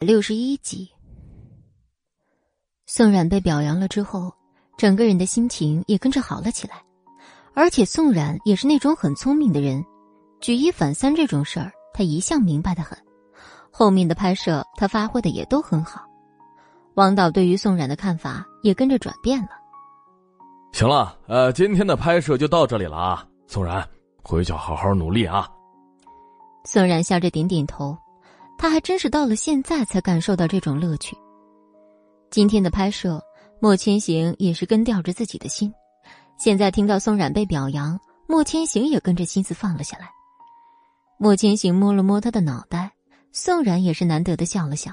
六十一集，宋冉被表扬了之后，整个人的心情也跟着好了起来。而且宋冉也是那种很聪明的人，举一反三这种事儿，他一向明白的很。后面的拍摄，他发挥的也都很好。王导对于宋冉的看法也跟着转变了。行了，呃，今天的拍摄就到这里了啊，宋冉，回去好好努力啊。宋冉笑着点点头。他还真是到了现在才感受到这种乐趣。今天的拍摄，莫千行也是跟吊着自己的心。现在听到宋冉被表扬，莫千行也跟着心思放了下来。莫千行摸了摸他的脑袋，宋冉也是难得的笑了笑。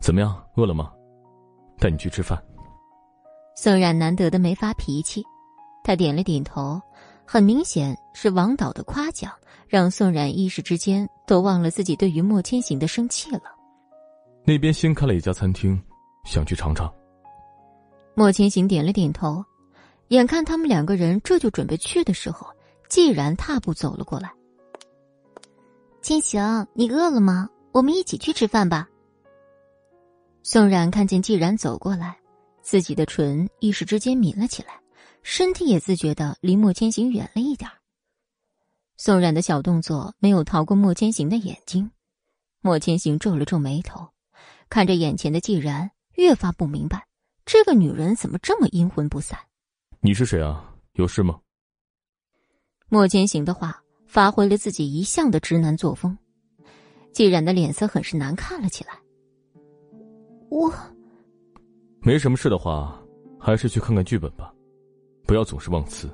怎么样，饿了吗？带你去吃饭。宋冉难得的没发脾气，他点了点头，很明显是王导的夸奖。让宋冉一时之间都忘了自己对于莫千行的生气了。那边新开了一家餐厅，想去尝尝。莫千行点了点头，眼看他们两个人这就准备去的时候，既然踏步走了过来。千行，你饿了吗？我们一起去吃饭吧。宋冉看见既然走过来，自己的唇一时之间抿了起来，身体也自觉的离莫千行远了一点。宋冉的小动作没有逃过莫千行的眼睛，莫千行皱了皱眉头，看着眼前的季然，越发不明白这个女人怎么这么阴魂不散。你是谁啊？有事吗？莫千行的话发挥了自己一向的直男作风，季然的脸色很是难看了起来。我没什么事的话，还是去看看剧本吧，不要总是忘词。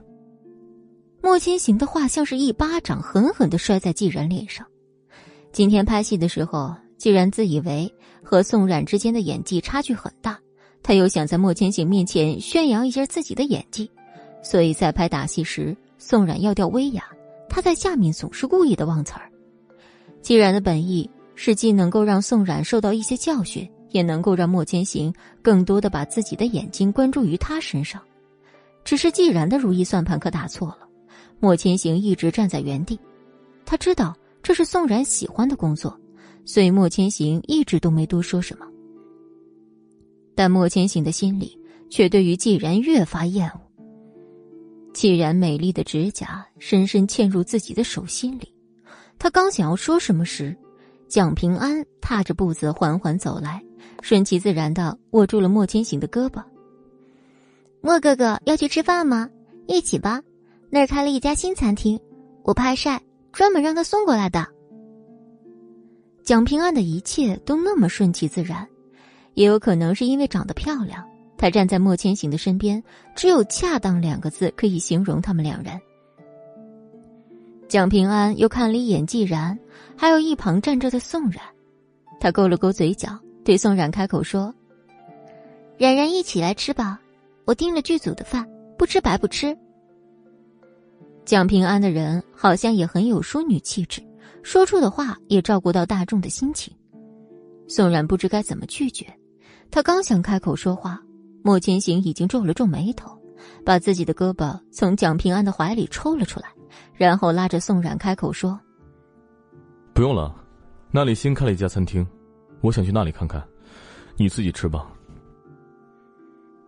莫千行的话像是一巴掌，狠狠的摔在季然脸上。今天拍戏的时候，既然自以为和宋冉之间的演技差距很大，他又想在莫千行面前宣扬一下自己的演技，所以在拍打戏时，宋冉要掉威亚，他在下面总是故意的忘词儿。季然的本意是既能够让宋冉受到一些教训，也能够让莫千行更多的把自己的眼睛关注于他身上。只是季然的如意算盘可打错了。莫千行一直站在原地，他知道这是宋然喜欢的工作，所以莫千行一直都没多说什么。但莫千行的心里却对于季然越发厌恶。季然美丽的指甲深深嵌入自己的手心里，他刚想要说什么时，蒋平安踏着步子缓缓走来，顺其自然的握住了莫千行的胳膊。莫哥哥要去吃饭吗？一起吧。那儿开了一家新餐厅，我怕晒，专门让他送过来的。蒋平安的一切都那么顺其自然，也有可能是因为长得漂亮。他站在莫千行的身边，只有“恰当”两个字可以形容他们两人。蒋平安又看了一眼季然，还有一旁站着的宋冉，他勾了勾嘴角，对宋冉开口说：“冉冉，一起来吃吧，我订了剧组的饭，不吃白不吃。”蒋平安的人好像也很有淑女气质，说出的话也照顾到大众的心情。宋冉不知该怎么拒绝，他刚想开口说话，莫千行已经皱了皱眉头，把自己的胳膊从蒋平安的怀里抽了出来，然后拉着宋冉开口说：“不用了，那里新开了一家餐厅，我想去那里看看，你自己吃吧。”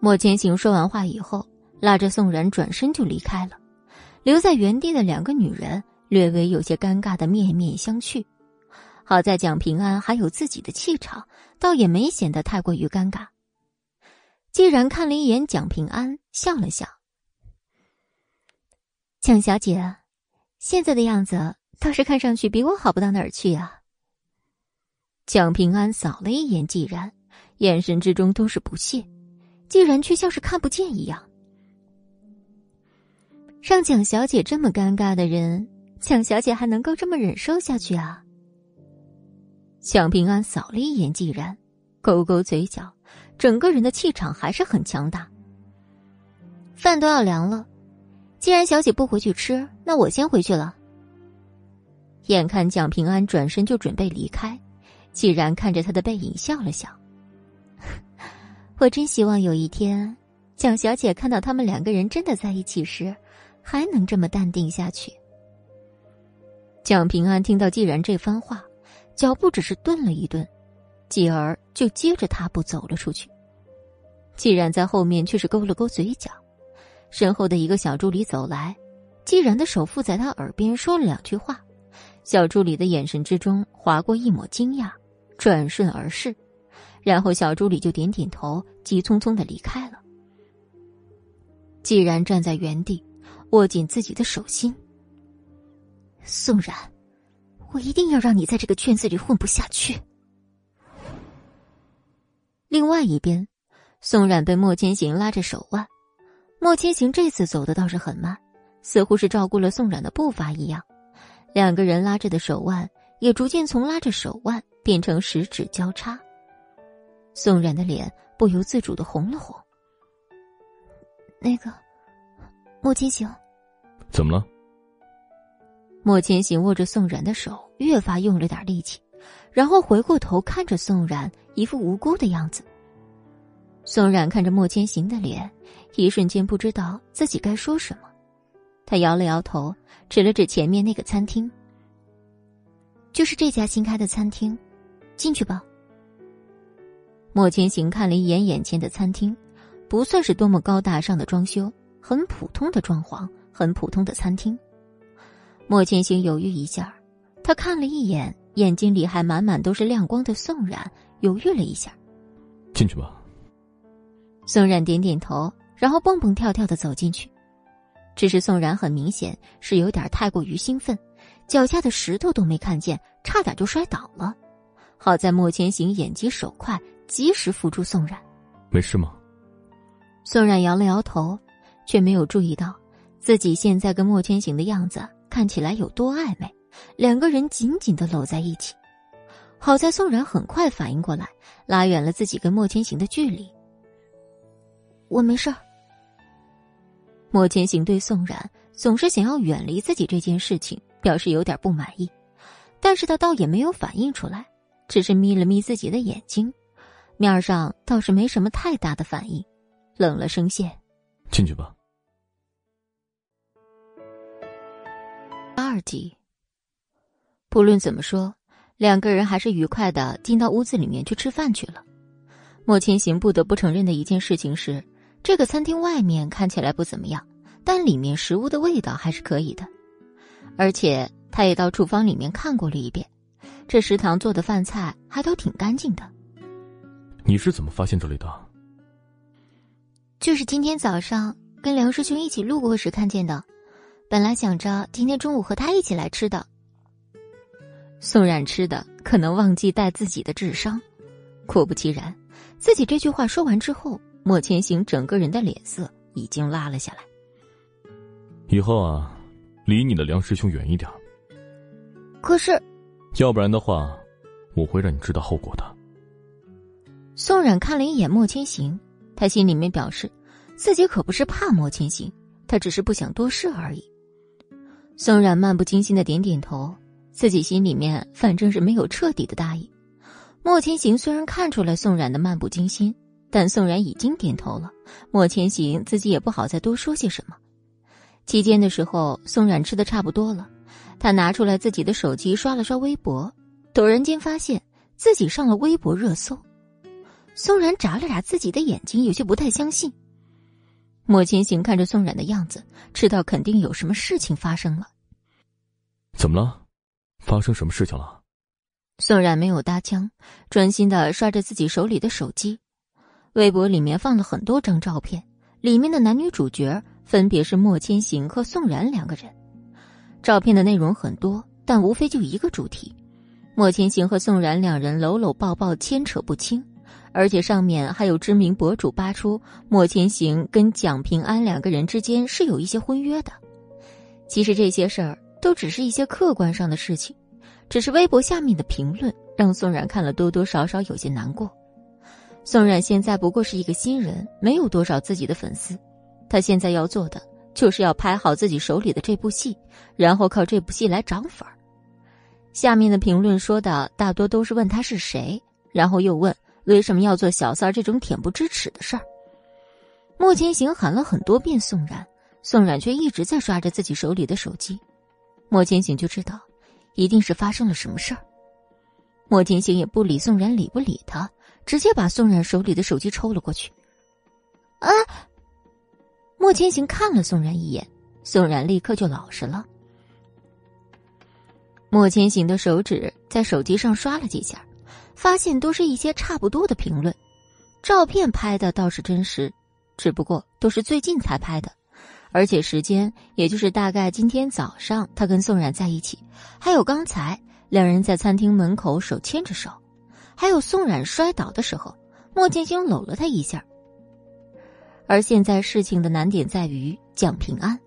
莫千行说完话以后，拉着宋然转身就离开了。留在原地的两个女人略微有些尴尬的面面相觑，好在蒋平安还有自己的气场，倒也没显得太过于尴尬。既然看了一眼蒋平安，笑了笑：“蒋小姐，现在的样子倒是看上去比我好不到哪儿去啊。”蒋平安扫了一眼季然，眼神之中都是不屑，季然却像是看不见一样。让蒋小姐这么尴尬的人，蒋小姐还能够这么忍受下去啊？蒋平安扫了一眼季然，勾勾嘴角，整个人的气场还是很强大。饭都要凉了，既然小姐不回去吃，那我先回去了。眼看蒋平安转身就准备离开，既然看着他的背影笑了笑。我真希望有一天，蒋小姐看到他们两个人真的在一起时。还能这么淡定下去？蒋平安听到既然这番话，脚步只是顿了一顿，继而就接着踏步走了出去。既然在后面却是勾了勾嘴角，身后的一个小助理走来，既然的手附在他耳边说了两句话，小助理的眼神之中划过一抹惊讶，转瞬而逝，然后小助理就点点头，急匆匆的离开了。既然站在原地，握紧自己的手心。宋然，我一定要让你在这个圈子里混不下去。另外一边，宋冉被莫千行拉着手腕，莫千行这次走的倒是很慢，似乎是照顾了宋冉的步伐一样。两个人拉着的手腕也逐渐从拉着手腕变成十指交叉。宋冉的脸不由自主的红了红。那个，莫千行，怎么了？莫千行握着宋冉的手，越发用了点力气。然后回过头看着宋冉，一副无辜的样子。宋冉看着莫千行的脸，一瞬间不知道自己该说什么。他摇了摇头，指了指前面那个餐厅：“就是这家新开的餐厅，进去吧。”莫千行看了一眼眼前的餐厅，不算是多么高大上的装修，很普通的装潢，很普通的餐厅。莫千行犹豫一下，他看了一眼。眼睛里还满满都是亮光的宋冉犹豫了一下，进去吧。宋冉点点头，然后蹦蹦跳跳的走进去。只是宋冉很明显是有点太过于兴奋，脚下的石头都没看见，差点就摔倒了。好在莫千行眼疾手快，及时扶住宋冉。没事吗？宋冉摇了摇头，却没有注意到自己现在跟莫千行的样子看起来有多暧昧。两个人紧紧的搂在一起，好在宋冉很快反应过来，拉远了自己跟莫千行的距离。我没事。莫千行对宋冉总是想要远离自己这件事情表示有点不满意，但是他倒也没有反应出来，只是眯了眯自己的眼睛，面上倒是没什么太大的反应，冷了声线：“进去吧。”二级。不论怎么说，两个人还是愉快的进到屋子里面去吃饭去了。莫千行不得不承认的一件事情是，这个餐厅外面看起来不怎么样，但里面食物的味道还是可以的。而且他也到厨房里面看过了一遍，这食堂做的饭菜还都挺干净的。你是怎么发现这里的？就是今天早上跟梁师兄一起路过时看见的，本来想着今天中午和他一起来吃的。宋冉吃的可能忘记带自己的智商，果不其然，自己这句话说完之后，莫千行整个人的脸色已经拉了下来。以后啊，离你的梁师兄远一点。可是，要不然的话，我会让你知道后果的。宋冉看了一眼莫千行，他心里面表示，自己可不是怕莫千行，他只是不想多事而已。宋冉漫不经心的点点头。自己心里面反正是没有彻底的答应。莫千行虽然看出来宋冉的漫不经心，但宋冉已经点头了。莫千行自己也不好再多说些什么。期间的时候，宋冉吃的差不多了，他拿出来自己的手机刷了刷微博，陡然间发现自己上了微博热搜。宋然眨了眨自己的眼睛，有些不太相信。莫千行看着宋冉的样子，知道肯定有什么事情发生了。怎么了？发生什么事情了？宋冉没有搭腔，专心的刷着自己手里的手机。微博里面放了很多张照片，里面的男女主角分别是莫千行和宋冉两个人。照片的内容很多，但无非就一个主题：莫千行和宋冉两人搂搂抱抱，牵扯不清。而且上面还有知名博主扒出莫千行跟蒋平安两个人之间是有一些婚约的。其实这些事儿。都只是一些客观上的事情，只是微博下面的评论让宋冉看了多多少少有些难过。宋冉现在不过是一个新人，没有多少自己的粉丝，他现在要做的就是要拍好自己手里的这部戏，然后靠这部戏来涨粉儿。下面的评论说的大多都是问他是谁，然后又问为什么要做小三儿这种恬不知耻的事儿。莫千行喊了很多遍宋冉，宋冉却一直在刷着自己手里的手机。莫千行就知道，一定是发生了什么事儿。莫千行也不理宋冉，理不理他，直接把宋冉手里的手机抽了过去。啊！莫千行看了宋冉一眼，宋冉立刻就老实了。莫千行的手指在手机上刷了几下，发现都是一些差不多的评论。照片拍的倒是真实，只不过都是最近才拍的，而且时间也就是大概今天早上他跟宋冉在一起，还有刚才两人在餐厅门口手牵着手，还有宋冉摔倒的时候，莫千行搂了他一下。而现在事情的难点在于蒋平安，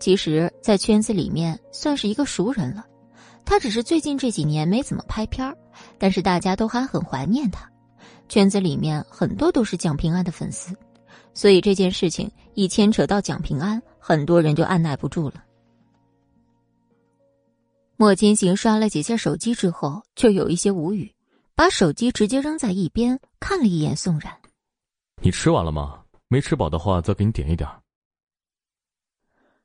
其实，在圈子里面算是一个熟人了。他只是最近这几年没怎么拍片儿，但是大家都还很怀念他。圈子里面很多都是蒋平安的粉丝，所以这件事情一牵扯到蒋平安，很多人就按耐不住了。莫千行刷了几下手机之后，就有一些无语，把手机直接扔在一边，看了一眼宋冉：“你吃完了吗？没吃饱的话，再给你点一点。”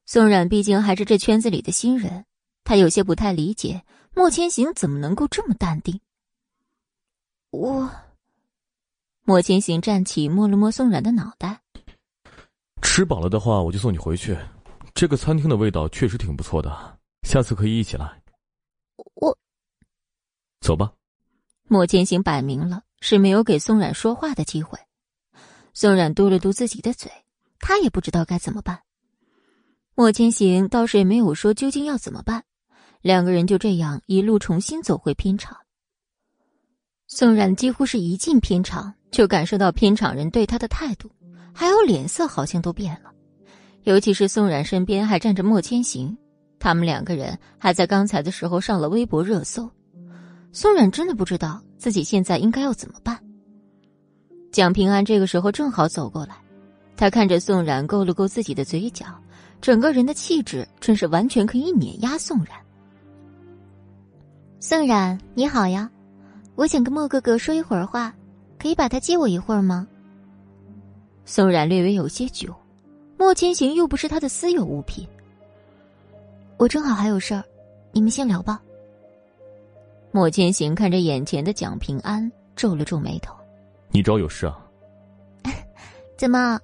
宋冉毕竟还是这圈子里的新人。他有些不太理解，莫千行怎么能够这么淡定。我，莫千行站起，摸了摸宋冉的脑袋。吃饱了的话，我就送你回去。这个餐厅的味道确实挺不错的，下次可以一起来。我，走吧。莫千行摆明了是没有给宋冉说话的机会。宋冉嘟了嘟自己的嘴，他也不知道该怎么办。莫千行倒是也没有说究竟要怎么办。两个人就这样一路重新走回片场。宋冉几乎是一进片场就感受到片场人对他的态度，还有脸色好像都变了。尤其是宋冉身边还站着莫千行，他们两个人还在刚才的时候上了微博热搜。宋冉真的不知道自己现在应该要怎么办。蒋平安这个时候正好走过来，他看着宋冉，勾了勾自己的嘴角，整个人的气质真是完全可以碾压宋冉。宋冉，你好呀，我想跟莫哥哥说一会儿话，可以把他借我一会儿吗？宋冉略微有些久，莫千行又不是他的私有物品，我正好还有事儿，你们先聊吧。莫千行看着眼前的蒋平安，皱了皱眉头：“你找有事啊？怎么，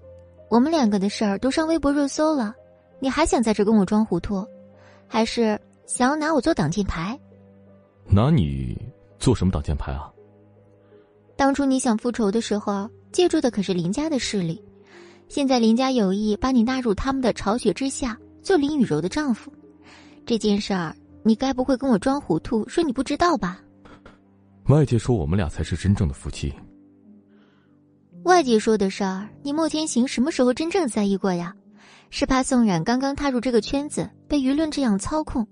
我们两个的事儿都上微博热搜了，你还想在这跟我装糊涂，还是想要拿我做挡箭牌？”拿你做什么挡箭牌啊？当初你想复仇的时候，借助的可是林家的势力。现在林家有意把你纳入他们的巢穴之下，做林雨柔的丈夫。这件事儿，你该不会跟我装糊涂，说你不知道吧？外界说我们俩才是真正的夫妻。外界说的事儿，你莫天行什么时候真正在意过呀？是怕宋冉刚刚踏入这个圈子，被舆论这样操控，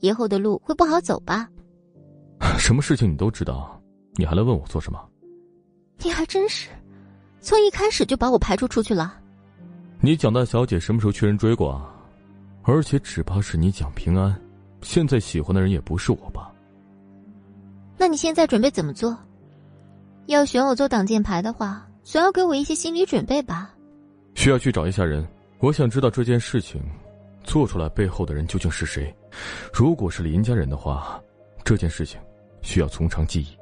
以后的路会不好走吧？什么事情你都知道，你还来问我做什么？你还真是，从一开始就把我排除出去了。你蒋大小姐什么时候缺人追过啊？而且只怕是你蒋平安，现在喜欢的人也不是我吧？那你现在准备怎么做？要选我做挡箭牌的话，总要给我一些心理准备吧？需要去找一下人，我想知道这件事情做出来背后的人究竟是谁。如果是林家人的话。这件事情需要从长计议。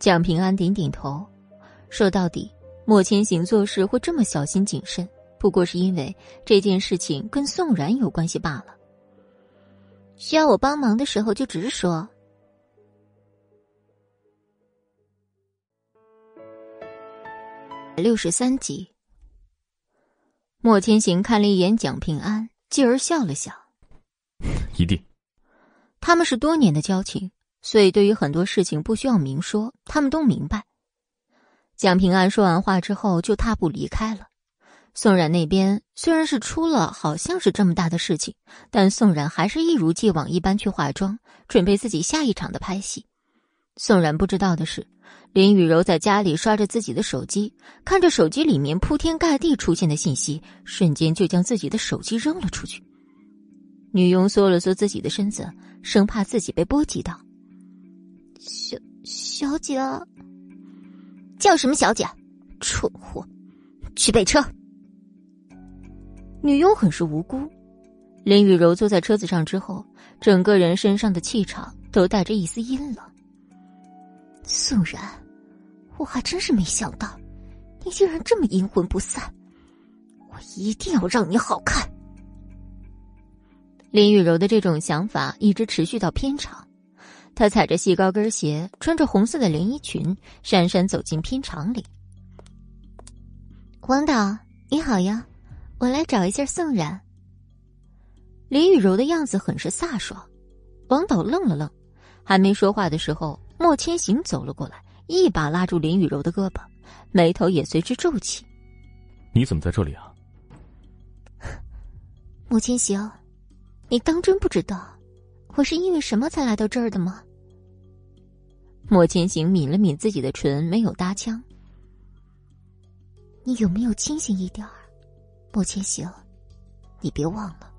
蒋平安点点头，说到底，莫千行做事会这么小心谨慎，不过是因为这件事情跟宋然有关系罢了。需要我帮忙的时候就直说。六十三集，莫千行看了一眼蒋平安，继而笑了笑：“ 一定。”他们是多年的交情，所以对于很多事情不需要明说，他们都明白。蒋平安说完话之后就踏步离开了。宋冉那边虽然是出了好像是这么大的事情，但宋冉还是一如既往一般去化妆，准备自己下一场的拍戏。宋冉不知道的是，林雨柔在家里刷着自己的手机，看着手机里面铺天盖地出现的信息，瞬间就将自己的手机扔了出去。女佣缩了缩自己的身子。生怕自己被波及到。小小姐，叫什么小姐？蠢货，去备车。女佣很是无辜。林雨柔坐在车子上之后，整个人身上的气场都带着一丝阴冷。宋然，我还真是没想到，你竟然这么阴魂不散！我一定要让你好看。林雨柔的这种想法一直持续到片场，她踩着细高跟鞋，穿着红色的连衣裙，姗姗走进片场里。王导，你好呀，我来找一下宋冉。林雨柔的样子很是飒爽，王导愣了愣，还没说话的时候，莫千行走了过来，一把拉住林雨柔的胳膊，眉头也随之皱起。你怎么在这里啊？莫千行，你当真不知道我是因为什么才来到这儿的吗？莫千行抿了抿自己的唇，没有搭腔。你有没有清醒一点儿，莫千行？你别忘了。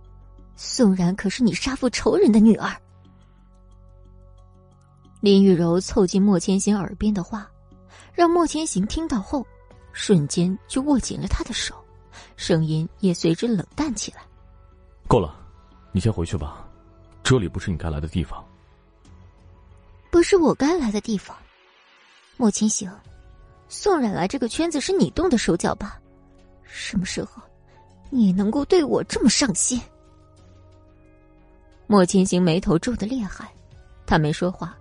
宋然可是你杀父仇人的女儿。林雨柔凑近莫千行耳边的话，让莫千行听到后，瞬间就握紧了他的手，声音也随之冷淡起来。够了，你先回去吧，这里不是你该来的地方。不是我该来的地方，莫千行，宋冉来这个圈子是你动的手脚吧？什么时候，你能够对我这么上心？莫千行眉头皱得厉害，他没说话。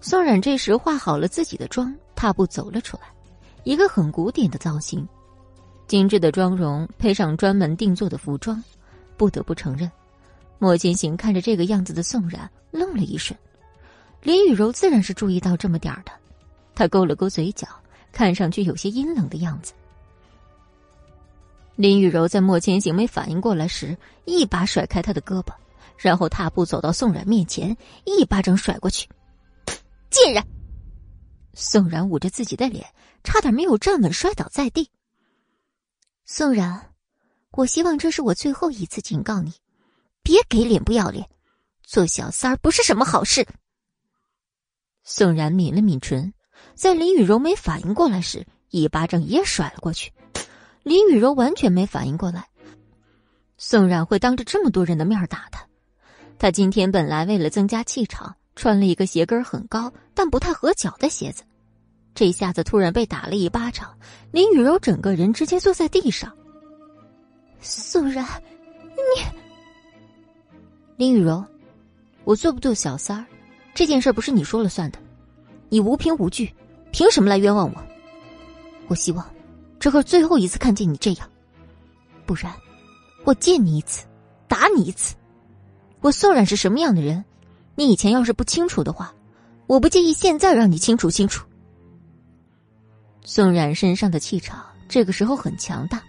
宋冉这时化好了自己的妆，踏步走了出来，一个很古典的造型，精致的妆容配上专门定做的服装，不得不承认，莫千行看着这个样子的宋冉愣了一瞬。林雨柔自然是注意到这么点儿的，她勾了勾嘴角，看上去有些阴冷的样子。林雨柔在莫千行没反应过来时，一把甩开他的胳膊。然后踏步走到宋冉面前，一巴掌甩过去。贱人！宋冉捂着自己的脸，差点没有站稳，摔倒在地。宋冉，我希望这是我最后一次警告你，别给脸不要脸，做小三儿不是什么好事。宋冉抿了抿唇，在林雨柔没反应过来时，一巴掌也甩了过去。林雨柔完全没反应过来，宋冉会当着这么多人的面打他。他今天本来为了增加气场，穿了一个鞋跟很高但不太合脚的鞋子，这下子突然被打了一巴掌，林雨柔整个人直接坐在地上。宋然，你，林雨柔，我做不做小三儿，这件事不是你说了算的，你无凭无据，凭什么来冤枉我？我希望，这是最后一次看见你这样，不然，我见你一次，打你一次。我宋冉是什么样的人，你以前要是不清楚的话，我不介意现在让你清楚清楚。宋冉身上的气场这个时候很强大，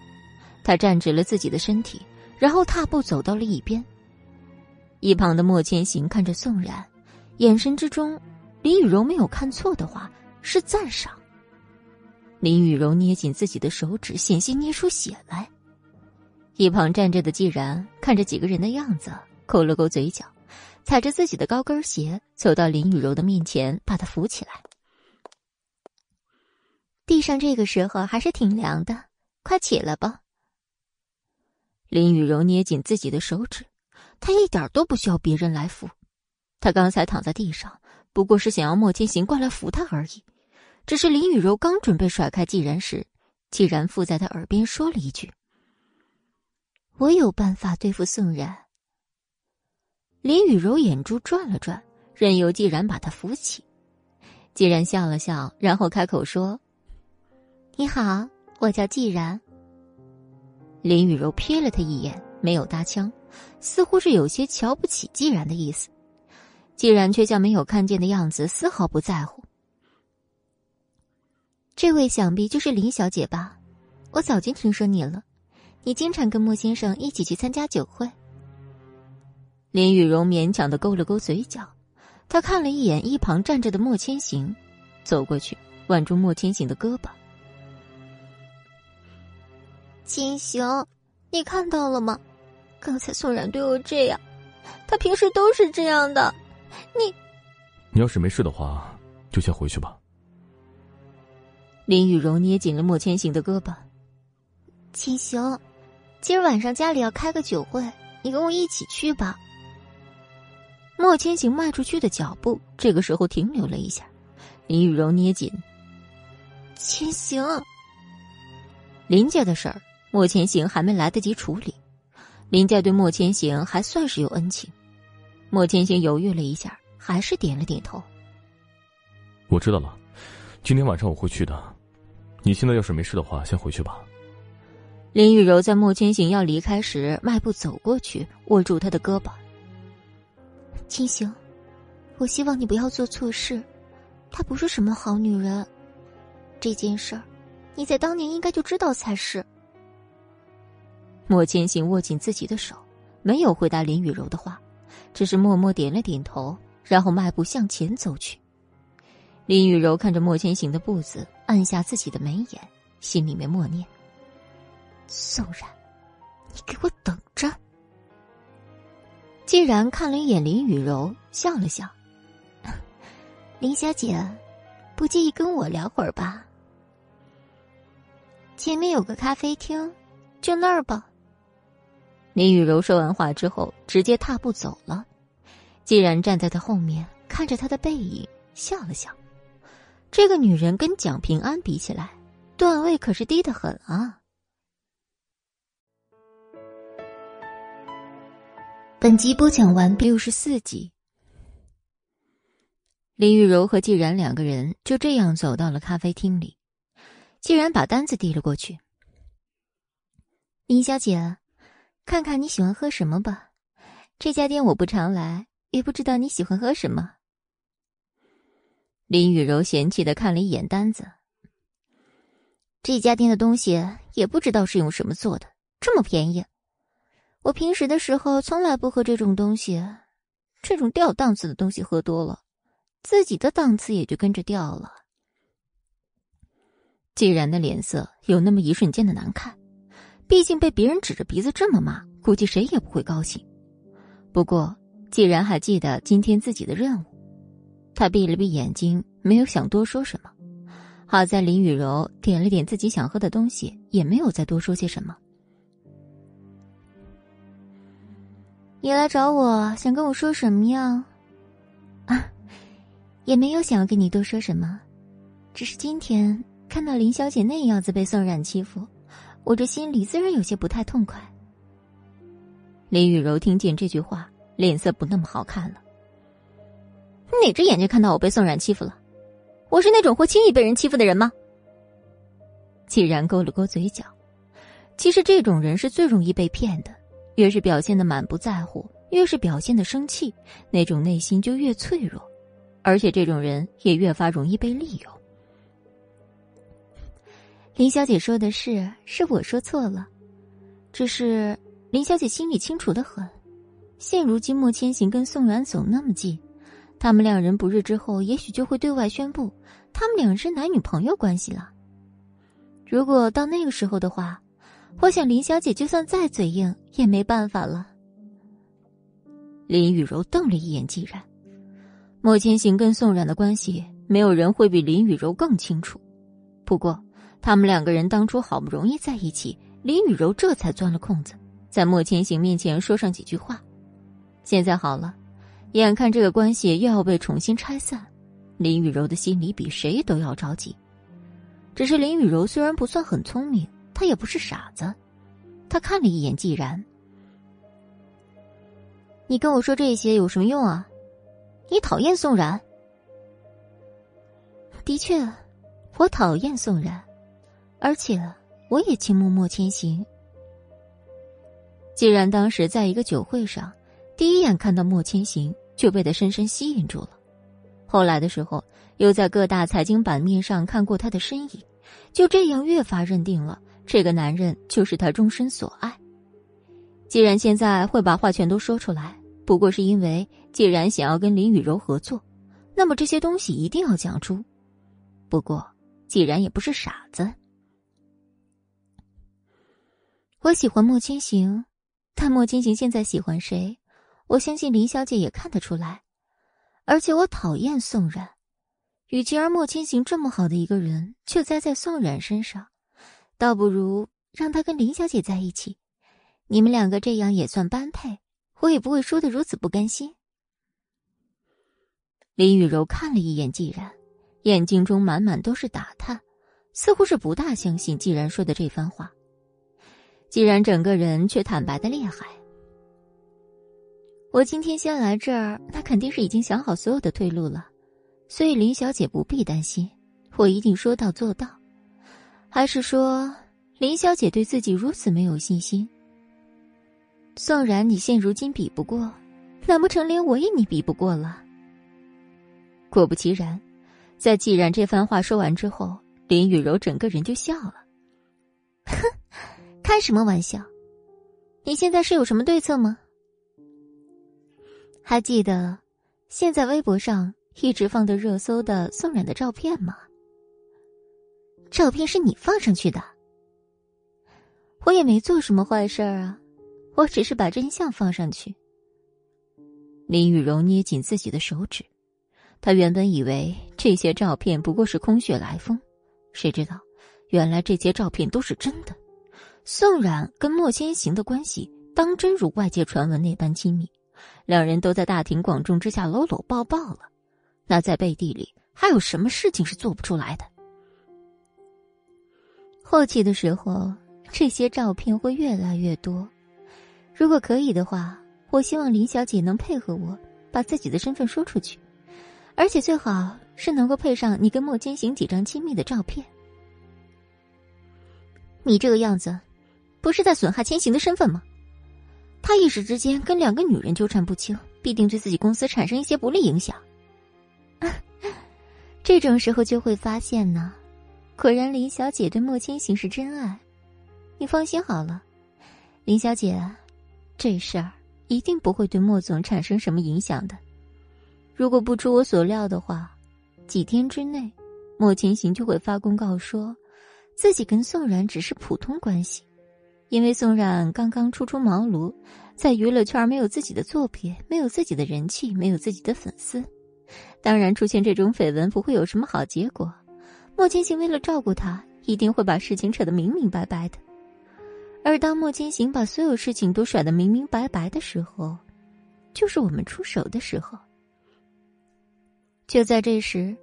他站直了自己的身体，然后踏步走到了一边。一旁的莫千行看着宋冉，眼神之中，林雨柔没有看错的话是赞赏。林雨柔捏紧自己的手指，险些捏出血来。一旁站着的季然看着几个人的样子。勾了勾嘴角，踩着自己的高跟鞋走到林雨柔的面前，把她扶起来。地上这个时候还是挺凉的，快起来吧。林雨柔捏紧自己的手指，她一点都不需要别人来扶，他刚才躺在地上，不过是想要莫千行过来扶他而已。只是林雨柔刚准备甩开季然时，季然附在他耳边说了一句：“我有办法对付宋然。”林雨柔眼珠转了转，任由季然把他扶起。季然笑了笑，然后开口说：“你好，我叫季然。”林雨柔瞥了他一眼，没有搭腔，似乎是有些瞧不起季然的意思。既然却像没有看见的样子，丝毫不在乎。这位想必就是林小姐吧？我早就听说你了，你经常跟莫先生一起去参加酒会。林雨柔勉强的勾了勾嘴角，她看了一眼一旁站着的莫千行，走过去挽住莫千行的胳膊。千行，你看到了吗？刚才宋冉对我这样，他平时都是这样的。你，你要是没事的话，就先回去吧。林雨柔捏紧了莫千行的胳膊。千行，今儿晚上家里要开个酒会，你跟我一起去吧。莫千行迈出去的脚步，这个时候停留了一下，林雨柔捏紧。千行，林家的事儿，莫千行还没来得及处理。林家对莫千行还算是有恩情。莫千行犹豫了一下，还是点了点头。我知道了，今天晚上我会去的。你现在要是没事的话，先回去吧。林雨柔在莫千行要离开时，迈步走过去，握住他的胳膊。千行，我希望你不要做错事。她不是什么好女人。这件事儿，你在当年应该就知道才是。莫千行握紧自己的手，没有回答林雨柔的话，只是默默点了点头，然后迈步向前走去。林雨柔看着莫千行的步子，按下自己的眉眼，心里面默念。宋然，你给我等着！既然看了一眼林雨柔，笑了笑。林小姐，不介意跟我聊会儿吧？前面有个咖啡厅，就那儿吧。林雨柔说完话之后，直接踏步走了。既然站在他后面，看着他的背影，笑了笑。这个女人跟蒋平安比起来，段位可是低得很啊。本集播讲完毕，六十四集。林玉柔和季然两个人就这样走到了咖啡厅里，季然把单子递了过去。林小姐，看看你喜欢喝什么吧。这家店我不常来，也不知道你喜欢喝什么。林雨柔嫌弃的看了一眼单子，这家店的东西也不知道是用什么做的，这么便宜。我平时的时候从来不喝这种东西，这种掉档次的东西喝多了，自己的档次也就跟着掉了。季然的脸色有那么一瞬间的难看，毕竟被别人指着鼻子这么骂，估计谁也不会高兴。不过既然还记得今天自己的任务，他闭了闭眼睛，没有想多说什么。好在林雨柔点了点自己想喝的东西，也没有再多说些什么。你来找我想跟我说什么呀？啊，也没有想要跟你多说什么，只是今天看到林小姐那样子被宋冉欺负，我这心里自然有些不太痛快。林雨柔听见这句话，脸色不那么好看了。哪只眼睛看到我被宋冉欺负了？我是那种会轻易被人欺负的人吗？既然勾了勾嘴角，其实这种人是最容易被骗的。越是表现的满不在乎，越是表现的生气，那种内心就越脆弱，而且这种人也越发容易被利用。林小姐说的是，是我说错了，只是林小姐心里清楚的很。现如今莫千行跟宋冉走那么近，他们两人不日之后，也许就会对外宣布他们两人是男女朋友关系了。如果到那个时候的话。我想林小姐就算再嘴硬也没办法了。林雨柔瞪了一眼季然，莫千行跟宋冉的关系，没有人会比林雨柔更清楚。不过，他们两个人当初好不容易在一起，林雨柔这才钻了空子，在莫千行面前说上几句话。现在好了，眼看这个关系又要被重新拆散，林雨柔的心里比谁都要着急。只是林雨柔虽然不算很聪明。她也不是傻子，他看了一眼季然。你跟我说这些有什么用啊？你讨厌宋然？的确，我讨厌宋然，而且我也倾慕莫千行。既然当时在一个酒会上，第一眼看到莫千行就被他深深吸引住了，后来的时候又在各大财经版面上看过他的身影，就这样越发认定了。这个男人就是他终身所爱。既然现在会把话全都说出来，不过是因为既然想要跟林雨柔合作，那么这些东西一定要讲出。不过，既然也不是傻子，我喜欢莫千行，但莫千行现在喜欢谁，我相信林小姐也看得出来。而且我讨厌宋冉，与其让莫千行这么好的一个人，却栽在宋冉身上。倒不如让他跟林小姐在一起，你们两个这样也算般配，我也不会输得如此不甘心。林雨柔看了一眼季然，眼睛中满满都是打探，似乎是不大相信季然说的这番话。既然整个人却坦白的厉害。我今天先来这儿，他肯定是已经想好所有的退路了，所以林小姐不必担心，我一定说到做到。还是说，林小姐对自己如此没有信心？宋然，你现如今比不过，难不成连我也你比不过了？果不其然，在既然这番话说完之后，林雨柔整个人就笑了。哼，开什么玩笑？你现在是有什么对策吗？还记得现在微博上一直放的热搜的宋冉的照片吗？照片是你放上去的。我也没做什么坏事啊，我只是把真相放上去。林雨柔捏紧自己的手指，她原本以为这些照片不过是空穴来风，谁知道原来这些照片都是真的。宋冉跟莫千行的关系当真如外界传闻那般亲密。两人都在大庭广众之下搂搂抱抱了，那在背地里还有什么事情是做不出来的？后期的时候，这些照片会越来越多。如果可以的话，我希望林小姐能配合我，把自己的身份说出去，而且最好是能够配上你跟莫千行几张亲密的照片。你这个样子，不是在损害千行的身份吗？他一时之间跟两个女人纠缠不清，必定对自己公司产生一些不利影响。这种时候就会发现呢，果然林小姐对莫千行是真爱。你放心好了，林小姐，这事儿一定不会对莫总产生什么影响的。如果不出我所料的话，几天之内，莫千行就会发公告说，自己跟宋然只是普通关系。因为宋冉刚刚初出茅庐，在娱乐圈没有自己的作品，没有自己的人气，没有自己的粉丝，当然出现这种绯闻不会有什么好结果。莫千行为了照顾他，一定会把事情扯得明明白白的。而当莫千行把所有事情都甩得明明白白的时候，就是我们出手的时候。就在这时，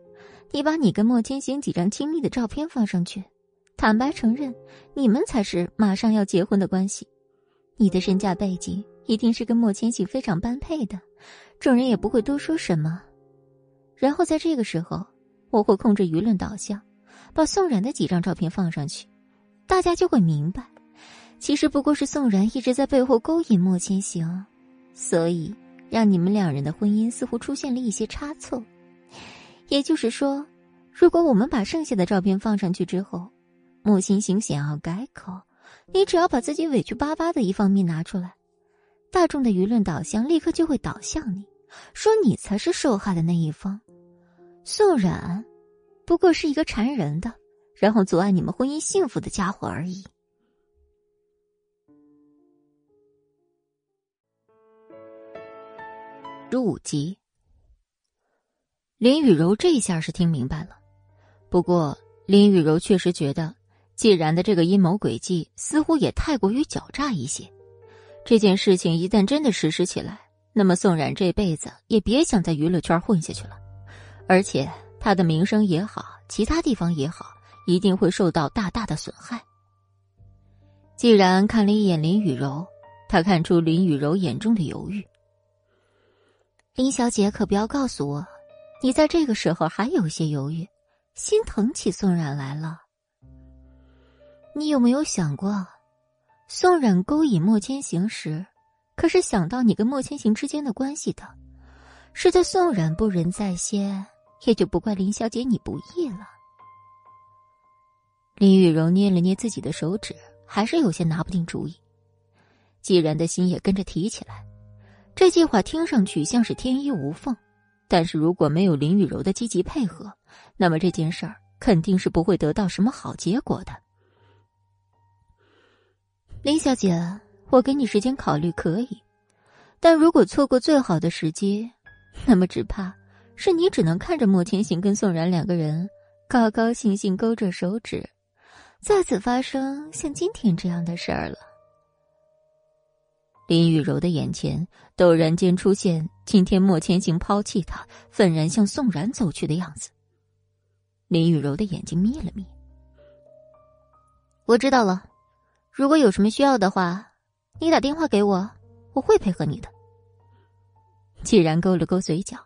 你把你跟莫千行几张亲密的照片放上去。坦白承认，你们才是马上要结婚的关系。你的身价背景一定是跟莫千行非常般配的，众人也不会多说什么。然后在这个时候，我会控制舆论导向，把宋冉的几张照片放上去，大家就会明白，其实不过是宋冉一直在背后勾引莫千行，所以让你们两人的婚姻似乎出现了一些差错。也就是说，如果我们把剩下的照片放上去之后，莫星星想要改口，你只要把自己委屈巴巴的一方面拿出来，大众的舆论导向立刻就会导向你，说你才是受害的那一方。宋冉，不过是一个缠人的，然后阻碍你们婚姻幸福的家伙而已。十五集，林雨柔这一下是听明白了，不过林雨柔确实觉得。既然的这个阴谋诡计似乎也太过于狡诈一些，这件事情一旦真的实施起来，那么宋冉这辈子也别想在娱乐圈混下去了，而且他的名声也好，其他地方也好，一定会受到大大的损害。既然看了一眼林雨柔，他看出林雨柔眼中的犹豫。林小姐，可不要告诉我，你在这个时候还有些犹豫，心疼起宋冉来了。你有没有想过，宋冉勾引莫千行时，可是想到你跟莫千行之间的关系的？是在宋冉不仁在先，也就不怪林小姐你不义了。林雨柔捏了捏自己的手指，还是有些拿不定主意。既然的心也跟着提起来，这计划听上去像是天衣无缝，但是如果没有林雨柔的积极配合，那么这件事儿肯定是不会得到什么好结果的。林小姐，我给你时间考虑可以，但如果错过最好的时机，那么只怕是你只能看着莫千行跟宋然两个人高高兴兴勾着手指，再次发生像今天这样的事儿了。林雨柔的眼前陡然间出现今天莫千行抛弃他，愤然向宋然走去的样子，林雨柔的眼睛眯了眯。我知道了，如果有什么需要的话，你打电话给我，我会配合你的。既然勾了勾嘴角，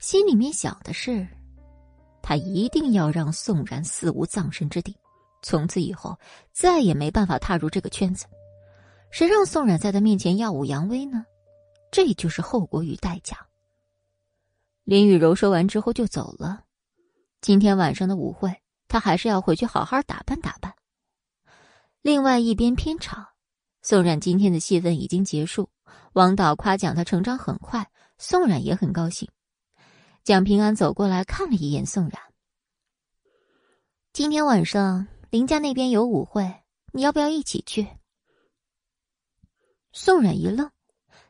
心里面想的是，他一定要让宋然死无葬身之地，从此以后再也没办法踏入这个圈子。谁让宋冉在他面前耀武扬威呢？这就是后果与代价。林雨柔说完之后就走了。今天晚上的舞会，她还是要回去好好打扮打扮。另外一边片场，宋冉今天的戏份已经结束，王导夸奖他成长很快，宋冉也很高兴。蒋平安走过来看了一眼宋冉。今天晚上林家那边有舞会，你要不要一起去？宋冉一愣，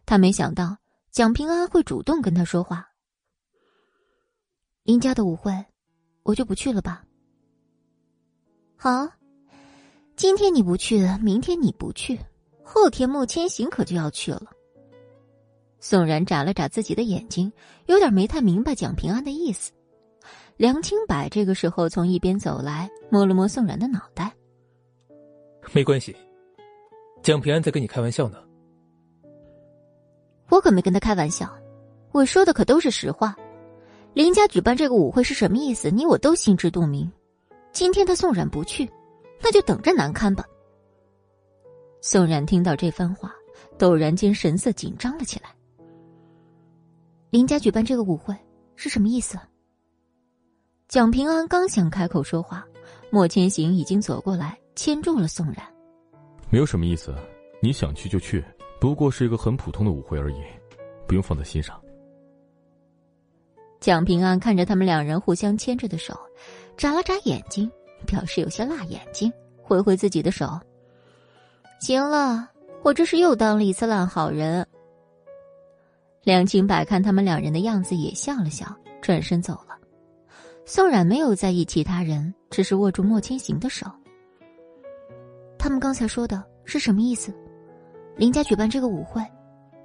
他没想到蒋平安会主动跟他说话。林家的舞会，我就不去了吧。好，今天你不去，明天你不去，后天莫千行可就要去了。宋然眨了眨自己的眼睛，有点没太明白蒋平安的意思。梁清柏这个时候从一边走来，摸了摸宋然的脑袋。没关系，蒋平安在跟你开玩笑呢。我可没跟他开玩笑，我说的可都是实话。林家举办这个舞会是什么意思？你我都心知肚明。今天他宋然不去，那就等着难堪吧。宋冉听到这番话，陡然间神色紧张了起来。林家举办这个舞会是什么意思？蒋平安刚想开口说话，莫千行已经走过来牵住了宋冉。没有什么意思，你想去就去。不过是一个很普通的舞会而已，不用放在心上。蒋平安看着他们两人互相牵着的手，眨了眨眼睛，表示有些辣眼睛，挥挥自己的手。行了，我这是又当了一次烂好人。梁清柏看他们两人的样子，也笑了笑，转身走了。宋冉没有在意其他人，只是握住莫千行的手。他们刚才说的是什么意思？林家举办这个舞会，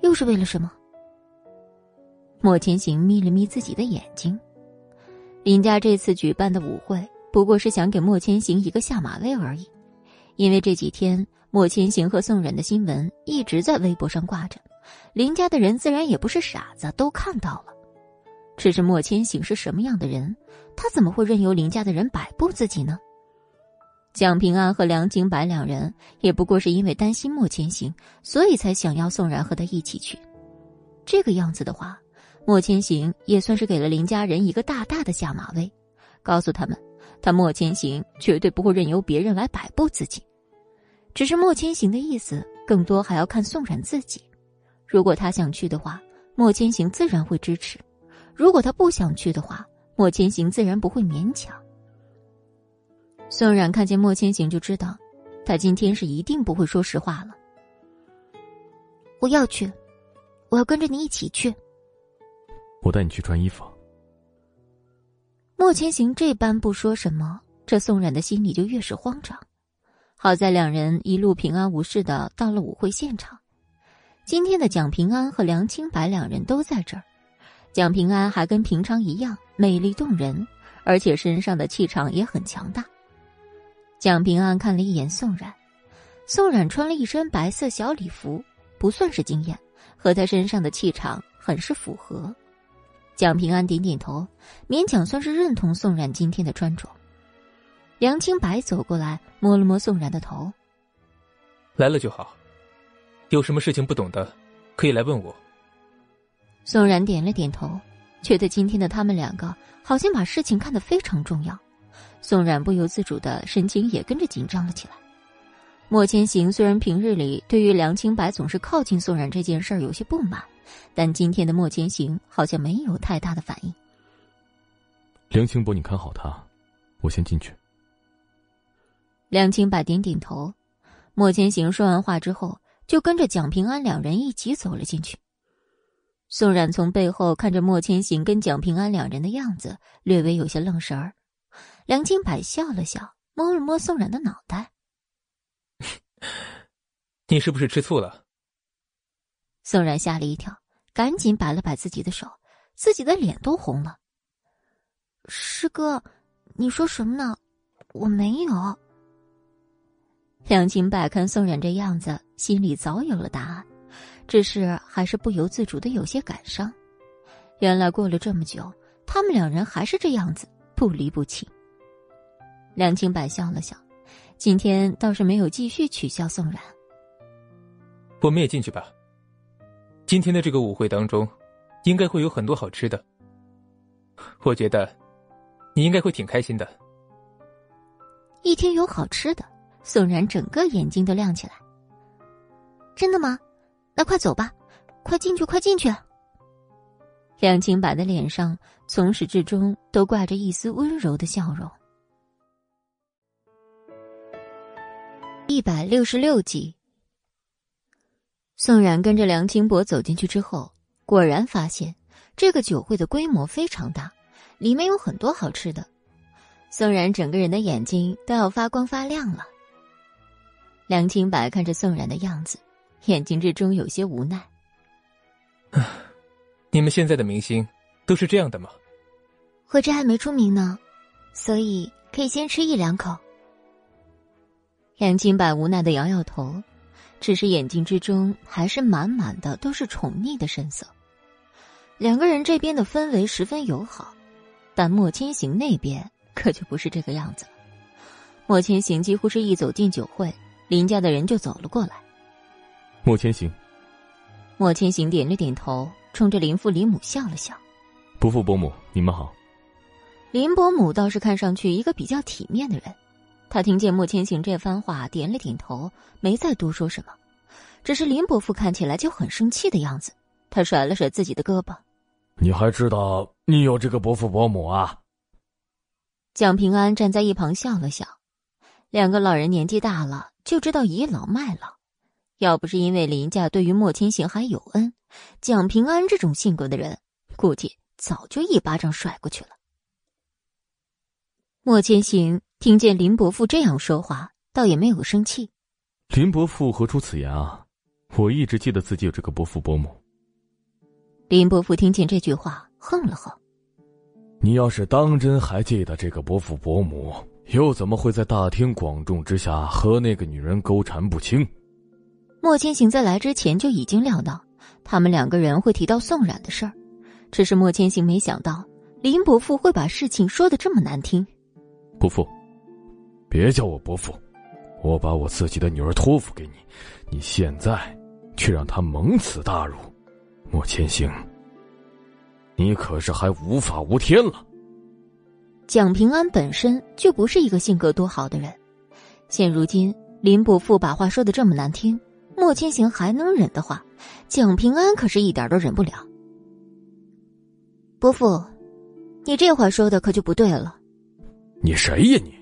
又是为了什么？莫千行眯了眯自己的眼睛。林家这次举办的舞会，不过是想给莫千行一个下马威而已。因为这几天莫千行和宋冉的新闻一直在微博上挂着，林家的人自然也不是傻子，都看到了。只是莫千行是什么样的人，他怎么会任由林家的人摆布自己呢？蒋平安和梁景白两人也不过是因为担心莫千行，所以才想要宋然和他一起去。这个样子的话，莫千行也算是给了林家人一个大大的下马威，告诉他们，他莫千行绝对不会任由别人来摆布自己。只是莫千行的意思，更多还要看宋冉自己。如果他想去的话，莫千行自然会支持；如果他不想去的话，莫千行自然不会勉强。宋冉看见莫千行就知道，他今天是一定不会说实话了。我要去，我要跟着你一起去。我带你去穿衣服。莫千行这般不说什么，这宋冉的心里就越是慌张。好在两人一路平安无事的到了舞会现场。今天的蒋平安和梁清白两人都在这儿。蒋平安还跟平常一样美丽动人，而且身上的气场也很强大。蒋平安看了一眼宋冉，宋冉穿了一身白色小礼服，不算是惊艳，和他身上的气场很是符合。蒋平安点点头，勉强算是认同宋冉今天的穿着。梁清白走过来，摸了摸宋冉的头：“来了就好，有什么事情不懂的，可以来问我。”宋冉点了点头，觉得今天的他们两个好像把事情看得非常重要。宋冉不由自主的神情也跟着紧张了起来。莫千行虽然平日里对于梁清白总是靠近宋冉这件事儿有些不满，但今天的莫千行好像没有太大的反应。梁清博，你看好他，我先进去。梁清白点点头。莫千行说完话之后，就跟着蒋平安两人一起走了进去。宋冉从背后看着莫千行跟蒋平安两人的样子，略微有些愣神儿。梁清柏笑了笑，摸了摸宋冉的脑袋：“ 你是不是吃醋了？”宋冉吓了一跳，赶紧摆了摆自己的手，自己的脸都红了。“师哥，你说什么呢？我没有。梁清白看宋冉这样子，心里早有了答案，只是还是不由自主的有些感伤。原来过了这么久，他们两人还是这样子不离不弃。梁清白笑了笑，今天倒是没有继续取笑宋冉。我们也进去吧。今天的这个舞会当中，应该会有很多好吃的。我觉得，你应该会挺开心的。一听有好吃的。宋然整个眼睛都亮起来。真的吗？那快走吧，快进去，快进去。梁清白的脸上从始至终都挂着一丝温柔的笑容。一百六十六集，宋冉跟着梁清博走进去之后，果然发现这个酒会的规模非常大，里面有很多好吃的。宋冉整个人的眼睛都要发光发亮了。梁清白看着宋冉的样子，眼睛之中有些无奈。你们现在的明星都是这样的吗？我这还没出名呢，所以可以先吃一两口。梁清白无奈的摇摇头，只是眼睛之中还是满满的都是宠溺的神色。两个人这边的氛围十分友好，但莫千行那边可就不是这个样子了。莫千行几乎是一走进酒会。林家的人就走了过来。莫千行，莫千行点了点头，冲着林父林母笑了笑：“伯父伯母，你们好。”林伯母倒是看上去一个比较体面的人，他听见莫千行这番话，点了点头，没再多说什么。只是林伯父看起来就很生气的样子，他甩了甩自己的胳膊：“你还知道你有这个伯父伯母啊？”蒋平安站在一旁笑了笑，两个老人年纪大了。就知道倚老卖老，要不是因为林家对于莫千行还有恩，蒋平安这种性格的人，估计早就一巴掌甩过去了。莫千行听见林伯父这样说话，倒也没有生气。林伯父何出此言啊？我一直记得自己有这个伯父伯母。林伯父听见这句话，哼了哼：“你要是当真还记得这个伯父伯母？”又怎么会在大庭广众之下和那个女人勾缠不清？莫千行在来之前就已经料到，他们两个人会提到宋冉的事儿，只是莫千行没想到林伯父会把事情说的这么难听。伯父，别叫我伯父，我把我自己的女儿托付给你，你现在却让她蒙此大辱，莫千行，你可是还无法无天了。蒋平安本身就不是一个性格多好的人，现如今林伯父把话说的这么难听，莫千行还能忍的话，蒋平安可是一点都忍不了。伯父，你这话说的可就不对了。你谁呀你？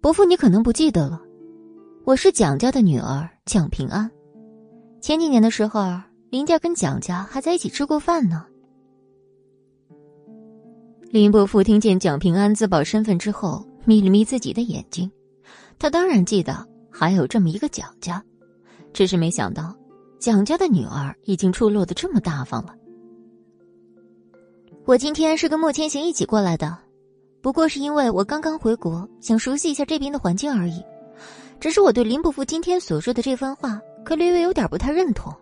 伯父，你可能不记得了，我是蒋家的女儿蒋平安。前几年的时候，林家跟蒋家还在一起吃过饭呢。林伯父听见蒋平安自曝身份之后，眯了眯自己的眼睛。他当然记得还有这么一个蒋家，只是没想到蒋家的女儿已经出落的这么大方了。我今天是跟莫千行一起过来的，不过是因为我刚刚回国，想熟悉一下这边的环境而已。只是我对林伯父今天所说的这番话，可略微有点不太认同。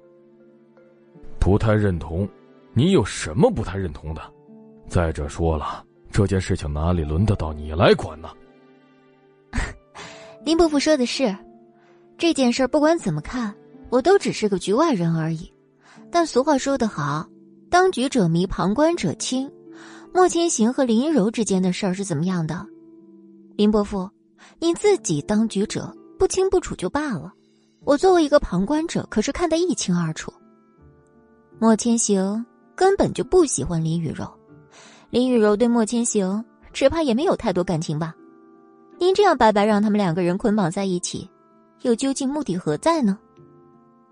不太认同？你有什么不太认同的？再者说了，这件事情哪里轮得到你来管呢？林伯父说的是，这件事不管怎么看，我都只是个局外人而已。但俗话说得好，当局者迷，旁观者清。莫千行和林柔之间的事儿是怎么样的？林伯父，你自己当局者不清不楚就罢了，我作为一个旁观者，可是看得一清二楚。莫千行根本就不喜欢林雨柔。林雨柔对莫千行只怕也没有太多感情吧？您这样白白让他们两个人捆绑在一起，又究竟目的何在呢？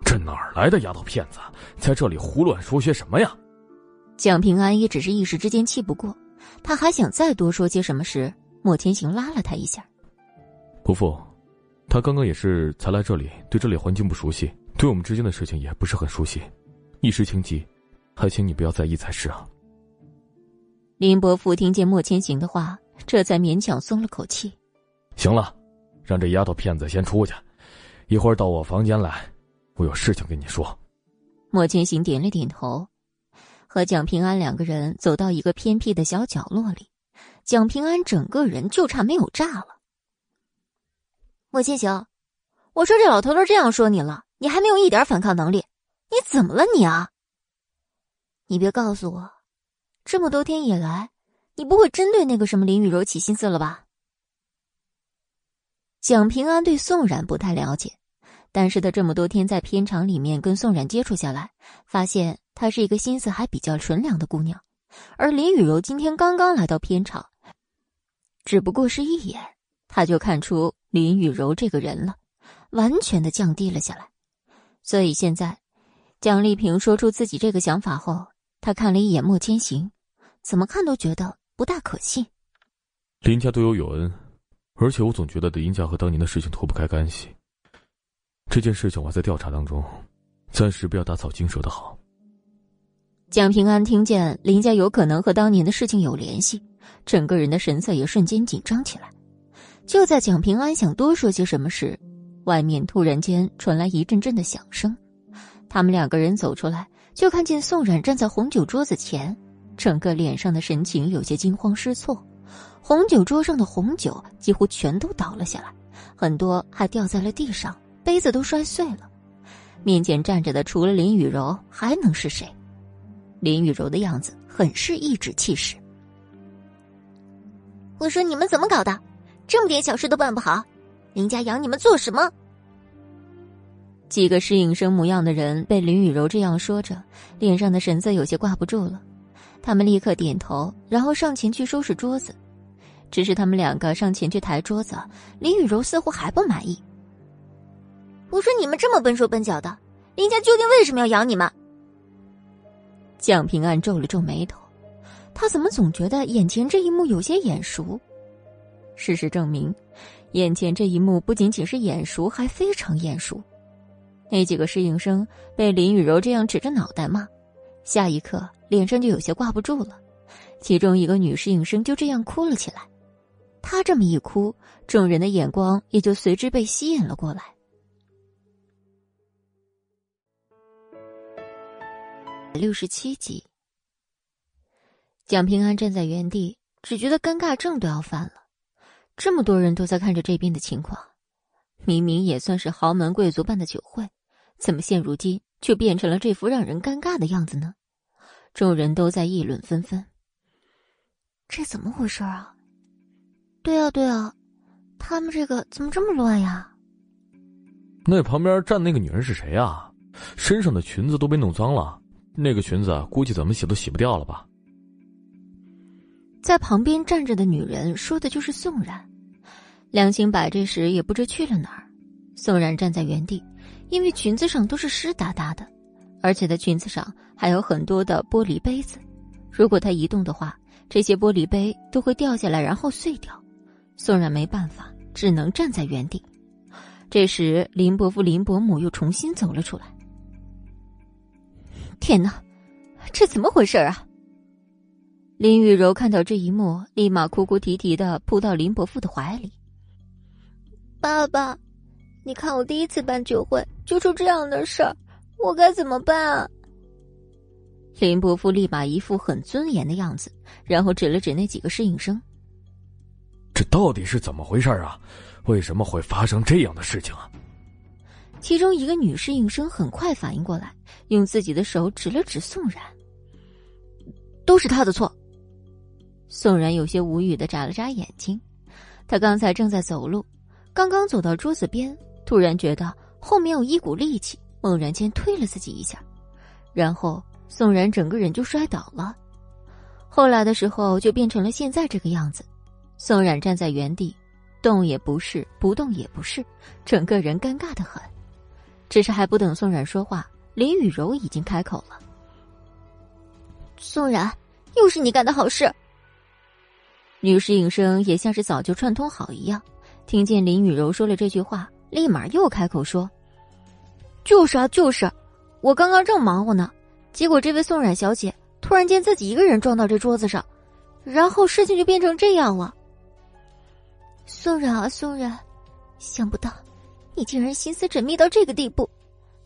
这哪儿来的丫头片子，在这里胡乱说些什么呀？蒋平安也只是一时之间气不过，他还想再多说些什么时，莫千行拉了他一下。伯父，他刚刚也是才来这里，对这里环境不熟悉，对我们之间的事情也不是很熟悉，一时情急，还请你不要在意才是啊。林伯父听见莫千行的话，这才勉强松了口气。行了，让这丫头片子先出去，一会儿到我房间来，我有事情跟你说。莫千行点了点头，和蒋平安两个人走到一个偏僻的小角落里，蒋平安整个人就差没有炸了。莫千行，我说这老头都这样说你了，你还没有一点反抗能力，你怎么了你啊？你别告诉我，这么多天以来。你不会针对那个什么林雨柔起心思了吧？蒋平安对宋冉不太了解，但是他这么多天在片场里面跟宋冉接触下来，发现她是一个心思还比较纯良的姑娘。而林雨柔今天刚刚来到片场，只不过是一眼，她就看出林雨柔这个人了，完全的降低了下来。所以现在，蒋丽萍说出自己这个想法后，她看了一眼莫千行，怎么看都觉得。不大可信。林家对我有恩，而且我总觉得林家和当年的事情脱不开干系。这件事情我还在调查当中，暂时不要打草惊蛇的好。蒋平安听见林家有可能和当年的事情有联系，整个人的神色也瞬间紧张起来。就在蒋平安想多说些什么时，外面突然间传来一阵阵的响声。他们两个人走出来，就看见宋冉站在红酒桌子前。整个脸上的神情有些惊慌失措，红酒桌上的红酒几乎全都倒了下来，很多还掉在了地上，杯子都摔碎了。面前站着的除了林雨柔，还能是谁？林雨柔的样子很是颐指气使。我说你们怎么搞的？这么点小事都办不好，林家养你们做什么？几个适应生模样的人被林雨柔这样说着，脸上的神色有些挂不住了。他们立刻点头，然后上前去收拾桌子。只是他们两个上前去抬桌子，林雨柔似乎还不满意。我说：“你们这么笨手笨脚的，林家究竟为什么要养你们？”蒋平安皱了皱眉头，他怎么总觉得眼前这一幕有些眼熟？事实证明，眼前这一幕不仅仅是眼熟，还非常眼熟。那几个适应生被林雨柔这样指着脑袋骂。下一刻，脸上就有些挂不住了。其中一个女适应生就这样哭了起来。她这么一哭，众人的眼光也就随之被吸引了过来。六十七集，蒋平安站在原地，只觉得尴尬症都要犯了。这么多人都在看着这边的情况，明明也算是豪门贵族办的酒会，怎么现如今？却变成了这副让人尴尬的样子呢？众人都在议论纷纷。这怎么回事啊？对啊，对啊，他们这个怎么这么乱呀？那旁边站那个女人是谁啊？身上的裙子都被弄脏了，那个裙子估计怎么洗都洗不掉了吧？在旁边站着的女人说的就是宋冉。梁清白这时也不知去了哪儿。宋冉站在原地。因为裙子上都是湿哒哒的，而且在裙子上还有很多的玻璃杯子，如果他移动的话，这些玻璃杯都会掉下来，然后碎掉。宋冉没办法，只能站在原地。这时，林伯父、林伯母又重新走了出来。天哪，这怎么回事啊？林雨柔看到这一幕，立马哭哭啼啼的扑到林伯父的怀里。爸爸。你看，我第一次办酒会就出这样的事儿，我该怎么办啊？林伯父立马一副很尊严的样子，然后指了指那几个侍应生：“这到底是怎么回事啊？为什么会发生这样的事情啊？”其中一个女侍应生很快反应过来，用自己的手指了指宋然：“都是他的错。”宋然有些无语的眨了眨眼睛，他刚才正在走路，刚刚走到桌子边。突然觉得后面有一股力气，猛然间推了自己一下，然后宋然整个人就摔倒了。后来的时候就变成了现在这个样子，宋冉站在原地，动也不是，不动也不是，整个人尴尬的很。只是还不等宋冉说话，林雨柔已经开口了：“宋冉，又是你干的好事。”女侍应生也像是早就串通好一样，听见林雨柔说了这句话。立马又开口说：“就是啊，就是，我刚刚正忙活呢，结果这位宋冉小姐突然间自己一个人撞到这桌子上，然后事情就变成这样了。宋冉啊，宋冉，想不到你竟然心思缜密到这个地步，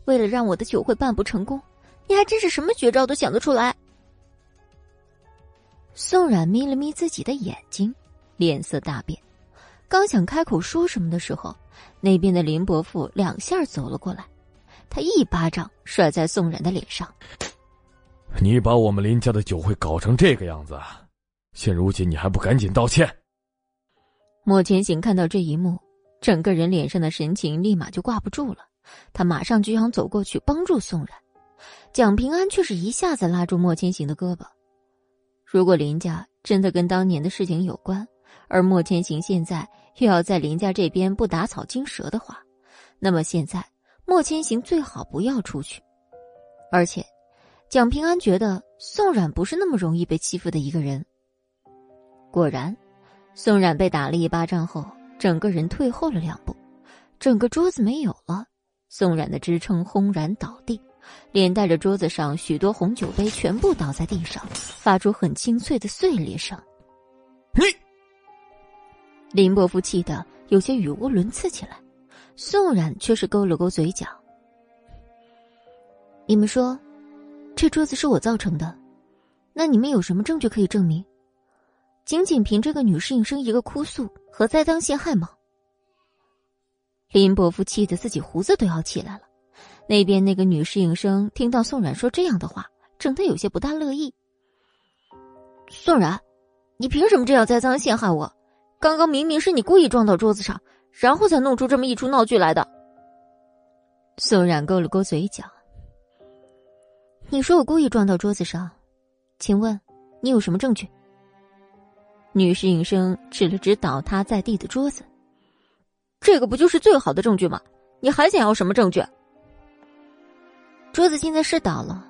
为了让我的酒会办不成功，你还真是什么绝招都想得出来。宋冉眯了眯自己的眼睛，脸色大变，刚想开口说什么的时候，那边的林伯父两下走了过来，他一巴掌甩在宋冉的脸上：“你把我们林家的酒会搞成这个样子，现如今你还不赶紧道歉？”莫千行看到这一幕，整个人脸上的神情立马就挂不住了，他马上就想走过去帮助宋冉，蒋平安却是一下子拉住莫千行的胳膊。如果林家真的跟当年的事情有关，而莫千行现在又要在林家这边不打草惊蛇的话，那么现在莫千行最好不要出去。而且，蒋平安觉得宋冉不是那么容易被欺负的一个人。果然，宋冉被打了一巴掌后，整个人退后了两步，整个桌子没有了，宋冉的支撑轰然倒地。连带着桌子上许多红酒杯全部倒在地上，发出很清脆的碎裂声。你，林伯父气得有些语无伦次起来，宋冉却是勾了勾嘴角：“你们说，这桌子是我造成的，那你们有什么证据可以证明？仅仅凭这个女侍应生一个哭诉和栽赃陷害吗？”林伯父气得自己胡子都要起来了。那边那个女侍应生听到宋冉说这样的话，整得有些不大乐意。宋冉，你凭什么这样栽赃陷害我？刚刚明明是你故意撞到桌子上，然后才弄出这么一出闹剧来的。宋冉勾了勾嘴角。你说我故意撞到桌子上，请问你有什么证据？女侍应生指了指倒塌在地的桌子，这个不就是最好的证据吗？你还想要什么证据？桌子现在是倒了，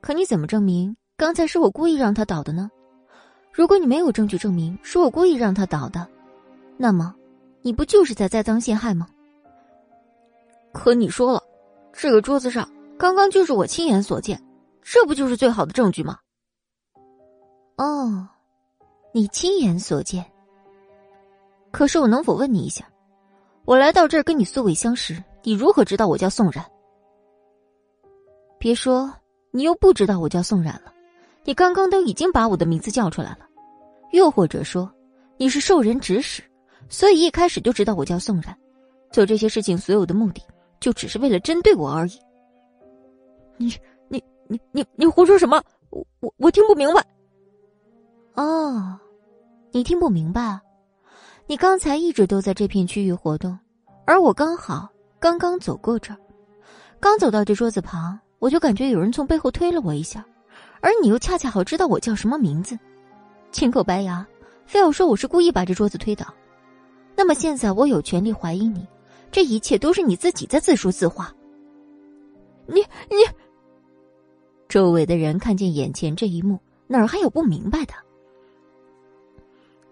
可你怎么证明刚才是我故意让它倒的呢？如果你没有证据证明是我故意让它倒的，那么你不就是在栽赃陷害吗？可你说了，这个桌子上刚刚就是我亲眼所见，这不就是最好的证据吗？哦，你亲眼所见。可是我能否问你一下，我来到这儿跟你素未相识，你如何知道我叫宋然？别说，你又不知道我叫宋冉了，你刚刚都已经把我的名字叫出来了，又或者说，你是受人指使，所以一开始就知道我叫宋冉，做这些事情所有的目的就只是为了针对我而已。你你你你你胡说什么？我我我听不明白。哦，你听不明白？你刚才一直都在这片区域活动，而我刚好刚刚走过这儿，刚走到这桌子旁。我就感觉有人从背后推了我一下，而你又恰恰好知道我叫什么名字，青口白牙，非要说我是故意把这桌子推倒。那么现在我有权利怀疑你，这一切都是你自己在自说自话。你你，周围的人看见眼前这一幕，哪儿还有不明白的？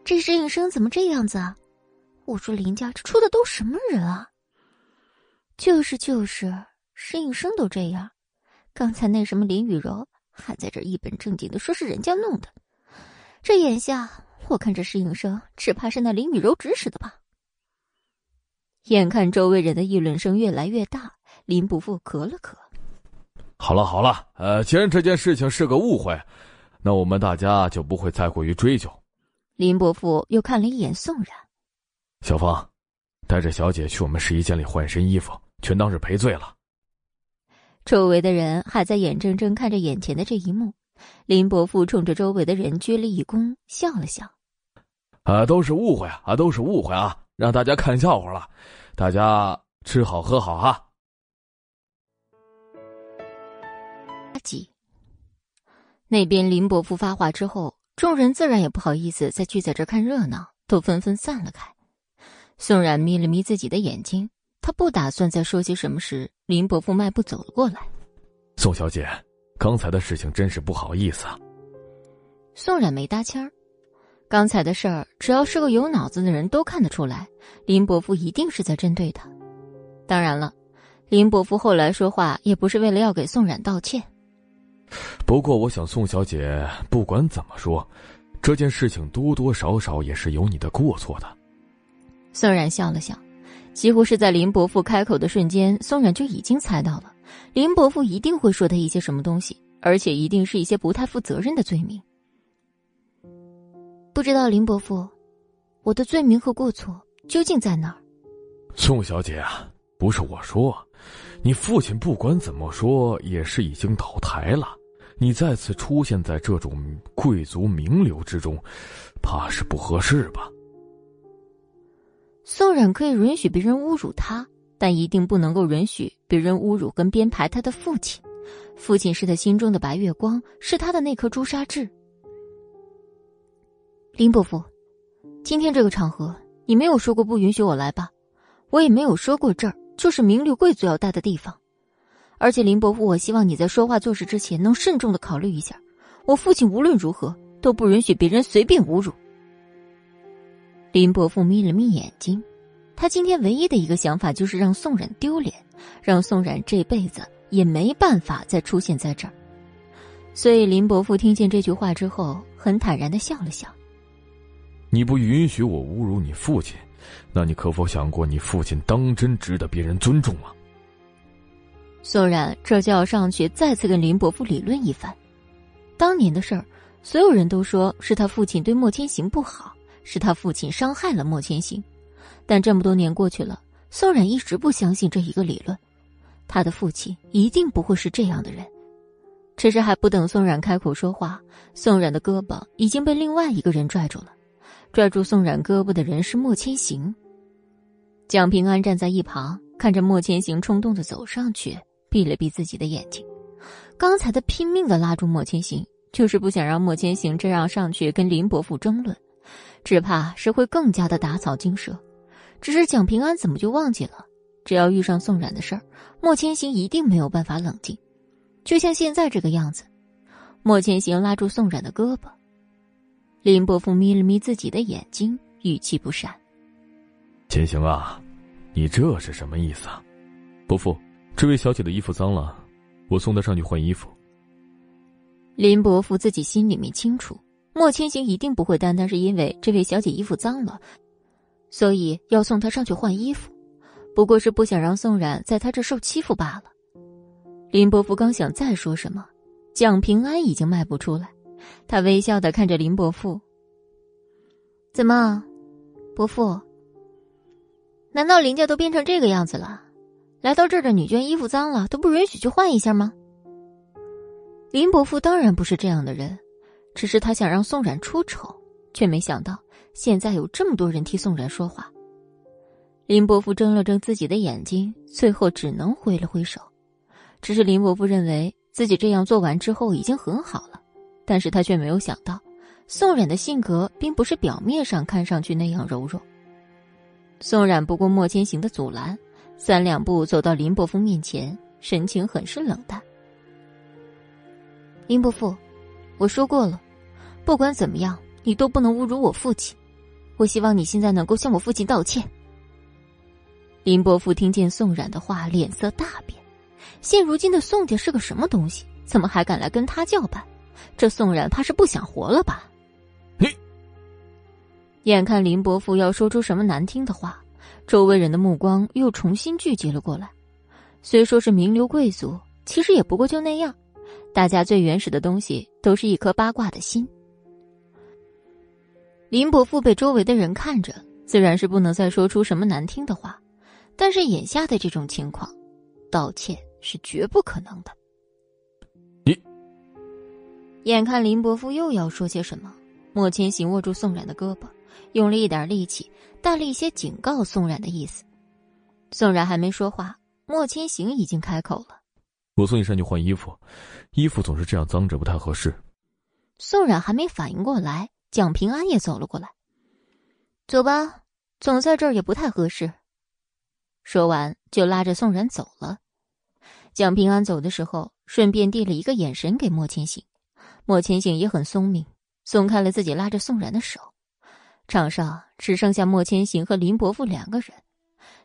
这侍应生怎么这样子啊？我说林家这出的都什么人啊？就是就是，侍应生都这样。刚才那什么林雨柔还在这一本正经的说是人家弄的，这眼下我看这侍应生只怕是那林雨柔指使的吧。眼看周围人的议论声越来越大，林伯父咳了咳：“好了好了，呃，既然这件事情是个误会，那我们大家就不会再过于追究。”林伯父又看了一眼宋然：“小芳，带着小姐去我们试衣间里换身衣服，全当是赔罪了。”周围的人还在眼睁睁看着眼前的这一幕，林伯父冲着周围的人鞠了一躬，笑了笑：“啊，都是误会啊，都是误会啊，让大家看笑话了，大家吃好喝好哈。”几那边林伯父发话之后，众人自然也不好意思再聚在这看热闹，都纷纷散了开。宋冉眯了眯自己的眼睛。他不打算再说些什么时，林伯父迈步走了过来。宋小姐，刚才的事情真是不好意思啊。宋冉没搭腔儿，刚才的事儿，只要是个有脑子的人都看得出来，林伯父一定是在针对他。当然了，林伯父后来说话也不是为了要给宋冉道歉。不过，我想宋小姐不管怎么说，这件事情多多少少也是有你的过错的。宋冉笑了笑，几乎是在林伯父开口的瞬间，宋冉就已经猜到了，林伯父一定会说他一些什么东西，而且一定是一些不太负责任的罪名。不知道林伯父，我的罪名和过错究竟在哪儿？宋小姐啊，不是我说，你父亲不管怎么说也是已经倒台了，你再次出现在这种贵族名流之中，怕是不合适吧？宋冉可以允许别人侮辱他，但一定不能够允许别人侮辱跟编排他的父亲。父亲是他心中的白月光，是他的那颗朱砂痣。林伯父，今天这个场合，你没有说过不允许我来吧？我也没有说过这儿就是名流贵族要待的地方。而且林伯父，我希望你在说话做事之前能慎重的考虑一下。我父亲无论如何都不允许别人随便侮辱。林伯父眯了眯眼睛，他今天唯一的一个想法就是让宋冉丢脸，让宋冉这辈子也没办法再出现在这儿。所以林伯父听见这句话之后，很坦然的笑了笑。你不允许我侮辱你父亲，那你可否想过，你父亲当真值得别人尊重吗？宋冉这就要上去再次跟林伯父理论一番。当年的事儿，所有人都说是他父亲对莫千行不好。是他父亲伤害了莫千行，但这么多年过去了，宋冉一直不相信这一个理论。他的父亲一定不会是这样的人。只是还不等宋冉开口说话，宋冉的胳膊已经被另外一个人拽住了。拽住宋冉胳膊的人是莫千行。蒋平安站在一旁，看着莫千行冲动的走上去，闭了闭自己的眼睛。刚才他拼命的拉住莫千行，就是不想让莫千行这样上去跟林伯父争论。只怕是会更加的打草惊蛇。只是蒋平安怎么就忘记了？只要遇上宋冉的事儿，莫千行一定没有办法冷静，就像现在这个样子。莫千行拉住宋冉的胳膊，林伯父眯了眯自己的眼睛，语气不善：“千行啊，你这是什么意思啊？”伯父，这位小姐的衣服脏了，我送她上去换衣服。林伯父自己心里面清楚。莫千行一定不会单单是因为这位小姐衣服脏了，所以要送她上去换衣服，不过是不想让宋冉在他这受欺负罢了。林伯父刚想再说什么，蒋平安已经迈不出来，他微笑的看着林伯父：“怎么，伯父？难道林家都变成这个样子了？来到这儿的女眷衣服脏了都不允许去换一下吗？”林伯父当然不是这样的人。只是他想让宋冉出丑，却没想到现在有这么多人替宋冉说话。林伯父睁了睁自己的眼睛，最后只能挥了挥手。只是林伯父认为自己这样做完之后已经很好了，但是他却没有想到，宋冉的性格并不是表面上看上去那样柔弱。宋冉不顾莫千行的阻拦，三两步走到林伯父面前，神情很是冷淡。林伯父，我说过了。不管怎么样，你都不能侮辱我父亲。我希望你现在能够向我父亲道歉。林伯父听见宋冉的话，脸色大变。现如今的宋家是个什么东西？怎么还敢来跟他叫板？这宋冉怕是不想活了吧？你！眼看林伯父要说出什么难听的话，周围人的目光又重新聚集了过来。虽说是名流贵族，其实也不过就那样。大家最原始的东西，都是一颗八卦的心。林伯父被周围的人看着，自然是不能再说出什么难听的话。但是眼下的这种情况，道歉是绝不可能的。你，眼看林伯父又要说些什么，莫千行握住宋冉的胳膊，用了一点力气，带了一些警告宋冉的意思。宋冉还没说话，莫千行已经开口了：“我送你上去换衣服，衣服总是这样脏着，不太合适。”宋冉还没反应过来。蒋平安也走了过来，走吧，总在这儿也不太合适。说完，就拉着宋冉走了。蒋平安走的时候，顺便递了一个眼神给莫千行。莫千行也很聪明，松开了自己拉着宋冉的手。场上只剩下莫千行和林伯父两个人。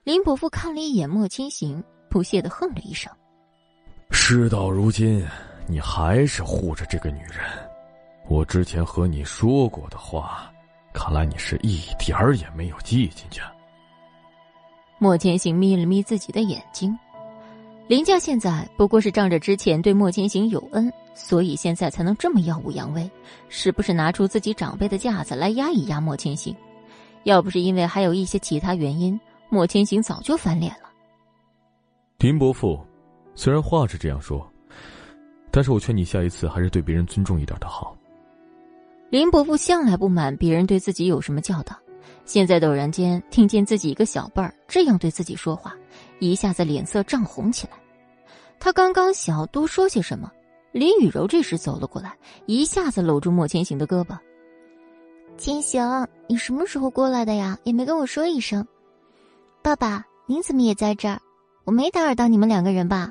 林伯父看了一眼莫千行，不屑的哼了一声：“事到如今，你还是护着这个女人。”我之前和你说过的话，看来你是一点儿也没有记进去。莫千行眯了眯自己的眼睛。林家现在不过是仗着之前对莫千行有恩，所以现在才能这么耀武扬威，时不时拿出自己长辈的架子来压一压莫千行。要不是因为还有一些其他原因，莫千行早就翻脸了。林伯父，虽然话是这样说，但是我劝你下一次还是对别人尊重一点的好。林伯父向来不满别人对自己有什么教导，现在陡然间听见自己一个小辈儿这样对自己说话。一下子脸色涨红起来，他刚刚想多说些什么，林雨柔这时走了过来，一下子搂住莫千行的胳膊。千行，你什么时候过来的呀？也没跟我说一声。爸爸，您怎么也在这儿？我没打扰到你们两个人吧？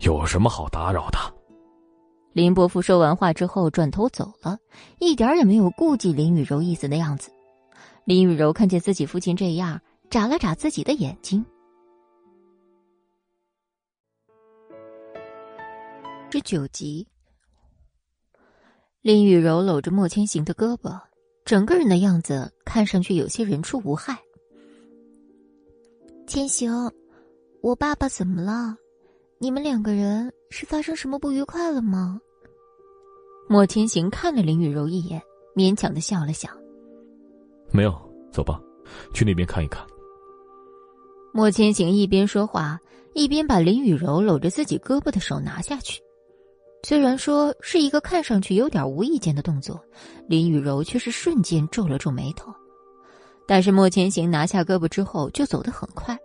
有什么好打扰的？林伯父说完话之后转头走了，一点也没有顾及林雨柔意思的样子。林雨柔看见自己父亲这样，眨了眨自己的眼睛。十九集，林雨柔搂着莫千行的胳膊，整个人的样子看上去有些人畜无害。千行，我爸爸怎么了？你们两个人是发生什么不愉快了吗？莫千行看了林雨柔一眼，勉强的笑了笑：“没有，走吧，去那边看一看。”莫千行一边说话，一边把林雨柔搂着自己胳膊的手拿下去。虽然说是一个看上去有点无意间的动作，林雨柔却是瞬间皱了皱眉头。但是莫千行拿下胳膊之后就走得很快，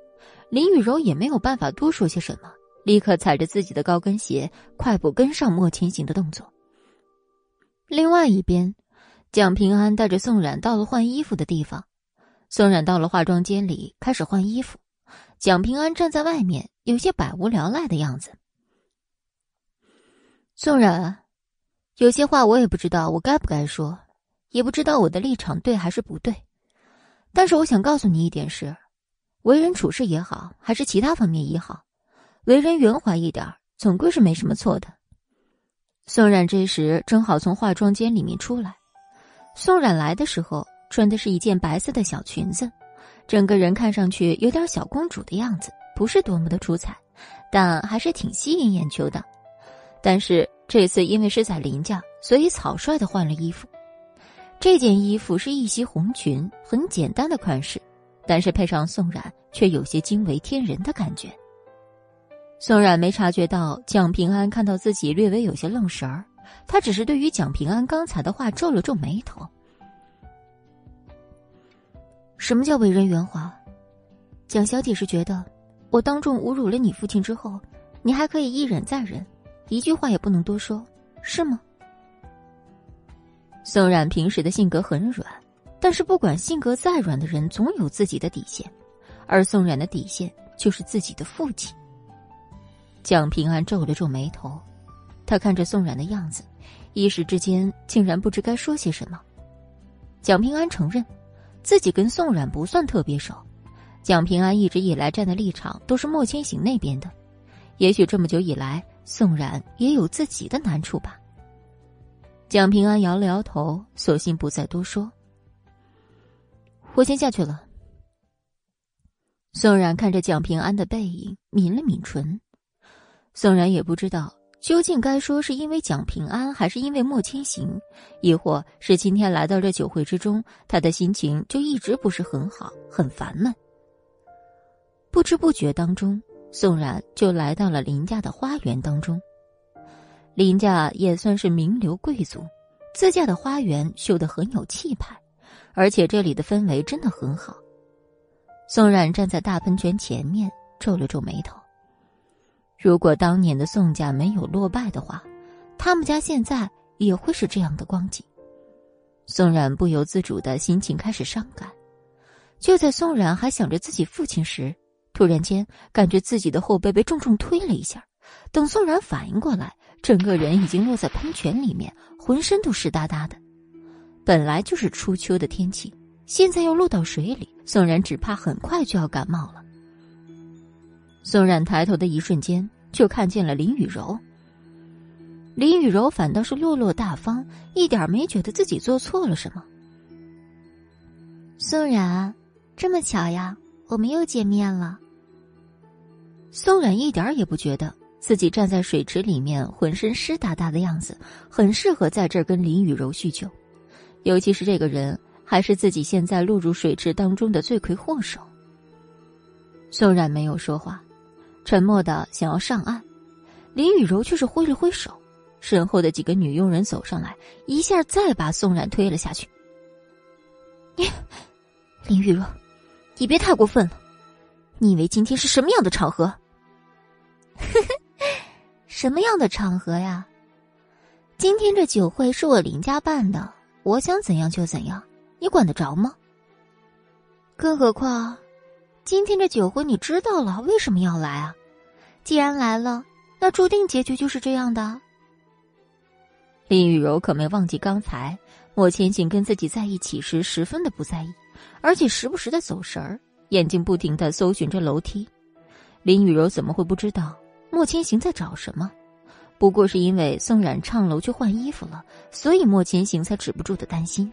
林雨柔也没有办法多说些什么，立刻踩着自己的高跟鞋快步跟上莫千行的动作。另外一边，蒋平安带着宋冉到了换衣服的地方，宋冉到了化妆间里开始换衣服，蒋平安站在外面有些百无聊赖的样子。宋冉，有些话我也不知道我该不该说，也不知道我的立场对还是不对。但是我想告诉你一点是，为人处事也好，还是其他方面也好，为人圆滑一点，总归是没什么错的。宋冉这时正好从化妆间里面出来。宋冉来的时候穿的是一件白色的小裙子，整个人看上去有点小公主的样子，不是多么的出彩，但还是挺吸引眼球的。但是这次因为是在林家，所以草率的换了衣服。这件衣服是一袭红裙，很简单的款式，但是配上宋冉，却有些惊为天人的感觉。宋冉没察觉到蒋平安看到自己略微有些愣神儿，他只是对于蒋平安刚才的话皱了皱眉头。什么叫为人圆滑？蒋小姐是觉得我当众侮辱了你父亲之后，你还可以一忍再忍？一句话也不能多说，是吗？宋冉平时的性格很软，但是不管性格再软的人，总有自己的底线，而宋冉的底线就是自己的父亲。蒋平安皱了皱眉头，他看着宋冉的样子，一时之间竟然不知该说些什么。蒋平安承认，自己跟宋冉不算特别熟，蒋平安一直以来站的立场都是莫千行那边的，也许这么久以来。宋冉也有自己的难处吧。蒋平安摇了摇头，索性不再多说。我先下去了。宋冉看着蒋平安的背影，抿了抿唇。宋冉也不知道究竟该说是因为蒋平安，还是因为莫千行，亦或是今天来到这酒会之中，他的心情就一直不是很好，很烦闷。不知不觉当中。宋冉就来到了林家的花园当中。林家也算是名流贵族，自家的花园修得很有气派，而且这里的氛围真的很好。宋冉站在大喷泉前面，皱了皱眉头。如果当年的宋家没有落败的话，他们家现在也会是这样的光景。宋冉不由自主的心情开始伤感。就在宋冉还想着自己父亲时，突然间，感觉自己的后背被重重推了一下。等宋冉反应过来，整个人已经落在喷泉里面，浑身都湿哒哒的。本来就是初秋的天气，现在又落到水里，宋冉只怕很快就要感冒了。宋冉抬头的一瞬间，就看见了林雨柔。林雨柔反倒是落落大方，一点没觉得自己做错了什么。宋冉，这么巧呀！我们又见面了。宋冉一点也不觉得自己站在水池里面，浑身湿哒哒的样子，很适合在这儿跟林雨柔叙旧。尤其是这个人，还是自己现在落入水池当中的罪魁祸首。宋冉没有说话，沉默的想要上岸。林雨柔却是挥了挥手，身后的几个女佣人走上来，一下再把宋冉推了下去。你，林雨柔，你别太过分了。你以为今天是什么样的场合？什么样的场合呀？今天这酒会是我林家办的，我想怎样就怎样，你管得着吗？更何况，今天这酒会你知道了，为什么要来啊？既然来了，那注定结局就是这样的。林雨柔可没忘记刚才莫千行跟自己在一起时十分的不在意，而且时不时的走神儿，眼睛不停的搜寻着楼梯。林雨柔怎么会不知道莫千行在找什么？不过是因为宋冉上楼去换衣服了，所以莫千行才止不住的担心。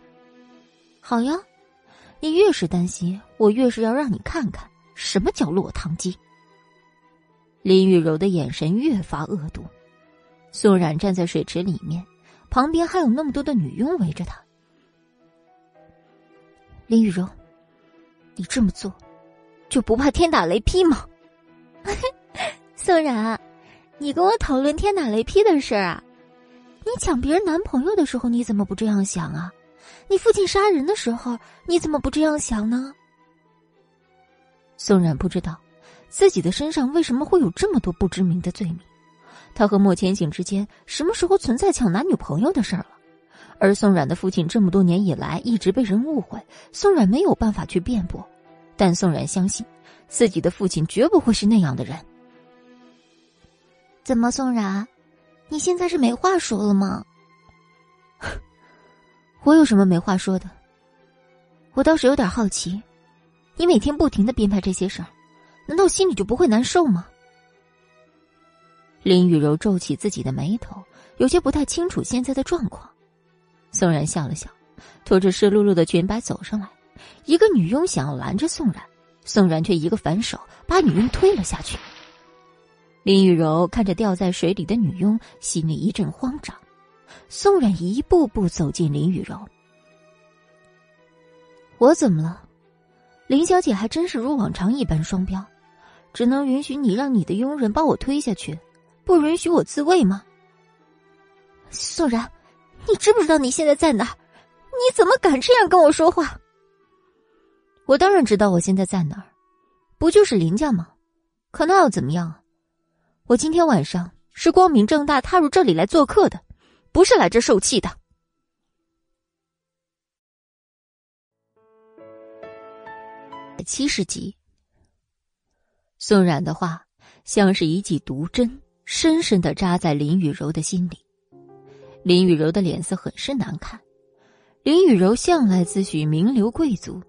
好呀，你越是担心，我越是要让你看看什么叫落汤鸡。林雨柔的眼神越发恶毒。宋冉站在水池里面，旁边还有那么多的女佣围着他。林雨柔，你这么做，就不怕天打雷劈吗？宋冉，你跟我讨论天打雷劈的事儿啊？你抢别人男朋友的时候，你怎么不这样想啊？你父亲杀人的时候，你怎么不这样想呢？宋冉不知道自己的身上为什么会有这么多不知名的罪名，他和莫千行之间什么时候存在抢男女朋友的事儿了？而宋冉的父亲这么多年以来一直被人误会，宋冉没有办法去辩驳，但宋冉相信。自己的父亲绝不会是那样的人。怎么，宋冉，你现在是没话说了吗？我有什么没话说的？我倒是有点好奇，你每天不停的编排这些事儿，难道心里就不会难受吗？林雨柔皱起自己的眉头，有些不太清楚现在的状况。宋然笑了笑，拖着湿漉漉的裙摆走上来，一个女佣想要拦着宋然。宋然却一个反手把女佣推了下去。林雨柔看着掉在水里的女佣，心里一阵慌张。宋冉一步步走进林雨柔。我怎么了？林小姐还真是如往常一般双标，只能允许你让你的佣人把我推下去，不允许我自卫吗？宋冉，你知不知道你现在在哪？你怎么敢这样跟我说话？我当然知道我现在在哪儿，不就是林家吗？可那又怎么样？我今天晚上是光明正大踏入这里来做客的，不是来这受气的。七十集，宋冉的话像是一记毒针，深深的扎在林雨柔的心里。林雨柔的脸色很是难看。林雨柔向来自诩名流贵族。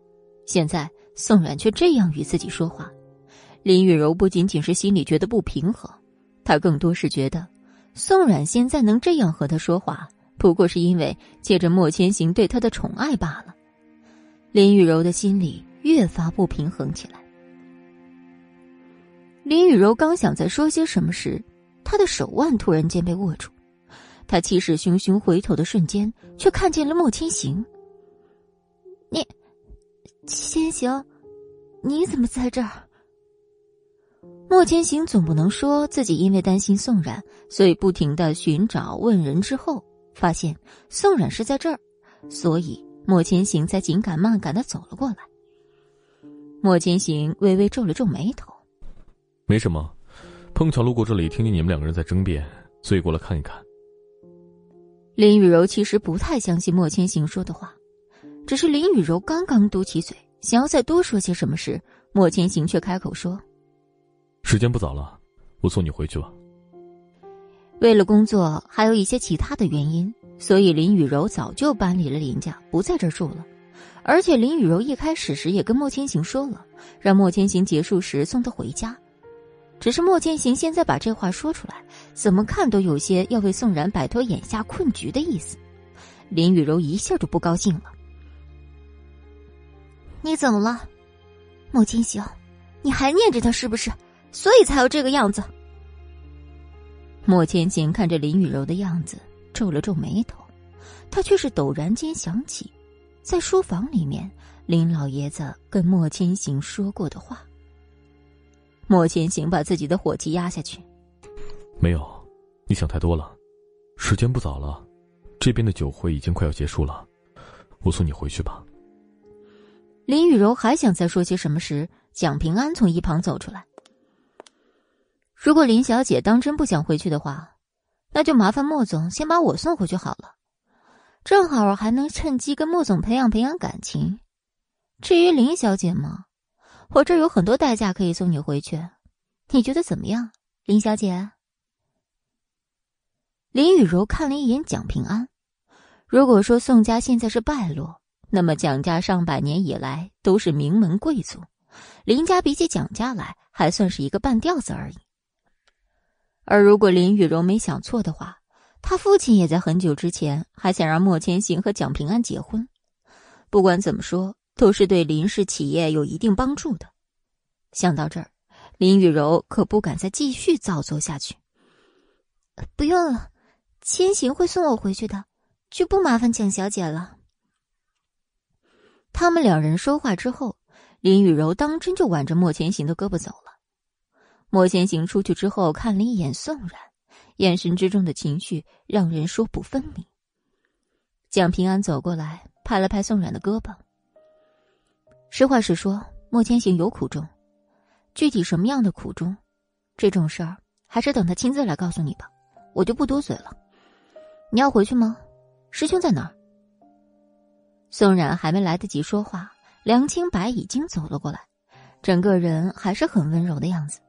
现在宋冉却这样与自己说话，林雨柔不仅仅是心里觉得不平衡，他更多是觉得宋冉现在能这样和他说话，不过是因为借着莫千行对他的宠爱罢了。林雨柔的心里越发不平衡起来。林雨柔刚想再说些什么时，她的手腕突然间被握住，她气势汹汹回头的瞬间，却看见了莫千行。你。千行，你怎么在这儿？莫千行总不能说自己因为担心宋冉，所以不停的寻找问人，之后发现宋冉是在这儿，所以莫千行才紧赶慢赶的走了过来。莫千行微微皱了皱眉头，没什么，碰巧路过这里，听见你们两个人在争辩，所以过来看一看。林雨柔其实不太相信莫千行说的话。只是林雨柔刚刚嘟起嘴，想要再多说些什么时，莫千行却开口说：“时间不早了，我送你回去吧。”为了工作，还有一些其他的原因，所以林雨柔早就搬离了林家，不在这儿住了。而且林雨柔一开始时也跟莫千行说了，让莫千行结束时送她回家。只是莫千行现在把这话说出来，怎么看都有些要为宋然摆脱眼下困局的意思。林雨柔一下就不高兴了。你怎么了，莫千行？你还念着他是不是？所以才要这个样子。莫千行看着林雨柔的样子，皱了皱眉头。他却是陡然间想起，在书房里面，林老爷子跟莫千行说过的话。莫千行把自己的火气压下去。没有，你想太多了。时间不早了，这边的酒会已经快要结束了，我送你回去吧。林雨柔还想再说些什么时，蒋平安从一旁走出来。如果林小姐当真不想回去的话，那就麻烦莫总先把我送回去好了，正好还能趁机跟莫总培养培养感情。至于林小姐嘛，我这有很多代驾可以送你回去，你觉得怎么样，林小姐？林雨柔看了一眼蒋平安，如果说宋家现在是败落。那么蒋家上百年以来都是名门贵族，林家比起蒋家来还算是一个半吊子而已。而如果林雨柔没想错的话，他父亲也在很久之前还想让莫千行和蒋平安结婚。不管怎么说，都是对林氏企业有一定帮助的。想到这儿，林雨柔可不敢再继续造作下去。不用了，千行会送我回去的，就不麻烦蒋小姐了。他们两人说话之后，林雨柔当真就挽着莫千行的胳膊走了。莫千行出去之后，看了一眼宋冉，眼神之中的情绪让人说不分明。蒋平安走过来，拍了拍宋冉的胳膊。实话实说，莫千行有苦衷，具体什么样的苦衷，这种事儿还是等他亲自来告诉你吧，我就不多嘴了。你要回去吗？师兄在哪儿？宋冉还没来得及说话，梁清白已经走了过来，整个人还是很温柔的样子。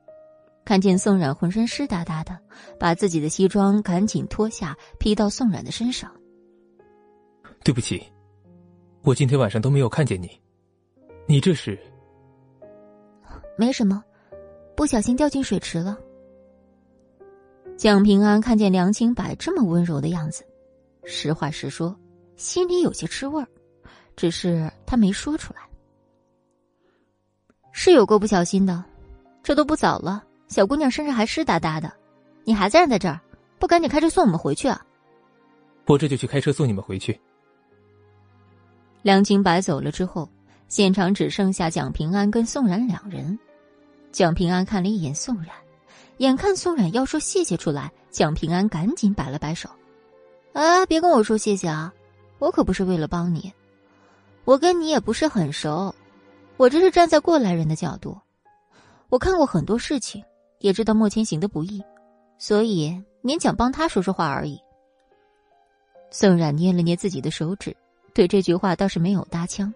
看见宋冉浑身湿哒哒的，把自己的西装赶紧脱下披到宋冉的身上。对不起，我今天晚上都没有看见你，你这是？没什么，不小心掉进水池了。蒋平安看见梁清白这么温柔的样子，实话实说，心里有些吃味儿。只是他没说出来，是有过不小心的。这都不早了，小姑娘身上还湿哒哒的，你还在站在这儿，不赶紧开车送我们回去啊？我这就去开车送你们回去。梁清白走了之后，现场只剩下蒋平安跟宋冉两人。蒋平安看了一眼宋冉，眼看宋冉要说谢谢出来，蒋平安赶紧摆了摆手：“啊，别跟我说谢谢啊，我可不是为了帮你。”我跟你也不是很熟，我这是站在过来人的角度，我看过很多事情，也知道莫千行的不易，所以勉强帮他说说话而已。宋冉捏了捏自己的手指，对这句话倒是没有搭腔。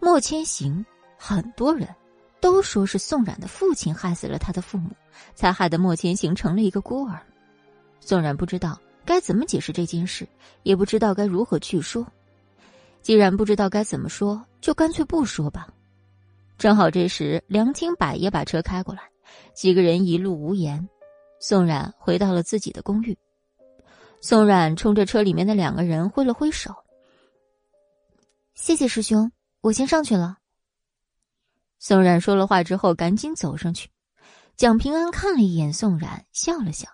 莫千行，很多人都说是宋冉的父亲害死了他的父母，才害得莫千行成了一个孤儿。宋冉不知道该怎么解释这件事，也不知道该如何去说。既然不知道该怎么说，就干脆不说吧。正好这时，梁清柏也把车开过来，几个人一路无言。宋冉回到了自己的公寓。宋冉冲着车里面的两个人挥了挥手：“谢谢师兄，我先上去了。”宋冉说了话之后，赶紧走上去。蒋平安看了一眼宋冉，笑了笑，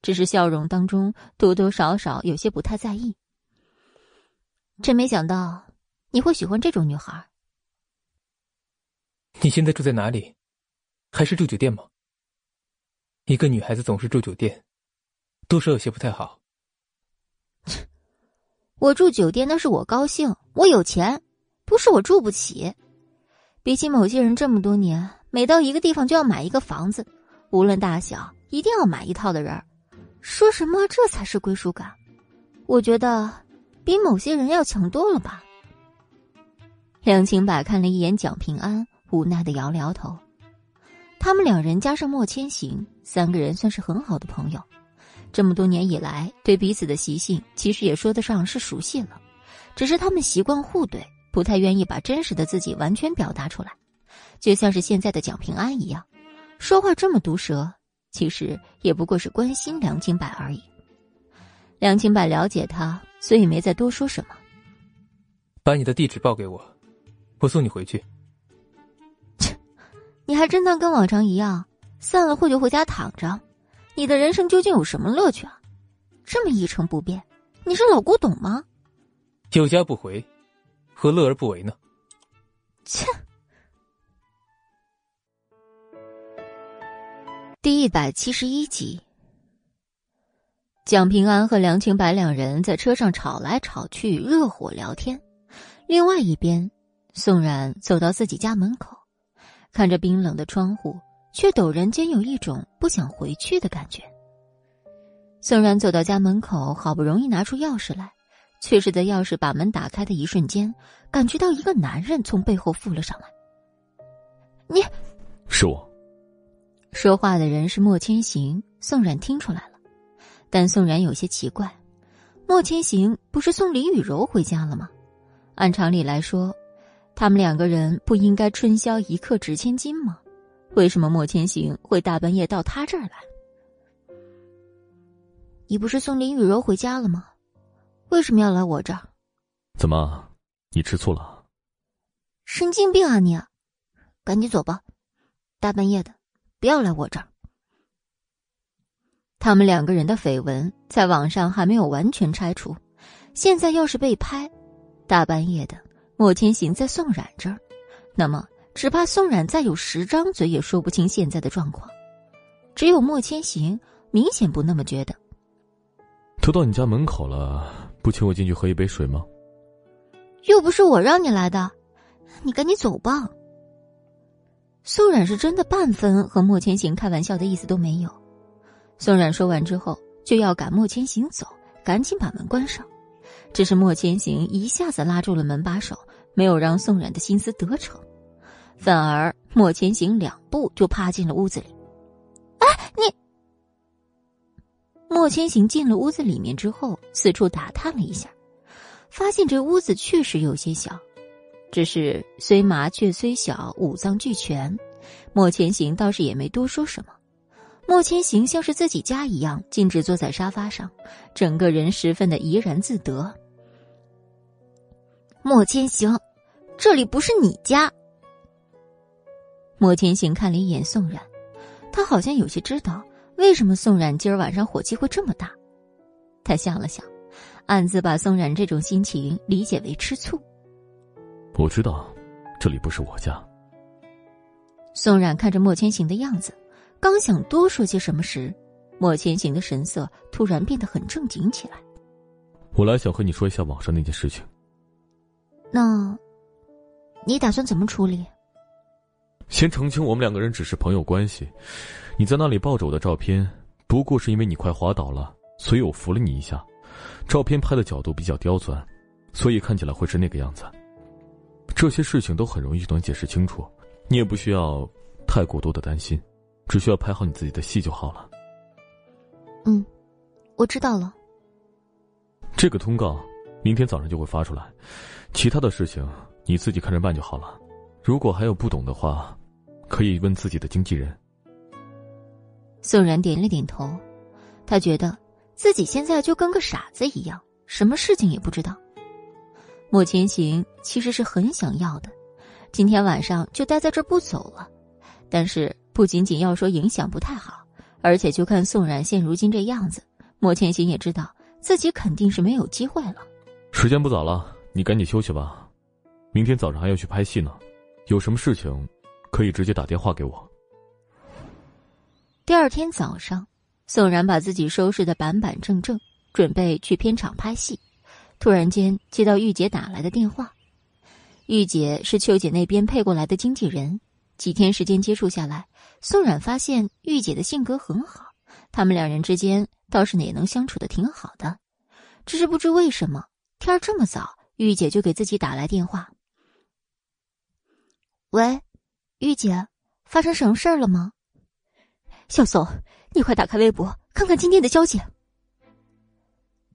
只是笑容当中多多少少有些不太在意。真没想到你会喜欢这种女孩。你现在住在哪里？还是住酒店吗？一个女孩子总是住酒店，多少有些不太好。我住酒店那是我高兴，我有钱，不是我住不起。比起某些人这么多年，每到一个地方就要买一个房子，无论大小，一定要买一套的人，说什么这才是归属感？我觉得。比某些人要强多了吧？梁清柏看了一眼蒋平安，无奈的摇了摇头。他们两人加上莫千行，三个人算是很好的朋友。这么多年以来，对彼此的习性其实也说得上是熟悉了。只是他们习惯互怼，不太愿意把真实的自己完全表达出来。就像是现在的蒋平安一样，说话这么毒舌，其实也不过是关心梁清柏而已。梁清柏了解他。所以没再多说什么。把你的地址报给我，我送你回去。切，你还真当跟往常一样，散了会就回家躺着？你的人生究竟有什么乐趣啊？这么一成不变，你是老古董吗？有家不回，何乐而不为呢？切！第一百七十一集，蒋平安和梁清白两人在车上吵来吵去，热火聊天。另外一边，宋冉走到自己家门口，看着冰冷的窗户，却陡然间有一种不想回去的感觉。宋然走到家门口，好不容易拿出钥匙来，却是在钥匙把门打开的一瞬间，感觉到一个男人从背后附了上来。你，是我。说话的人是莫千行，宋冉听出来了，但宋冉有些奇怪：莫千行不是送林雨柔回家了吗？按常理来说，他们两个人不应该春宵一刻值千金吗？为什么莫千行会大半夜到他这儿来？你不是送林雨柔回家了吗？为什么要来我这儿？怎么，你吃醋了？神经病啊你！赶紧走吧，大半夜的，不要来我这儿。他们两个人的绯闻在网上还没有完全拆除，现在要是被拍。大半夜的，莫千行在宋冉这儿，那么只怕宋冉再有十张嘴也说不清现在的状况。只有莫千行明显不那么觉得。都到你家门口了，不请我进去喝一杯水吗？又不是我让你来的，你赶紧走吧。宋冉是真的半分和莫千行开玩笑的意思都没有。宋冉说完之后，就要赶莫千行走，赶紧把门关上。只是莫千行一下子拉住了门把手，没有让宋冉的心思得逞，反而莫千行两步就趴进了屋子里。哎，你！莫千行进了屋子里面之后，四处打探了一下，发现这屋子确实有些小，只是虽麻雀虽小，五脏俱全。莫千行倒是也没多说什么。莫千行像是自己家一样，径直坐在沙发上，整个人十分的怡然自得。莫千行，这里不是你家。莫千行看了一眼宋冉，他好像有些知道为什么宋冉今儿晚上火气会这么大。他笑了笑，暗自把宋冉这种心情理解为吃醋。我知道，这里不是我家。宋冉看着莫千行的样子。刚想多说些什么时，莫千行的神色突然变得很正经起来。我来想和你说一下网上那件事情。那，你打算怎么处理？先澄清，我们两个人只是朋友关系。你在那里抱着我的照片，不过是因为你快滑倒了，所以我扶了你一下。照片拍的角度比较刁钻，所以看起来会是那个样子。这些事情都很容易就能解释清楚，你也不需要太过多的担心。只需要拍好你自己的戏就好了。嗯，我知道了。这个通告明天早上就会发出来，其他的事情你自己看着办就好了。如果还有不懂的话，可以问自己的经纪人。宋然点了点头，他觉得自己现在就跟个傻子一样，什么事情也不知道。莫千行其实是很想要的，今天晚上就待在这儿不走了，但是。不仅仅要说影响不太好，而且就看宋然现如今这样子，莫千行也知道自己肯定是没有机会了。时间不早了，你赶紧休息吧，明天早上还要去拍戏呢。有什么事情，可以直接打电话给我。第二天早上，宋冉把自己收拾的板板正正，准备去片场拍戏。突然间接到玉姐打来的电话，玉姐是秋姐那边配过来的经纪人。几天时间接触下来，宋冉发现玉姐的性格很好，他们两人之间倒是也能相处的挺好的。只是不知为什么，天儿这么早，玉姐就给自己打来电话。喂，玉姐，发生什么事儿了吗？小宋，你快打开微博看看今天的消息。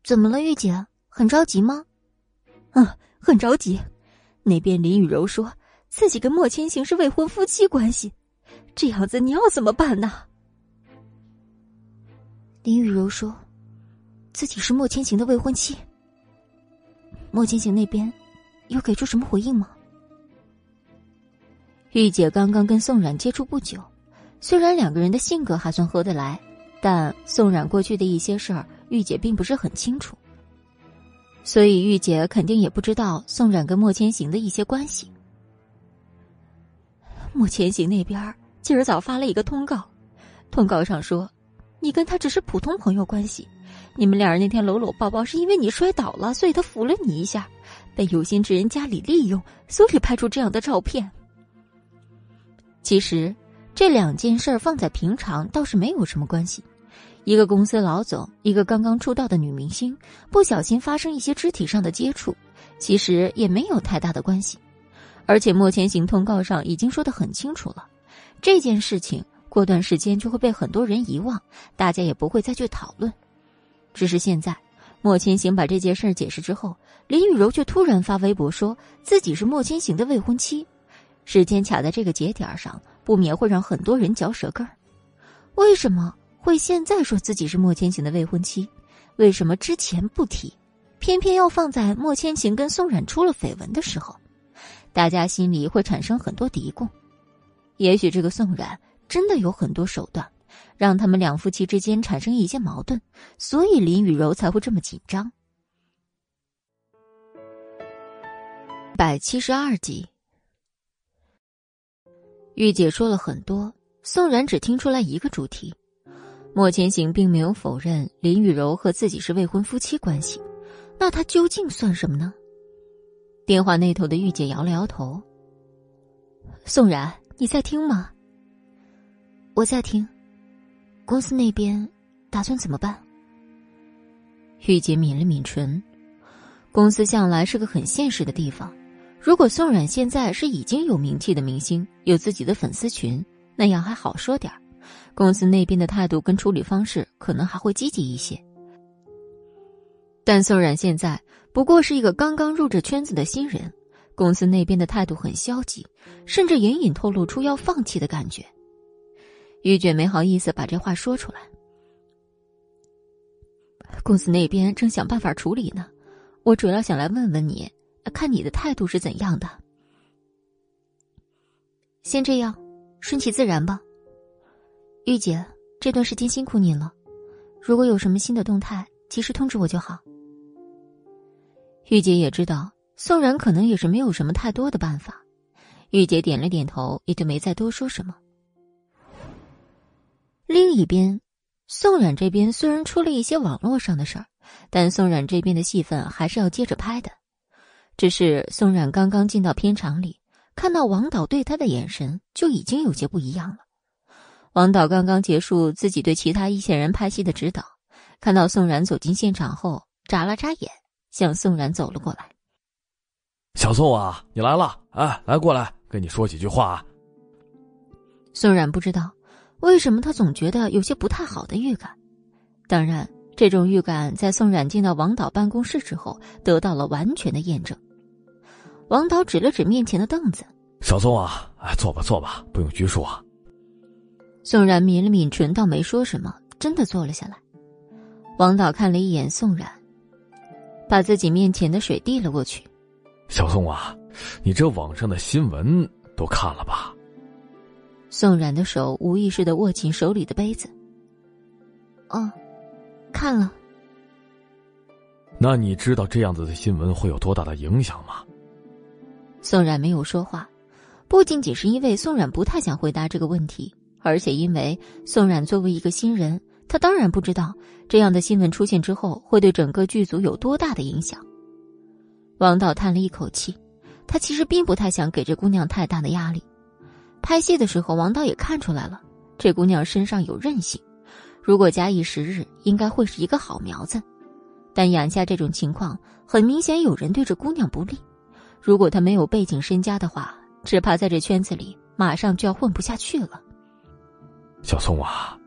怎么了，玉姐？很着急吗？嗯，很着急。那边林雨柔说。自己跟莫千行是未婚夫妻关系，这样子你要怎么办呢？林雨柔说，自己是莫千行的未婚妻。莫千行那边有给出什么回应吗？玉姐刚刚跟宋冉接触不久，虽然两个人的性格还算合得来，但宋冉过去的一些事儿，玉姐并不是很清楚。所以玉姐肯定也不知道宋冉跟莫千行的一些关系。莫千行那边今儿早发了一个通告，通告上说，你跟他只是普通朋友关系，你们俩人那天搂搂抱抱是因为你摔倒了，所以他扶了你一下，被有心之人家里利用，所以拍出这样的照片。其实，这两件事放在平常倒是没有什么关系。一个公司老总，一个刚刚出道的女明星，不小心发生一些肢体上的接触，其实也没有太大的关系。而且莫千行通告上已经说的很清楚了，这件事情过段时间就会被很多人遗忘，大家也不会再去讨论。只是现在，莫千行把这件事解释之后，林雨柔却突然发微博说自己是莫千行的未婚妻。时间卡在这个节点上，不免会让很多人嚼舌根儿。为什么会现在说自己是莫千行的未婚妻？为什么之前不提，偏偏要放在莫千行跟宋冉出了绯闻的时候？大家心里会产生很多嘀咕。也许这个宋冉真的有很多手段，让他们两夫妻之间产生一些矛盾，所以林雨柔才会这么紧张。百七十二集。玉姐说了很多，宋然只听出来一个主题。莫千行并没有否认林雨柔和自己是未婚夫妻关系，那他究竟算什么呢？电话那头的玉姐摇了摇头。宋然，你在听吗？我在听。公司那边打算怎么办？玉姐抿了抿唇。公司向来是个很现实的地方。如果宋冉现在是已经有名气的明星，有自己的粉丝群，那样还好说点儿，公司那边的态度跟处理方式可能还会积极一些。但宋冉现在不过是一个刚刚入这圈子的新人，公司那边的态度很消极，甚至隐隐透露出要放弃的感觉。玉卷没好意思把这话说出来。公司那边正想办法处理呢，我主要想来问问你。看你的态度是怎样的。先这样，顺其自然吧。玉姐，这段时间辛苦你了。如果有什么新的动态，及时通知我就好。玉姐也知道宋然可能也是没有什么太多的办法。玉姐点了点头，也就没再多说什么。另一边，宋冉这边虽然出了一些网络上的事儿，但宋冉这边的戏份还是要接着拍的。只是宋冉刚刚进到片场里，看到王导对他的眼神就已经有些不一样了。王导刚刚结束自己对其他一线人拍戏的指导，看到宋冉走进现场后，眨了眨眼，向宋冉走了过来。小宋啊，你来了！哎，来过来，跟你说几句话啊。宋冉不知道为什么他总觉得有些不太好的预感，当然，这种预感在宋冉进到王导办公室之后得到了完全的验证。王导指了指面前的凳子：“小宋啊，哎，坐吧，坐吧，不用拘束啊。”宋冉抿了抿唇，倒没说什么，真的坐了下来。王导看了一眼宋冉，把自己面前的水递了过去：“小宋啊，你这网上的新闻都看了吧？”宋冉的手无意识的握紧手里的杯子：“哦，看了。”那你知道这样子的新闻会有多大的影响吗？宋冉没有说话，不仅仅是因为宋冉不太想回答这个问题，而且因为宋冉作为一个新人，他当然不知道这样的新闻出现之后会对整个剧组有多大的影响。王导叹了一口气，他其实并不太想给这姑娘太大的压力。拍戏的时候，王导也看出来了，这姑娘身上有韧性，如果假以时日，应该会是一个好苗子。但眼下这种情况，很明显有人对这姑娘不利。如果他没有背景身家的话，只怕在这圈子里马上就要混不下去了。小宋啊，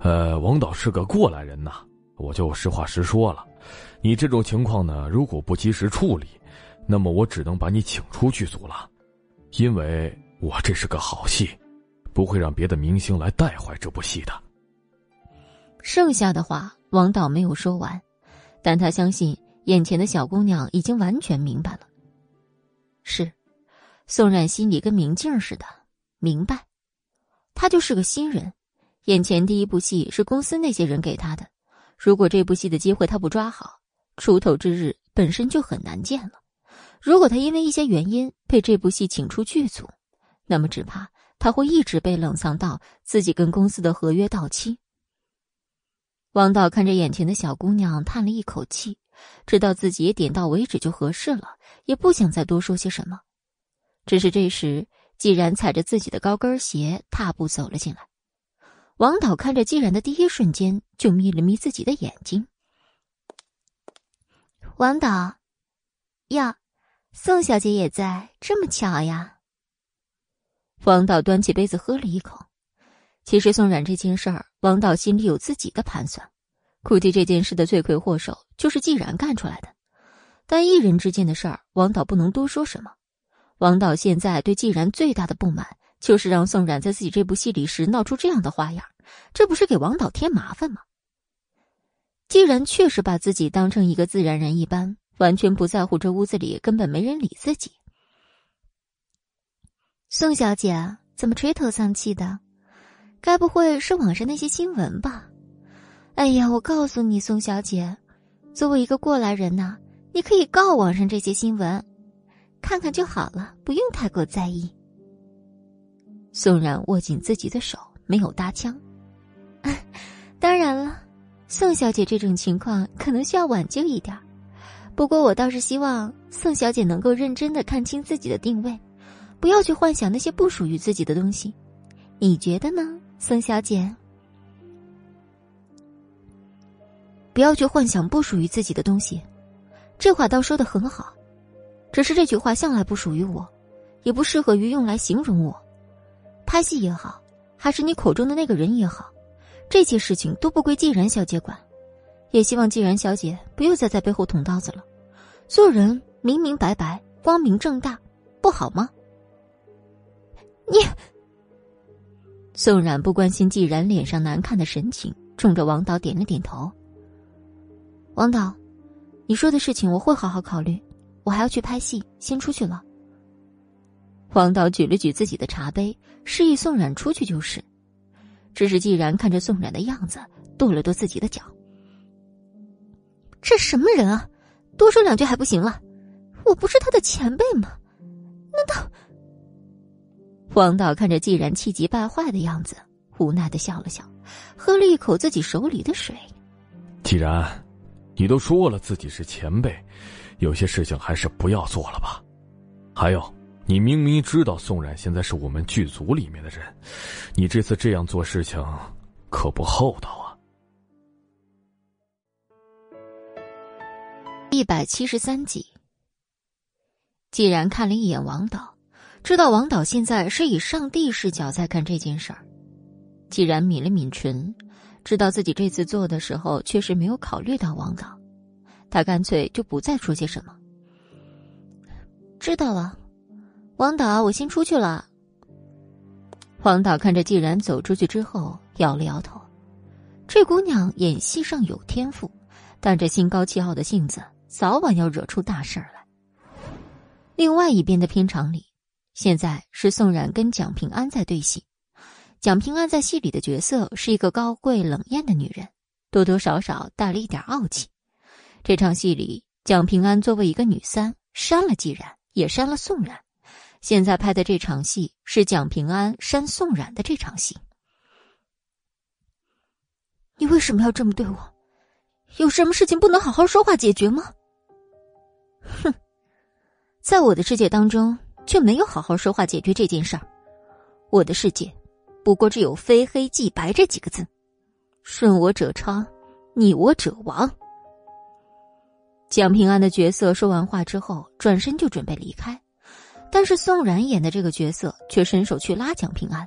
呃，王导是个过来人呐，我就实话实说了。你这种情况呢，如果不及时处理，那么我只能把你请出剧组了，因为我这是个好戏，不会让别的明星来带坏这部戏的。剩下的话，王导没有说完，但他相信眼前的小姑娘已经完全明白了。是，宋冉心里跟明镜似的，明白，他就是个新人，眼前第一部戏是公司那些人给他的，如果这部戏的机会他不抓好，出头之日本身就很难见了。如果他因为一些原因被这部戏请出剧组，那么只怕他会一直被冷藏到自己跟公司的合约到期。王导看着眼前的小姑娘，叹了一口气，知道自己点到为止就合适了，也不想再多说些什么。只是这时，既然踩着自己的高跟鞋踏步走了进来。王导看着既然的第一瞬间，就眯了眯自己的眼睛。王导，呀，宋小姐也在，这么巧呀。王导端起杯子喝了一口。其实宋冉这件事儿，王导心里有自己的盘算，估计这件事的罪魁祸首就是既然干出来的。但一人之间的事儿，王导不能多说什么。王导现在对既然最大的不满，就是让宋冉在自己这部戏里时闹出这样的花样，这不是给王导添麻烦吗？既然确实把自己当成一个自然人一般，完全不在乎这屋子里根本没人理自己。宋小姐怎么垂头丧气的？该不会是网上那些新闻吧？哎呀，我告诉你，宋小姐，作为一个过来人呐，你可以告网上这些新闻，看看就好了，不用太过在意。宋冉握紧自己的手，没有搭腔。当然了，宋小姐这种情况可能需要挽救一点，不过我倒是希望宋小姐能够认真的看清自己的定位，不要去幻想那些不属于自己的东西。你觉得呢？宋小姐，不要去幻想不属于自己的东西。这话倒说的很好，只是这句话向来不属于我，也不适合于用来形容我。拍戏也好，还是你口中的那个人也好，这些事情都不归既然小姐管。也希望既然小姐不要再在背后捅刀子了，做人明明白白、光明正大，不好吗？你。宋冉不关心季然脸上难看的神情，冲着王导点了点头。王导，你说的事情我会好好考虑，我还要去拍戏，先出去了。王导举了举自己的茶杯，示意宋冉出去就是。只是既然看着宋冉的样子，跺了跺自己的脚。这什么人啊？多说两句还不行了？我不是他的前辈吗？难道？王导看着既然气急败坏的样子，无奈的笑了笑，喝了一口自己手里的水。既然，你都说了自己是前辈，有些事情还是不要做了吧。还有，你明明知道宋冉现在是我们剧组里面的人，你这次这样做事情，可不厚道啊。一百七十三集。既然看了一眼王导。知道王导现在是以上帝视角在看这件事儿，既然抿了抿唇，知道自己这次做的时候确实没有考虑到王导，他干脆就不再说些什么。知道了，王导，我先出去了。王导看着既然走出去之后，摇了摇头，这姑娘演戏上有天赋，但这心高气傲的性子，早晚要惹出大事儿来。另外一边的片场里。现在是宋冉跟蒋平安在对戏，蒋平安在戏里的角色是一个高贵冷艳的女人，多多少少带了一点傲气。这场戏里，蒋平安作为一个女三，扇了季然，也扇了宋冉。现在拍的这场戏是蒋平安扇宋冉的这场戏。你为什么要这么对我？有什么事情不能好好说话解决吗？哼，在我的世界当中。却没有好好说话解决这件事儿。我的世界，不过只有非黑即白这几个字，顺我者昌，逆我者亡。蒋平安的角色说完话之后，转身就准备离开，但是宋冉演的这个角色却伸手去拉蒋平安。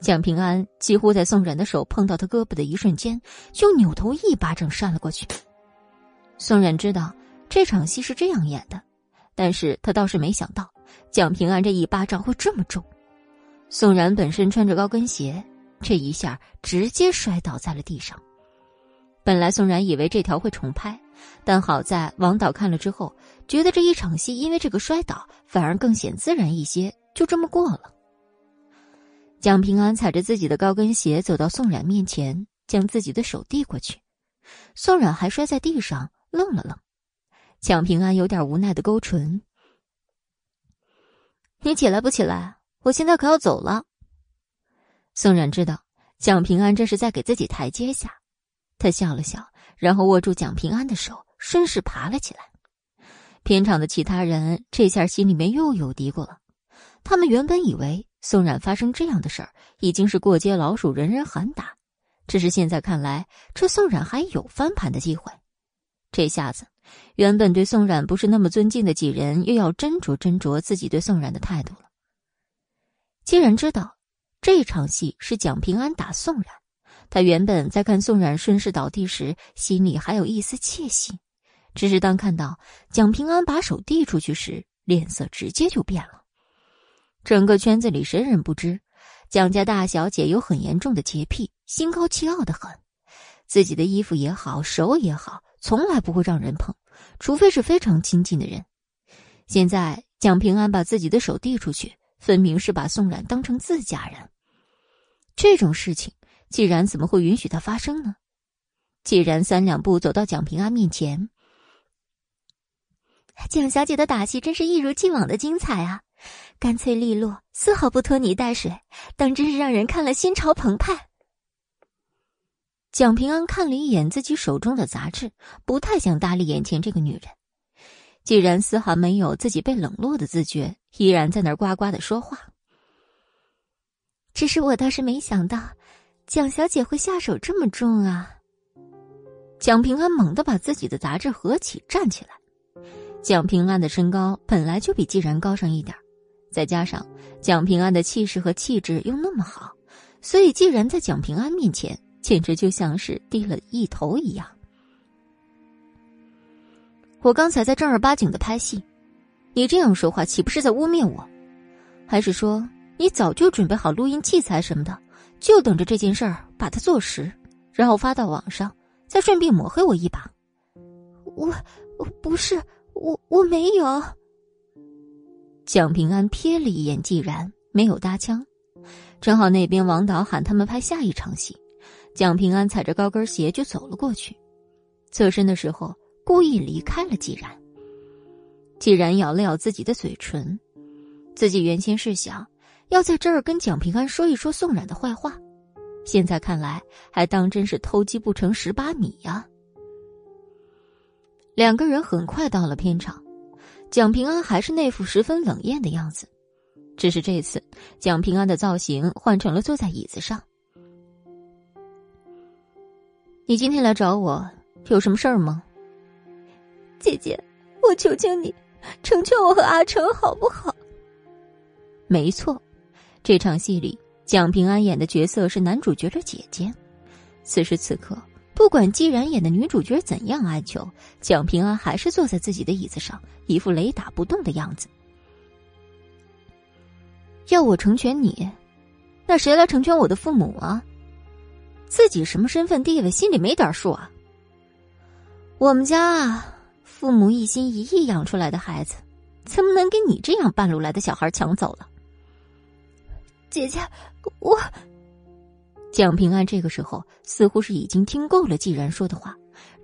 蒋平安几乎在宋冉的手碰到他胳膊的一瞬间，就扭头一巴掌扇了过去。宋冉知道这场戏是这样演的，但是他倒是没想到。蒋平安这一巴掌会这么重，宋冉本身穿着高跟鞋，这一下直接摔倒在了地上。本来宋冉以为这条会重拍，但好在王导看了之后，觉得这一场戏因为这个摔倒反而更显自然一些，就这么过了。蒋平安踩着自己的高跟鞋走到宋冉面前，将自己的手递过去。宋冉还摔在地上，愣了愣。蒋平安有点无奈的勾唇：“你起来不起来？我现在可要走了。”宋冉知道蒋平安这是在给自己台阶下。他笑了笑，然后握住蒋平安的手，顺势爬了起来。片场的其他人这下心里面又有嘀咕了。他们原本以为宋冉发生这样的事儿已经是过街老鼠，人人喊打。只是现在看来，这宋冉还有翻盘的机会。这下子，原本对宋冉不是那么尊敬的几人，又要斟酌斟酌自己对宋冉的态度了。既然知道这场戏是蒋平安打宋冉。他原本在看宋冉顺势倒地时，心里还有一丝窃喜，只是当看到蒋平安把手递出去时，脸色直接就变了。整个圈子里谁人不知，蒋家大小姐有很严重的洁癖，心高气傲的很，自己的衣服也好，手也好，从来不会让人碰，除非是非常亲近的人。现在蒋平安把自己的手递出去，分明是把宋冉当成自家人，这种事情。既然怎么会允许它发生呢？既然三两步走到蒋平安面前，蒋小姐的打戏真是一如既往的精彩啊，干脆利落，丝毫不拖泥带水，当真是让人看了心潮澎湃。蒋平安看了一眼自己手中的杂志，不太想搭理眼前这个女人。既然丝毫没有自己被冷落的自觉，依然在那儿呱呱的说话。只是我倒是没想到。蒋小姐会下手这么重啊！蒋平安猛地把自己的杂志合起，站起来。蒋平安的身高本来就比季然高上一点，再加上蒋平安的气势和气质又那么好，所以季然在蒋平安面前简直就像是低了一头一样。我刚才在正儿八经的拍戏，你这样说话岂不是在污蔑我？还是说你早就准备好录音器材什么的？就等着这件事儿把它做实，然后发到网上，再顺便抹黑我一把。我，不是我，我没有。蒋平安瞥了一眼季然，没有搭腔。正好那边王导喊他们拍下一场戏，蒋平安踩着高跟鞋就走了过去。侧身的时候，故意离开了季然。既然咬了咬自己的嘴唇，自己原先是想。要在这儿跟蒋平安说一说宋冉的坏话，现在看来还当真是偷鸡不成蚀把米呀。两个人很快到了片场，蒋平安还是那副十分冷艳的样子，只是这次蒋平安的造型换成了坐在椅子上。你今天来找我有什么事儿吗？姐姐，我求求你，成全我和阿成好不好？没错。这场戏里，蒋平安演的角色是男主角的姐姐。此时此刻，不管季然演的女主角怎样哀求，蒋平安还是坐在自己的椅子上，一副雷打不动的样子。要我成全你，那谁来成全我的父母啊？自己什么身份地位，心里没点数啊？我们家啊，父母一心一意养出来的孩子，怎么能给你这样半路来的小孩抢走了？姐姐，我。蒋平安这个时候似乎是已经听够了季然说的话，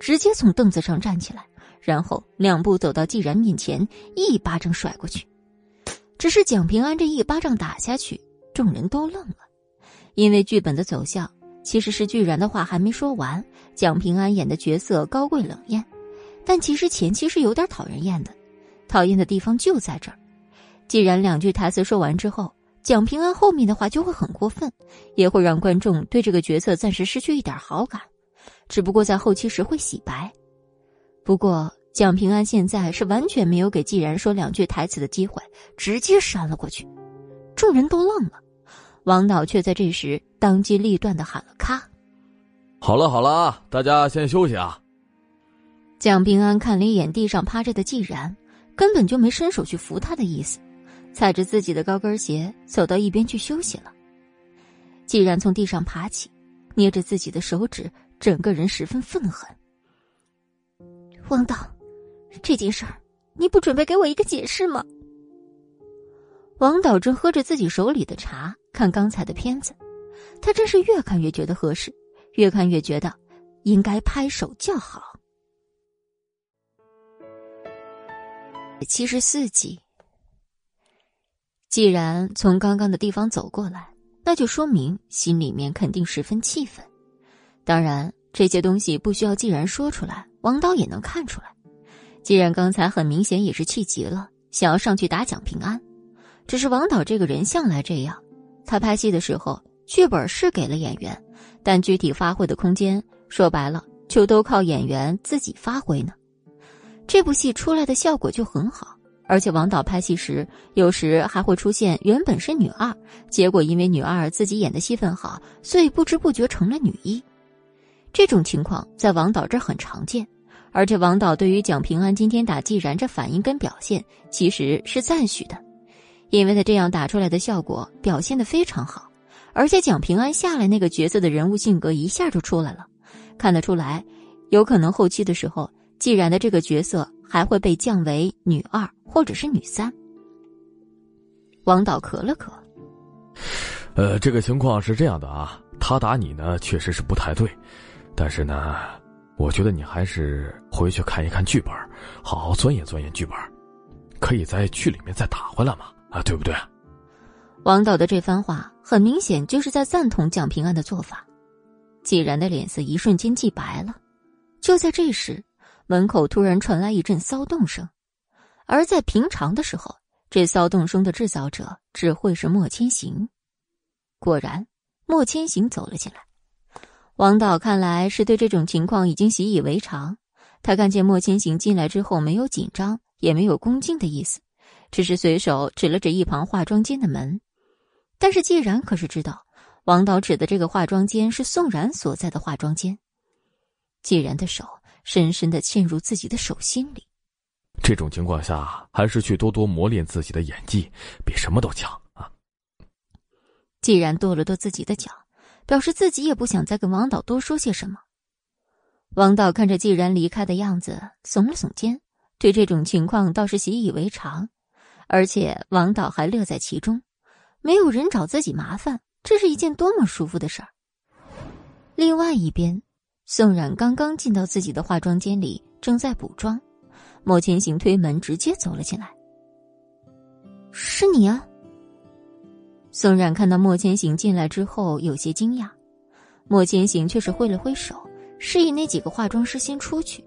直接从凳子上站起来，然后两步走到季然面前，一巴掌甩过去。只是蒋平安这一巴掌打下去，众人都愣了，因为剧本的走向其实是巨然的话还没说完，蒋平安演的角色高贵冷艳，但其实前期是有点讨人厌的，讨厌的地方就在这儿。既然两句台词说完之后。蒋平安后面的话就会很过分，也会让观众对这个角色暂时失去一点好感，只不过在后期时会洗白。不过蒋平安现在是完全没有给季然说两句台词的机会，直接扇了过去，众人都愣了。王导却在这时当机立断的喊了：“咔！”好了好了啊，大家先休息啊。蒋平安看了一眼地上趴着的季然，根本就没伸手去扶他的意思。踩着自己的高跟鞋走到一边去休息了。既然从地上爬起，捏着自己的手指整个人十分愤恨。王导，这件事儿你不准备给我一个解释吗？王导正喝着自己手里的茶，看刚才的片子，他真是越看越觉得合适，越看越觉得应该拍手叫好。七十四集，既然从刚刚的地方走过来，那就说明心里面肯定十分气愤。当然，这些东西不需要既然说出来，王导也能看出来。既然刚才很明显也是气急了，想要上去打蒋平安。只是王导这个人向来这样，他拍戏的时候，剧本是给了演员，但具体发挥的空间，说白了就都靠演员自己发挥呢。这部戏出来的效果就很好，而且王导拍戏时，有时还会出现原本是女二，结果因为女二自己演的戏份好，所以不知不觉成了女一。这种情况在王导这很常见，而且王导对于蒋平安今天打季然这反应跟表现，其实是赞许的。因为他这样打出来的效果表现的非常好，而且蒋平安下来那个角色的人物性格一下就出来了，看得出来，有可能后期的时候，既然的这个角色还会被降为女二或者是女三。王导咳了咳，呃，这个情况是这样的啊，他打你呢确实是不太对，但是呢，我觉得你还是回去看一看剧本，好好钻研钻研剧本，可以在剧里面再打回来嘛。啊，对不对？王导的这番话很明显就是在赞同蒋平安的做法。既然的脸色一瞬间既白了。就在这时，门口突然传来一阵骚动声，而在平常的时候，这骚动声的制造者只会是莫千行。果然，莫千行走了进来。王导看来是对这种情况已经习以为常。他看见莫千行进来之后，没有紧张，也没有恭敬的意思。只是随手指了指一旁化妆间的门，但是既然可是知道，王导指的这个化妆间是宋然所在的化妆间。既然的手深深的嵌入自己的手心里。这种情况下，还是去多多磨练自己的演技，比什么都强啊！既然跺了跺自己的脚，表示自己也不想再跟王导多说些什么。王导看着既然离开的样子，耸了耸肩，对这种情况倒是习以为常。而且王导还乐在其中，没有人找自己麻烦，这是一件多么舒服的事儿。另外一边，宋冉刚刚进到自己的化妆间里，正在补妆。莫千行推门直接走了进来。是你啊！宋冉看到莫千行进来之后，有些惊讶。莫千行却是挥了挥手，示意那几个化妆师先出去。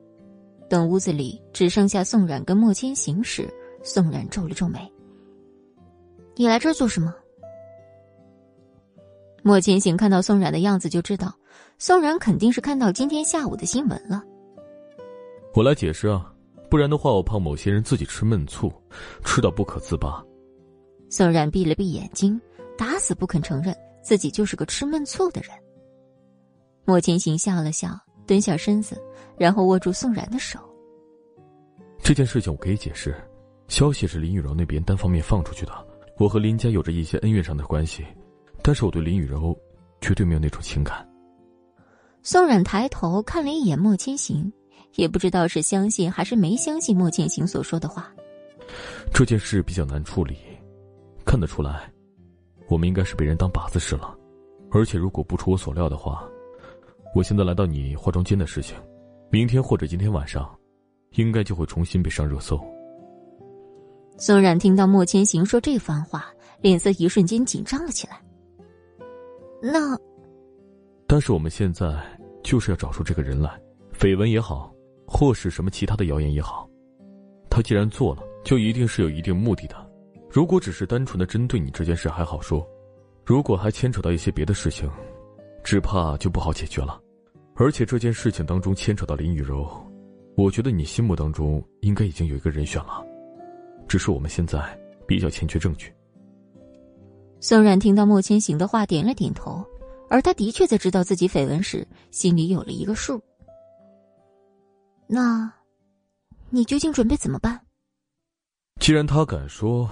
等屋子里只剩下宋冉跟莫千行时。宋冉皱了皱眉：“你来这儿做什么？”莫千行看到宋冉的样子，就知道宋然肯定是看到今天下午的新闻了。我来解释啊，不然的话，我怕某些人自己吃闷醋，吃到不可自拔。宋然闭了闭眼睛，打死不肯承认自己就是个吃闷醋的人。莫千行笑了笑，蹲下身子，然后握住宋然的手：“这件事情我可以解释。”消息是林雨柔那边单方面放出去的。我和林家有着一些恩怨上的关系，但是我对林雨柔绝对没有那种情感。宋冉抬头看了一眼莫千行，也不知道是相信还是没相信莫千行所说的话。这件事比较难处理，看得出来，我们应该是被人当靶子使了。而且如果不出我所料的话，我现在来到你化妆间的事情，明天或者今天晚上，应该就会重新被上热搜。宋冉听到莫千行说这番话，脸色一瞬间紧张了起来。那，但是我们现在就是要找出这个人来，绯闻也好，或是什么其他的谣言也好，他既然做了，就一定是有一定目的的。如果只是单纯的针对你这件事还好说，如果还牵扯到一些别的事情，只怕就不好解决了。而且这件事情当中牵扯到林雨柔，我觉得你心目当中应该已经有一个人选了。只是我们现在比较欠缺证据。宋冉听到莫千行的话，点了点头，而他的确在知道自己绯闻时，心里有了一个数。那，你究竟准备怎么办？既然他敢说，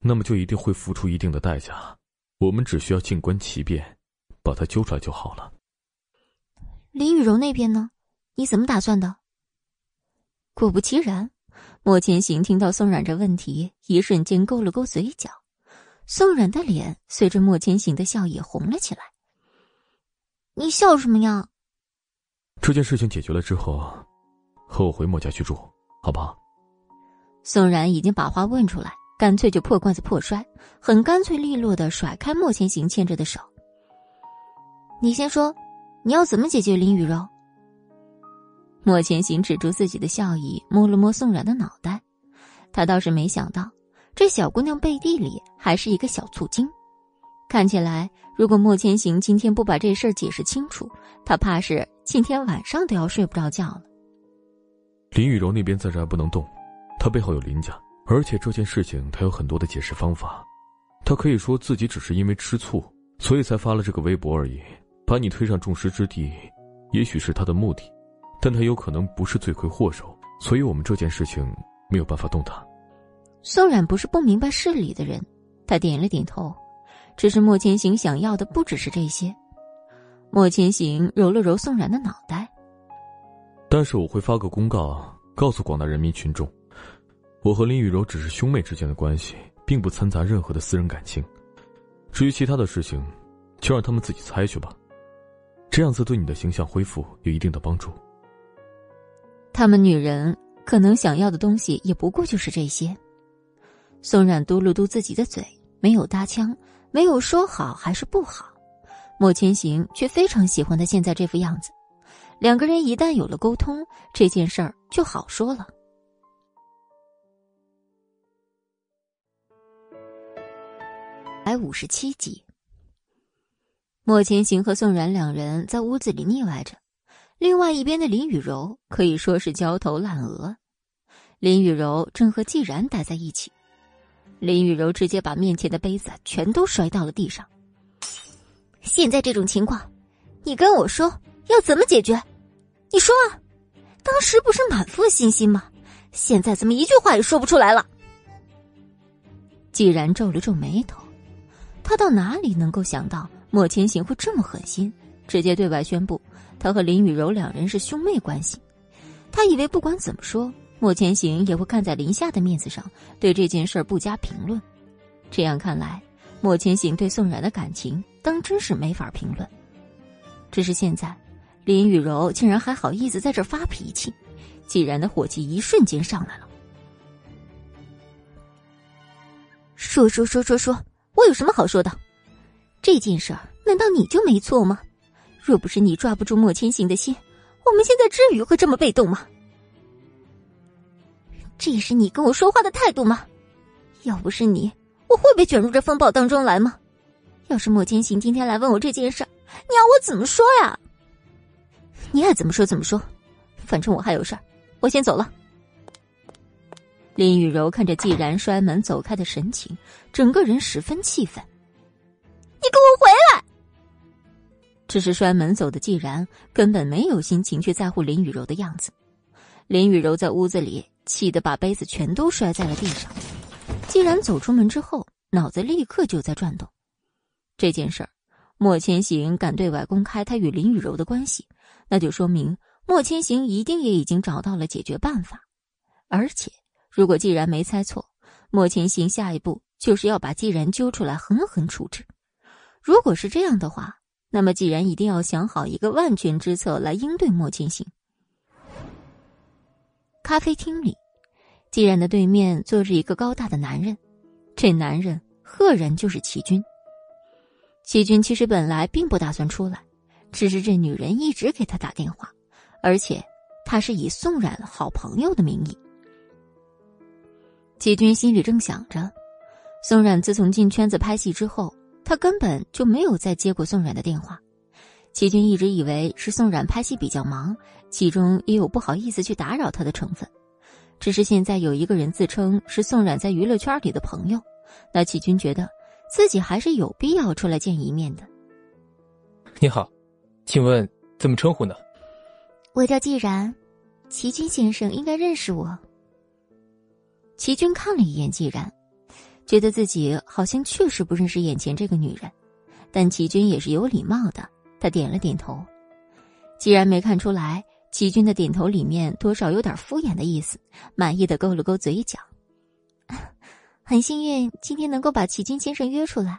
那么就一定会付出一定的代价。我们只需要静观其变，把他揪出来就好了。林雨柔那边呢？你怎么打算的？果不其然，莫千行听到宋冉这问题，一瞬间勾了勾嘴角。宋冉的脸随着莫千行的笑也红了起来。你笑什么呀？这件事情解决了之后，和我回莫家去住，好不好？宋然已经把话问出来，干脆就破罐子破摔，很干脆利落的甩开莫千行牵着的手。你先说，你要怎么解决林雨柔？莫千行止住自己的笑意，摸了摸宋然的脑袋。他倒是没想到，这小姑娘背地里还是一个小醋精。看起来，如果莫千行今天不把这事儿解释清楚，他怕是今天晚上都要睡不着觉了。林雨柔那边暂时还不能动，她背后有林家，而且这件事情她有很多的解释方法。她可以说自己只是因为吃醋，所以才发了这个微博而已，把你推上众矢之的，也许是她的目的。但他有可能不是罪魁祸首，所以我们这件事情没有办法动他。宋冉不是不明白事理的人，他点了点头。只是莫千行想要的不只是这些。莫千行揉了揉宋冉的脑袋。但是我会发个公告，告诉广大人民群众，我和林雨柔只是兄妹之间的关系，并不掺杂任何的私人感情。至于其他的事情，就让他们自己猜去吧。这样子对你的形象恢复有一定的帮助。他们女人可能想要的东西也不过就是这些。宋冉嘟了嘟自己的嘴，没有搭腔，没有说好还是不好。莫千行却非常喜欢他现在这副样子。两个人一旦有了沟通，这件事儿就好说了。百五十七集，莫千行和宋冉两人在屋子里腻歪着。另外一边的林雨柔可以说是焦头烂额，林雨柔正和季然待在一起，林雨柔直接把面前的杯子全都摔到了地上。现在这种情况，你跟我说要怎么解决？你说啊！当时不是满腹信心吗？现在怎么一句话也说不出来了？既然皱了皱眉头，他到哪里能够想到莫千行会这么狠心，直接对外宣布。他和林雨柔两人是兄妹关系，他以为不管怎么说，莫千行也会看在林夏的面子上，对这件事不加评论。这样看来，莫千行对宋冉的感情当真是没法评论。只是现在，林雨柔竟然还好意思在这发脾气，既然的火气一瞬间上来了。说说说说说，我有什么好说的？这件事儿难道你就没错吗？若不是你抓不住莫千行的心，我们现在至于会这么被动吗？这也是你跟我说话的态度吗？要不是你，我会被卷入这风暴当中来吗？要是莫千行今天来问我这件事，你要我怎么说呀？你爱怎么说怎么说，反正我还有事儿，我先走了。林雨柔看着季然摔门走开的神情，整个人十分气愤。你给我回来！只是摔门走的季然根本没有心情去在乎林雨柔的样子。林雨柔在屋子里气得把杯子全都摔在了地上。既然走出门之后，脑子立刻就在转动。这件事儿，莫千行敢对外公开他与林雨柔的关系，那就说明莫千行一定也已经找到了解决办法。而且，如果既然没猜错，莫千行下一步就是要把既然揪出来狠狠处置。如果是这样的话，那么，既然一定要想好一个万全之策来应对莫千行。咖啡厅里，既然的对面坐着一个高大的男人，这男人赫然就是齐军。齐军其实本来并不打算出来，只是这女人一直给他打电话，而且他是以宋冉好朋友的名义。齐军心里正想着，宋冉自从进圈子拍戏之后。他根本就没有再接过宋冉的电话，齐军一直以为是宋冉拍戏比较忙，其中也有不好意思去打扰他的成分。只是现在有一个人自称是宋冉在娱乐圈里的朋友，那齐军觉得自己还是有必要出来见一面的。你好，请问怎么称呼呢？我叫季然，齐军先生应该认识我。齐军看了一眼季然。觉得自己好像确实不认识眼前这个女人，但齐军也是有礼貌的，他点了点头。既然没看出来，齐军的点头里面多少有点敷衍的意思，满意的勾了勾嘴角。很幸运今天能够把齐军先生约出来。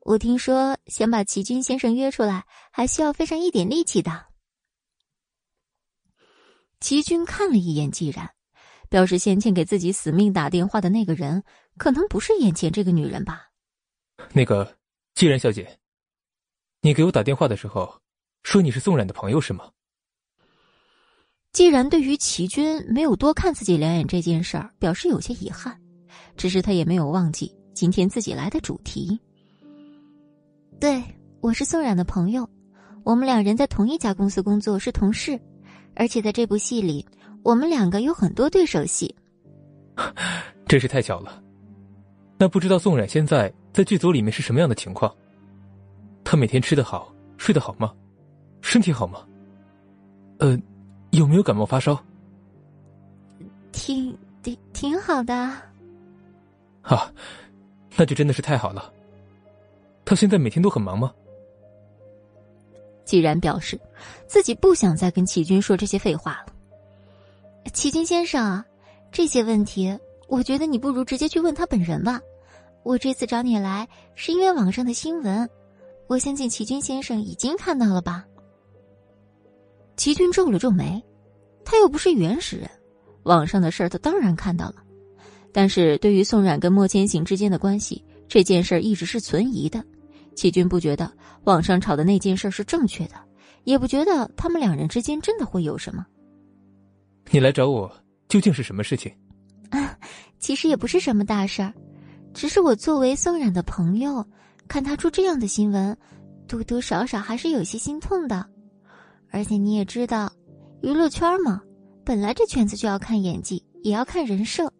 我听说想把齐军先生约出来，还需要费上一点力气的。齐军看了一眼季然，表示先前给自己死命打电话的那个人，可能不是眼前这个女人吧。那个季然小姐，你给我打电话的时候，说你是宋冉的朋友是吗？既然对于齐军没有多看自己两眼这件事儿，表示有些遗憾，只是他也没有忘记今天自己来的主题。对，我是宋冉的朋友，我们两人在同一家公司工作，是同事，而且在这部戏里，我们两个有很多对手戏。真是太巧了。那不知道宋冉现在在剧组里面是什么样的情况？他每天吃得好，睡得好吗？身体好吗？呃，有没有感冒发烧？挺挺挺好的。啊，那就真的是太好了。他现在每天都很忙吗？既然表示自己不想再跟齐军说这些废话了。齐军先生，这些问题，我觉得你不如直接去问他本人吧。我这次找你来是因为网上的新闻，我相信齐军先生已经看到了吧。齐军皱了皱眉，他又不是原始人，网上的事儿他当然看到了，但是对于宋冉跟莫千行之间的关系这件事儿一直是存疑的。齐军不觉得网上吵的那件事是正确的，也不觉得他们两人之间真的会有什么。你来找我究竟是什么事情？啊，其实也不是什么大事儿，只是我作为宋冉的朋友，看他出这样的新闻，多多少少还是有些心痛的。而且你也知道，娱乐圈嘛，本来这圈子就要看演技，也要看人设。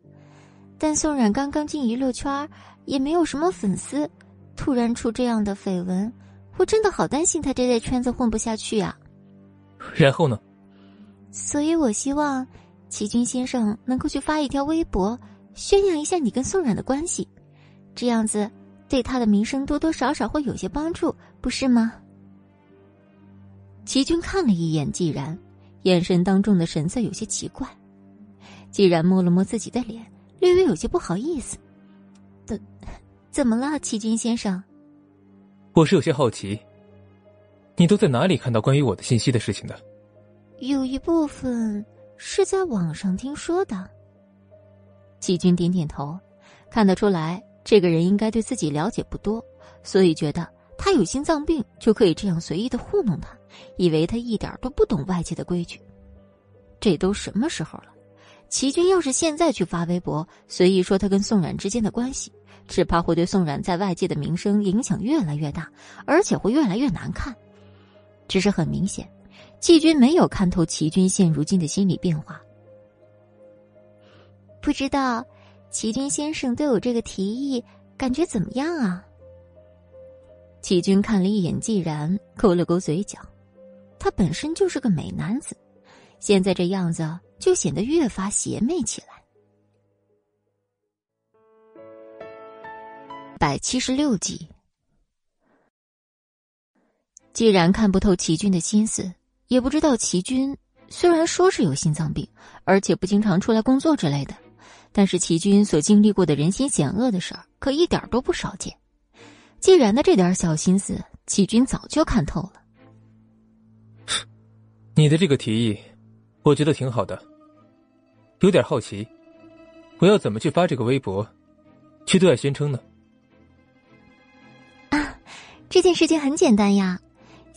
但宋冉刚刚进娱乐圈，也没有什么粉丝。突然出这样的绯闻，我真的好担心他这在圈子混不下去啊。然后呢？所以我希望齐军先生能够去发一条微博，宣扬一下你跟宋冉的关系，这样子对他的名声多多少少会有些帮助，不是吗？齐军看了一眼季然，眼神当中的神色有些奇怪。季然摸了摸自己的脸，略微有些不好意思。怎。怎么了，齐军先生？我是有些好奇，你都在哪里看到关于我的信息的事情的？有一部分是在网上听说的。齐军点点头，看得出来这个人应该对自己了解不多，所以觉得他有心脏病就可以这样随意的糊弄他，以为他一点都不懂外界的规矩。这都什么时候了？齐军要是现在去发微博，随意说他跟宋冉之间的关系。只怕会对宋冉在外界的名声影响越来越大，而且会越来越难看。只是很明显，季军没有看透齐军现如今的心理变化。不知道，齐军先生对我这个提议感觉怎么样啊？齐军看了一眼季然，勾了勾嘴角。他本身就是个美男子，现在这样子就显得越发邪魅起来。百七十六集，既然看不透齐军的心思，也不知道齐军虽然说是有心脏病，而且不经常出来工作之类的，但是齐军所经历过的人心险恶的事儿，可一点都不少见。既然的这点小心思，齐军早就看透了。你的这个提议，我觉得挺好的。有点好奇，我要怎么去发这个微博，去对外宣称呢？啊这件事情很简单呀，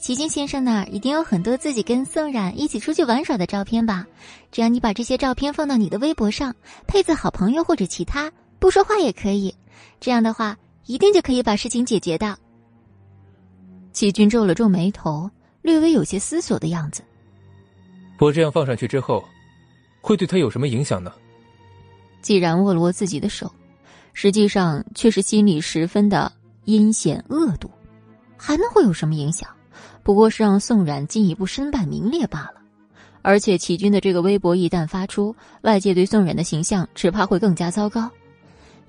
齐军先生那儿一定有很多自己跟宋冉一起出去玩耍的照片吧？只要你把这些照片放到你的微博上，配字“好朋友”或者其他，不说话也可以。这样的话，一定就可以把事情解决的。齐军皱了皱眉头，略微有些思索的样子。我这样放上去之后，会对他有什么影响呢？既然握了握自己的手，实际上却是心里十分的阴险恶毒。还能会有什么影响？不过是让宋冉进一步身败名裂罢了。而且齐军的这个微博一旦发出，外界对宋冉的形象只怕会更加糟糕。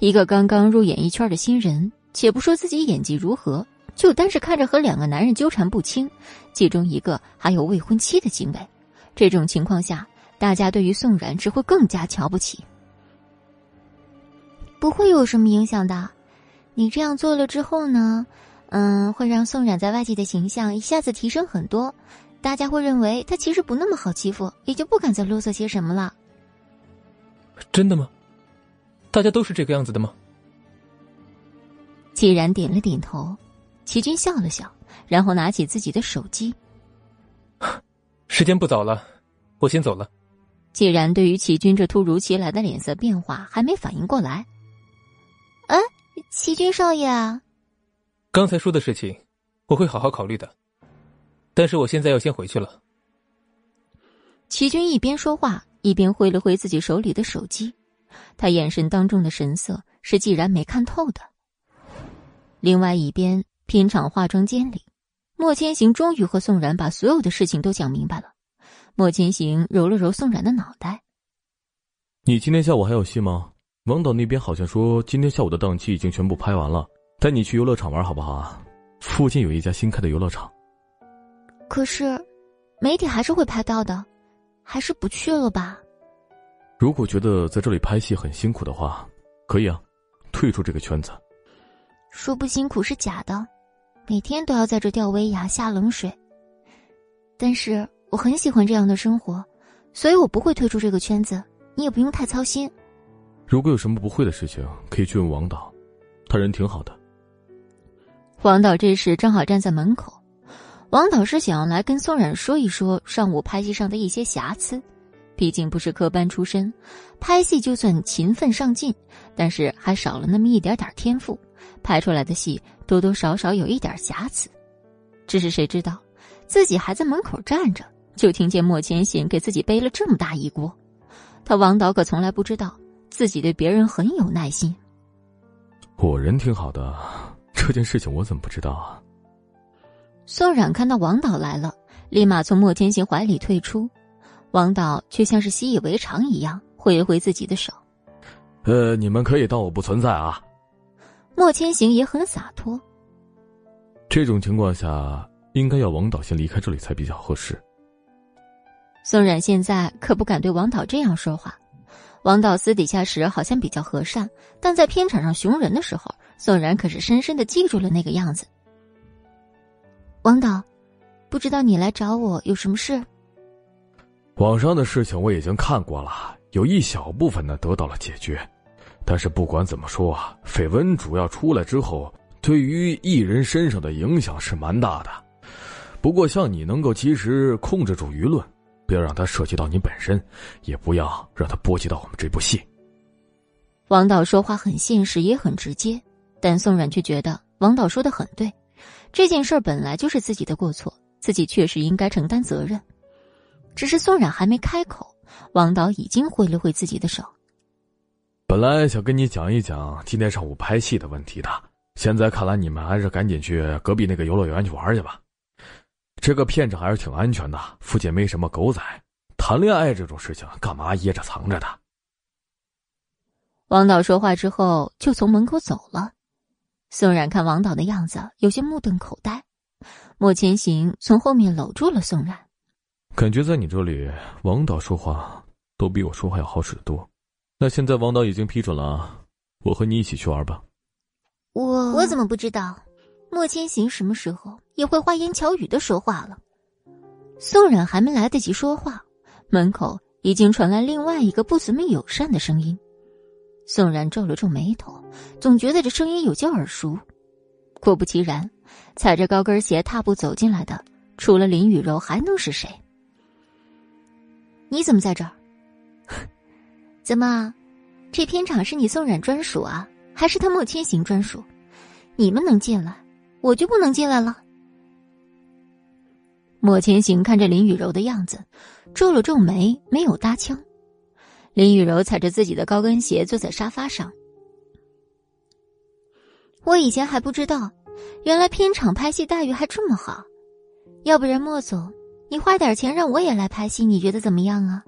一个刚刚入演艺圈的新人，且不说自己演技如何，就单是看着和两个男人纠缠不清，其中一个还有未婚妻的行为，这种情况下，大家对于宋冉只会更加瞧不起。不会有什么影响的，你这样做了之后呢，嗯，会让宋冉在外界的形象一下子提升很多，大家会认为他其实不那么好欺负，也就不敢再啰嗦些什么了。真的吗？大家都是这个样子的吗？既然点了点头，齐军笑了笑，然后拿起自己的手机。时间不早了，我先走了。既然对于齐军这突如其来的脸色变化还没反应过来。哎，齐军少爷，刚才说的事情，我会好好考虑的。但是我现在要先回去了。齐军一边说话，一边挥了挥自己手里的手机，他眼神当中的神色是既然没看透的。另外一边，片场化妆间里，莫千行终于和宋然把所有的事情都讲明白了。莫千行揉了揉宋然的脑袋：“你今天下午还有戏吗？”王导那边好像说，今天下午的档期已经全部拍完了，带你去游乐场玩好不好啊？附近有一家新开的游乐场。可是，媒体还是会拍到的，还是不去了吧？如果觉得在这里拍戏很辛苦的话，可以啊，退出这个圈子。说不辛苦是假的，每天都要在这吊威亚、下冷水。但是我很喜欢这样的生活，所以我不会退出这个圈子，你也不用太操心。如果有什么不会的事情，可以去问王导，他人挺好的。王导这时正好站在门口，王导是想要来跟宋冉说一说上午拍戏上的一些瑕疵，毕竟不是科班出身，拍戏就算勤奋上进，但是还少了那么一点点天赋，拍出来的戏多多少少有一点瑕疵。只是谁知道，自己还在门口站着，就听见莫千行给自己背了这么大一锅，他王导可从来不知道。自己对别人很有耐心，我人挺好的，这件事情我怎么不知道啊？宋冉看到王导来了，立马从莫千行怀里退出，王导却像是习以为常一样挥了挥自己的手：“呃，你们可以当我不存在啊。”莫千行也很洒脱。这种情况下，应该要王导先离开这里才比较合适。宋冉现在可不敢对王导这样说话。王导私底下时好像比较和善，但在片场上熊人的时候，宋然可是深深的记住了那个样子。王导，不知道你来找我有什么事？网上的事情我已经看过了，有一小部分呢得到了解决，但是不管怎么说啊，绯闻主要出来之后，对于艺人身上的影响是蛮大的。不过像你能够及时控制住舆论。不要让它涉及到你本身，也不要让它波及到我们这部戏。王导说话很现实，也很直接，但宋冉却觉得王导说的很对。这件事本来就是自己的过错，自己确实应该承担责任。只是宋冉还没开口，王导已经挥了挥自己的手。本来想跟你讲一讲今天上午拍戏的问题的，现在看来你们还是赶紧去隔壁那个游乐园去玩去吧。这个片场还是挺安全的，附近没什么狗仔。谈恋爱这种事情，干嘛掖着藏着的？王导说话之后，就从门口走了。宋冉看王导的样子，有些目瞪口呆。莫千行从后面搂住了宋冉，感觉在你这里，王导说话都比我说话要好使得多。那现在王导已经批准了，我和你一起去玩吧。我我怎么不知道？莫千行什么时候也会花言巧语的说话了？宋冉还没来得及说话，门口已经传来另外一个不怎么友善的声音。宋冉皱了皱眉头，总觉得这声音有些耳熟。果不其然，踩着高跟鞋踏步走进来的，除了林雨柔，还能是谁？你怎么在这儿？怎么，这片场是你宋冉专属啊，还是他莫千行专属？你们能进来？我就不能进来了。莫千行看着林雨柔的样子，皱了皱眉，没有搭腔。林雨柔踩着自己的高跟鞋坐在沙发上。我以前还不知道，原来片场拍戏待遇还这么好。要不然莫总，你花点钱让我也来拍戏，你觉得怎么样啊？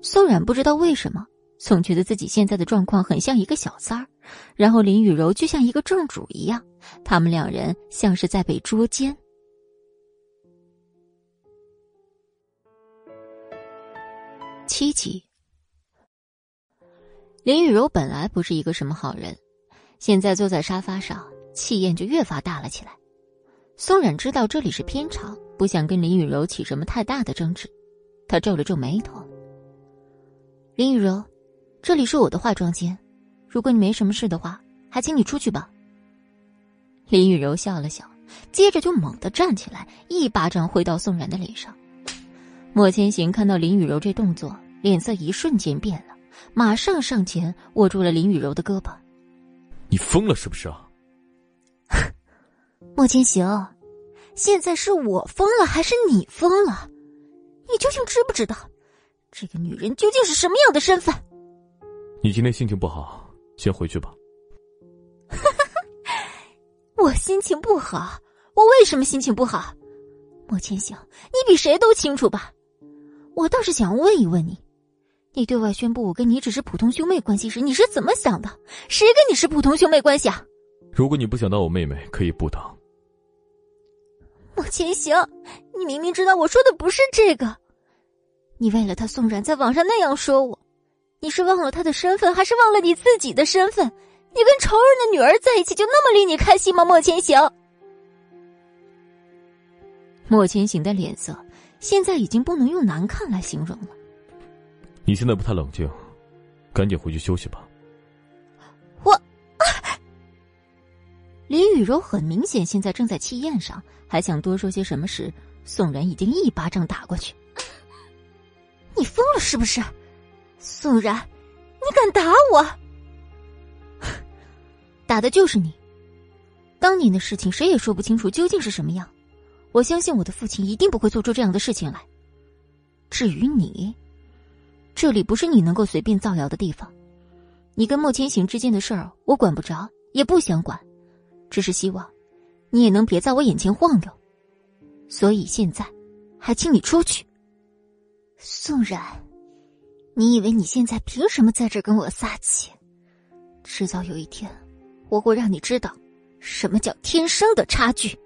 宋冉不知道为什么，总觉得自己现在的状况很像一个小三儿，然后林雨柔就像一个正主一样，他们两人像是在被捉奸。七集，林雨柔本来不是一个什么好人，现在坐在沙发上，气焰就越发大了起来。宋冉知道这里是偏场，不想跟林雨柔起什么太大的争执，他皱了皱眉头。林雨柔，这里是我的化妆间，如果你没什么事的话，还请你出去吧。林雨柔笑了笑，接着就猛地站起来，一巴掌挥到宋冉的脸上。莫千行看到林雨柔这动作，脸色一瞬间变了，马上上前握住了林雨柔的胳膊。你疯了是不是啊？莫千行，现在是我疯了还是你疯了？你究竟知不知道？这个女人究竟是什么样的身份？你今天心情不好，先回去吧。我心情不好，我为什么心情不好？莫千行，你比谁都清楚吧？我倒是想问一问你，你对外宣布我跟你只是普通兄妹关系时，你是怎么想的？谁跟你是普通兄妹关系啊？如果你不想当我妹妹，可以不当。莫千行，你明明知道我说的不是这个。你为了他宋然在网上那样说我，你是忘了他的身份，还是忘了你自己的身份？你跟仇人的女儿在一起就那么令你开心吗？莫千行，莫千行的脸色现在已经不能用难看来形容了。你现在不太冷静，赶紧回去休息吧。我啊，林雨柔很明显现在正在气焰上，还想多说些什么时，宋冉已经一巴掌打过去。你疯了是不是，宋然？你敢打我？打的就是你。当年的事情谁也说不清楚究竟是什么样。我相信我的父亲一定不会做出这样的事情来。至于你，这里不是你能够随便造谣的地方。你跟莫千行之间的事儿，我管不着，也不想管。只是希望你也能别在我眼前晃悠。所以现在，还请你出去。宋冉，你以为你现在凭什么在这跟我撒气？迟早有一天，我会让你知道什么叫天生的差距。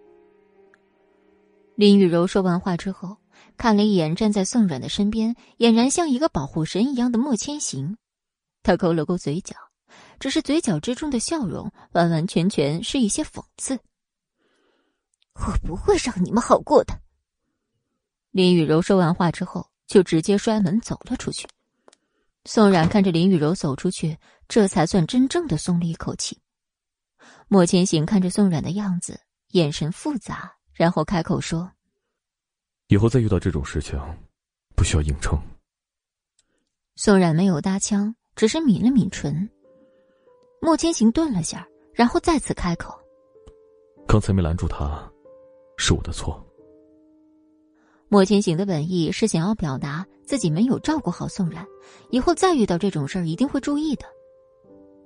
林雨柔说完话之后，看了一眼站在宋冉的身边，俨然像一个保护神一样的莫千行，他勾了勾嘴角，只是嘴角之中的笑容完完全全是一些讽刺。我不会让你们好过的。林雨柔说完话之后。就直接摔门走了出去。宋冉看着林雨柔走出去，这才算真正的松了一口气。莫千行看着宋冉的样子，眼神复杂，然后开口说：“以后再遇到这种事情，不需要硬撑。”宋冉没有搭腔，只是抿了抿唇。莫千行顿了下，然后再次开口：“刚才没拦住他，是我的错。”莫千行的本意是想要表达自己没有照顾好宋冉，以后再遇到这种事儿一定会注意的。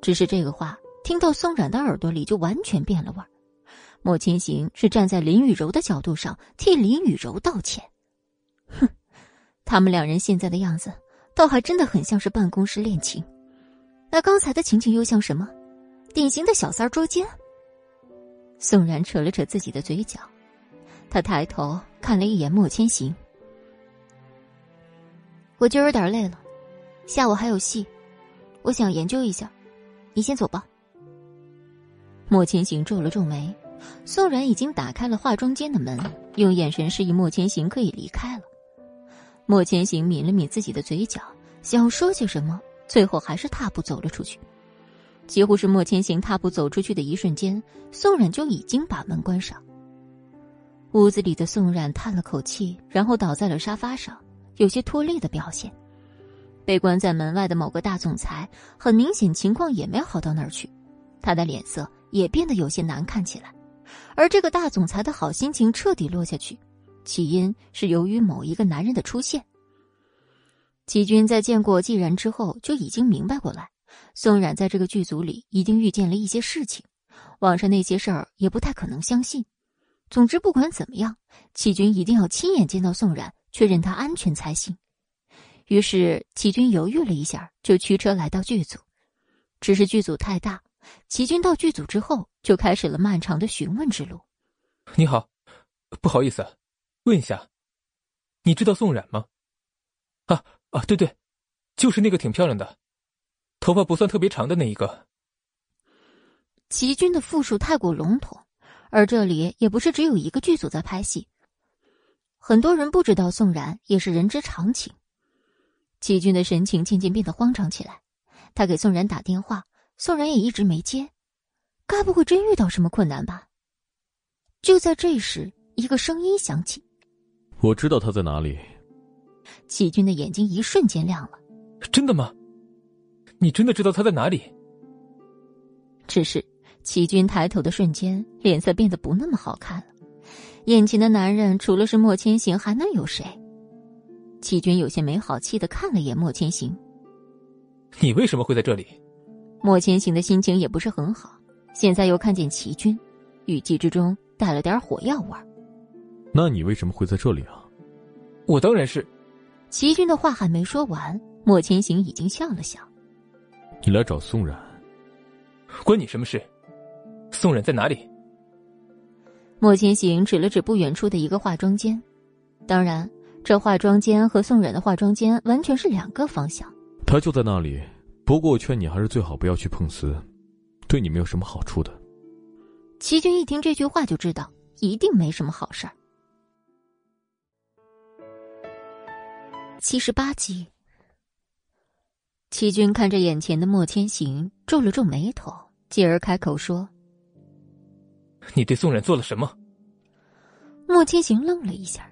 只是这个话听到宋冉的耳朵里就完全变了味儿。莫千行是站在林雨柔的角度上替林雨柔道歉。哼，他们两人现在的样子，倒还真的很像是办公室恋情。那刚才的情景又像什么？典型的小三捉奸。宋然扯了扯自己的嘴角。他抬头看了一眼莫千行，我就有点累了，下午还有戏，我想研究一下，你先走吧。莫千行皱了皱眉，宋然已经打开了化妆间的门，用眼神示意莫千行可以离开了。莫千行抿了抿自己的嘴角，想要说些什么，最后还是踏步走了出去。几乎是莫千行踏步走出去的一瞬间，宋冉就已经把门关上。屋子里的宋冉叹了口气，然后倒在了沙发上，有些脱力的表现。被关在门外的某个大总裁，很明显情况也没好到哪儿去，他的脸色也变得有些难看起来。而这个大总裁的好心情彻底落下去，起因是由于某一个男人的出现。齐军在见过季然之后，就已经明白过来，宋冉在这个剧组里已经遇见了一些事情，网上那些事儿也不太可能相信。总之，不管怎么样，齐军一定要亲眼见到宋冉，确认他安全才行。于是，齐军犹豫了一下，就驱车来到剧组。只是剧组太大，齐军到剧组之后，就开始了漫长的询问之路。你好，不好意思，问一下，你知道宋冉吗？啊啊，对对，就是那个挺漂亮的，头发不算特别长的那一个。齐军的复述太过笼统，而这里也不是只有一个剧组在拍戏，很多人不知道宋冉也是人之常情。齐军的神情渐渐变得慌张起来，他给宋冉打电话，宋冉也一直没接，该不会真遇到什么困难吧？就在这时，一个声音响起：“我知道他在哪里。”齐军的眼睛一瞬间亮了：“真的吗？你真的知道他在哪里？”只是齐军抬头的瞬间，脸色变得不那么好看了。眼前的男人除了是莫千行，还能有谁？齐军有些没好气的看了眼莫千行，你为什么会在这里？莫千行的心情也不是很好，现在又看见齐军，语气之中带了点火药味儿。那你为什么会在这里啊？我当然是。齐军的话还没说完，莫千行已经笑了笑。你来找宋冉，关你什么事？宋冉在哪里？莫千行指了指不远处的一个化妆间，当然。这化妆间和宋冉的化妆间完全是两个方向。他就在那里，不过我劝你还是最好不要去碰瓷，对你没有什么好处的。齐军一听这句话就知道一定没什么好事儿。七十八集，齐军看着眼前的莫千行，皱了皱眉头，继而开口说：“你对宋冉做了什么？”莫千行愣了一下。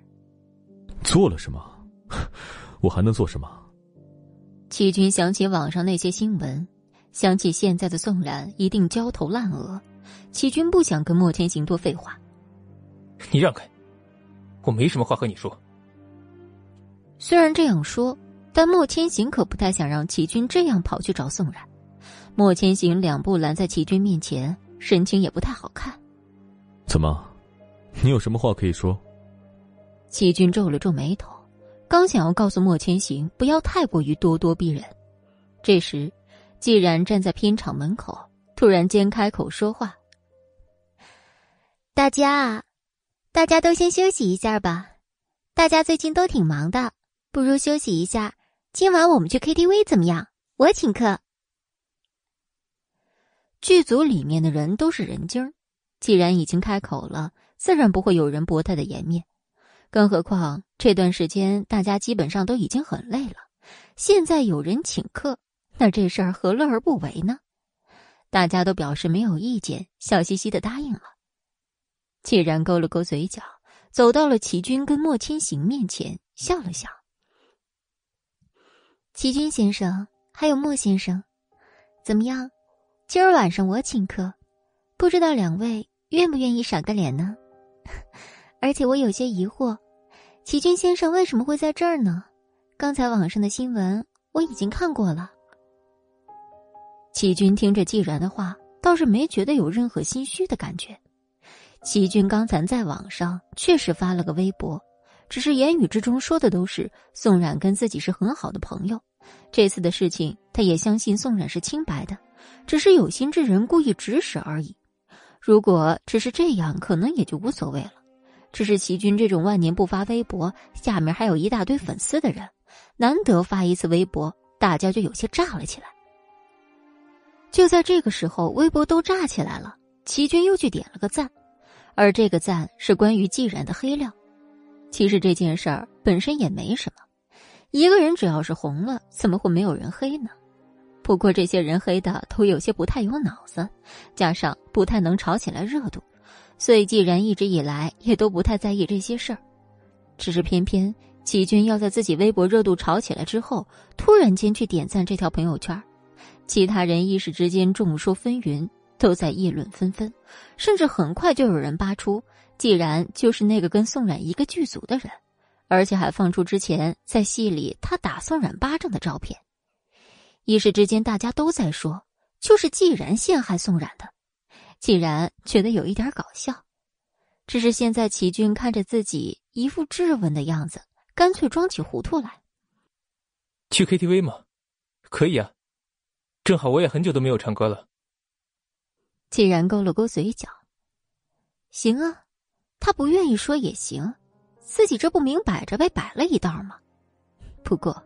做了什么？我还能做什么？齐军想起网上那些新闻，想起现在的宋冉一定焦头烂额。齐军不想跟莫千行多废话。你让开，我没什么话和你说。虽然这样说，但莫千行可不太想让齐军这样跑去找宋冉。莫千行两步拦在齐军面前，神情也不太好看。怎么？你有什么话可以说？齐军皱了皱眉头，刚想要告诉莫千行不要太过于咄咄逼人，这时，既然站在片场门口，突然间开口说话：“大家，大家都先休息一下吧，大家最近都挺忙的，不如休息一下。今晚我们去 KTV 怎么样？我请客。”剧组里面的人都是人精，既然已经开口了，自然不会有人驳他的颜面。更何况这段时间大家基本上都已经很累了，现在有人请客，那这事儿何乐而不为呢？大家都表示没有意见，笑嘻嘻的答应了。既然勾了勾嘴角，走到了齐军跟莫千行面前，笑了笑：“齐军先生，还有莫先生，怎么样？今儿晚上我请客，不知道两位愿不愿意赏个脸呢？” 而且我有些疑惑，齐军先生为什么会在这儿呢？刚才网上的新闻我已经看过了。齐军听着季然的话，倒是没觉得有任何心虚的感觉。齐军刚才在网上确实发了个微博，只是言语之中说的都是宋冉跟自己是很好的朋友。这次的事情，他也相信宋冉是清白的，只是有心之人故意指使而已。如果只是这样，可能也就无所谓了。只是齐军这种万年不发微博，下面还有一大堆粉丝的人，难得发一次微博，大家就有些炸了起来。就在这个时候，微博都炸起来了，齐军又去点了个赞，而这个赞是关于季然的黑料。其实这件事儿本身也没什么，一个人只要是红了，怎么会没有人黑呢？不过这些人黑的都有些不太有脑子，加上不太能炒起来热度。所以，既然一直以来也都不太在意这些事儿，只是偏偏齐军要在自己微博热度炒起来之后，突然间去点赞这条朋友圈，其他人一时之间众说纷纭，都在议论纷纷，甚至很快就有人扒出，既然就是那个跟宋冉一个剧组的人，而且还放出之前在戏里他打宋冉巴掌的照片，一时之间大家都在说，就是既然陷害宋冉的。既然觉得有一点搞笑，只是现在齐军看着自己一副质问的样子，干脆装起糊涂来。去 KTV 吗？可以啊，正好我也很久都没有唱歌了。既然勾了勾嘴角，行啊，他不愿意说也行，自己这不明摆着被摆了一道吗？不过，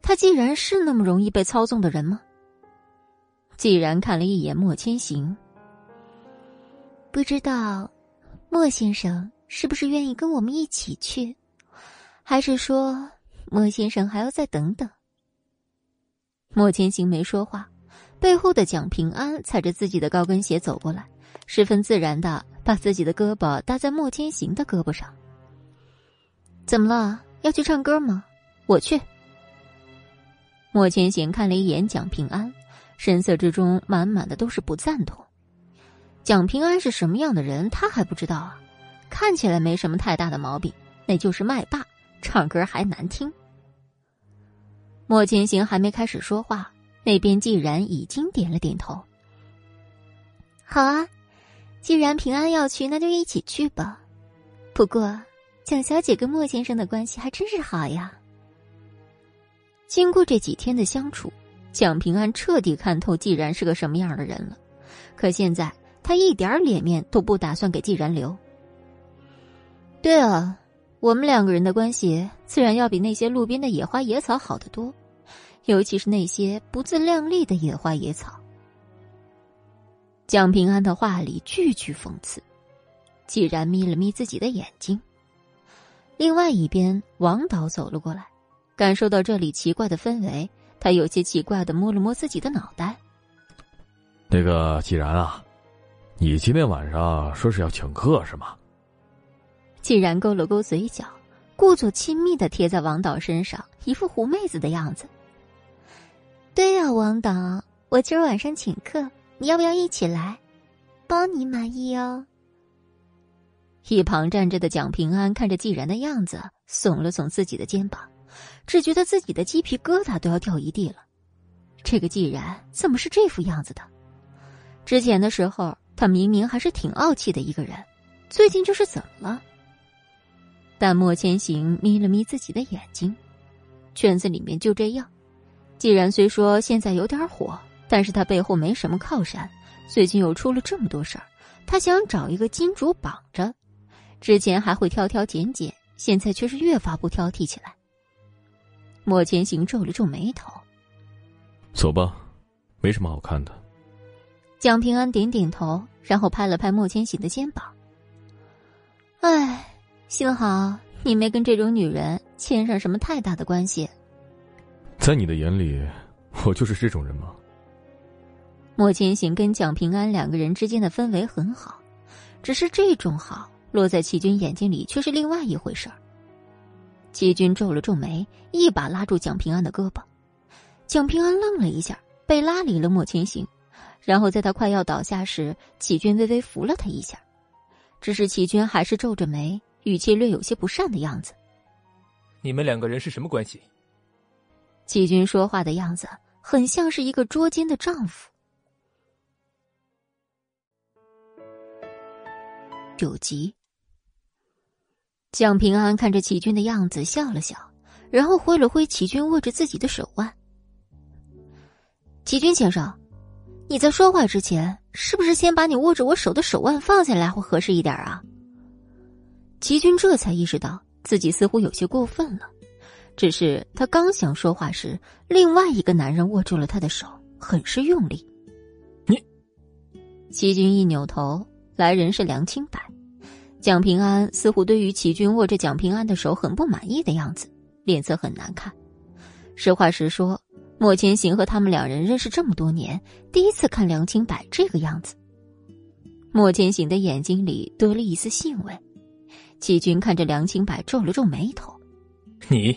他既然是那么容易被操纵的人吗？既然看了一眼莫千行，不知道莫先生是不是愿意跟我们一起去，还是说莫先生还要再等等？莫千行没说话。背后的蒋平安踩着自己的高跟鞋走过来，十分自然的把自己的胳膊搭在莫千行的胳膊上。怎么了？要去唱歌吗？我去。莫千行看了一眼蒋平安，神色之中满满的都是不赞同。蒋平安是什么样的人，他还不知道啊？看起来没什么太大的毛病，那就是麦霸，唱歌还难听。莫千行还没开始说话。那边既然已经点了点头，好啊，既然平安要去，那就一起去吧。不过，蒋小姐跟莫先生的关系还真是好呀。经过这几天的相处，蒋平安彻底看透既然是个什么样的人了。可现在他一点脸面都不打算给既然留。对啊，我们两个人的关系自然要比那些路边的野花野草好得多。尤其是那些不自量力的野花野草。蒋平安的话里句句讽刺，既然眯了眯自己的眼睛。另外一边，王导走了过来，感受到这里奇怪的氛围，他有些奇怪的摸了摸自己的脑袋。那个既然啊，你今天晚上说是要请客是吗？既然勾了勾嘴角，故作亲密的贴在王导身上，一副狐妹子的样子。对呀，王导，我今儿晚上请客，你要不要一起来？包你满意哦。一旁站着的蒋平安看着季然的样子，耸了耸自己的肩膀，只觉得自己的鸡皮疙瘩都要掉一地了。这个季然怎么是这副样子的？之前的时候，他明明还是挺傲气的一个人，最近这是怎么了？但莫千行眯了眯自己的眼睛，圈子里面就这样。既然虽说现在有点火，但是他背后没什么靠山，最近又出了这么多事儿，他想找一个金主绑着。之前还会挑挑拣拣，现在却是越发不挑剔起来。莫千行皱了皱眉头，走吧，没什么好看的。蒋平安点点头，然后拍了拍莫千行的肩膀。哎，幸好你没跟这种女人牵上什么太大的关系。在你的眼里，我就是这种人吗？莫千行跟蒋平安两个人之间的氛围很好，只是这种好落在齐军眼睛里却是另外一回事儿。齐军皱了皱眉，一把拉住蒋平安的胳膊。蒋平安愣了一下，被拉离了莫千行，然后在他快要倒下时，齐军微微扶了他一下。只是齐军还是皱着眉，语气略有些不善的样子：“你们两个人是什么关系？”季军说话的样子很像是一个捉奸的丈夫。九级。蒋平安看着齐军的样子笑了笑，然后挥了挥齐军握着自己的手腕。齐军先生，你在说话之前，是不是先把你握着我手的手腕放下来会合适一点啊？齐军这才意识到自己似乎有些过分了。只是他刚想说话时，另外一个男人握住了他的手，很是用力。你，齐军一扭头，来人是梁清白。蒋平安似乎对于齐军握着蒋平安的手很不满意的样子，脸色很难看。实话实说，莫千行和他们两人认识这么多年，第一次看梁清白这个样子。莫千行的眼睛里多了一丝兴味。齐军看着梁清白，皱了皱眉头：“你。”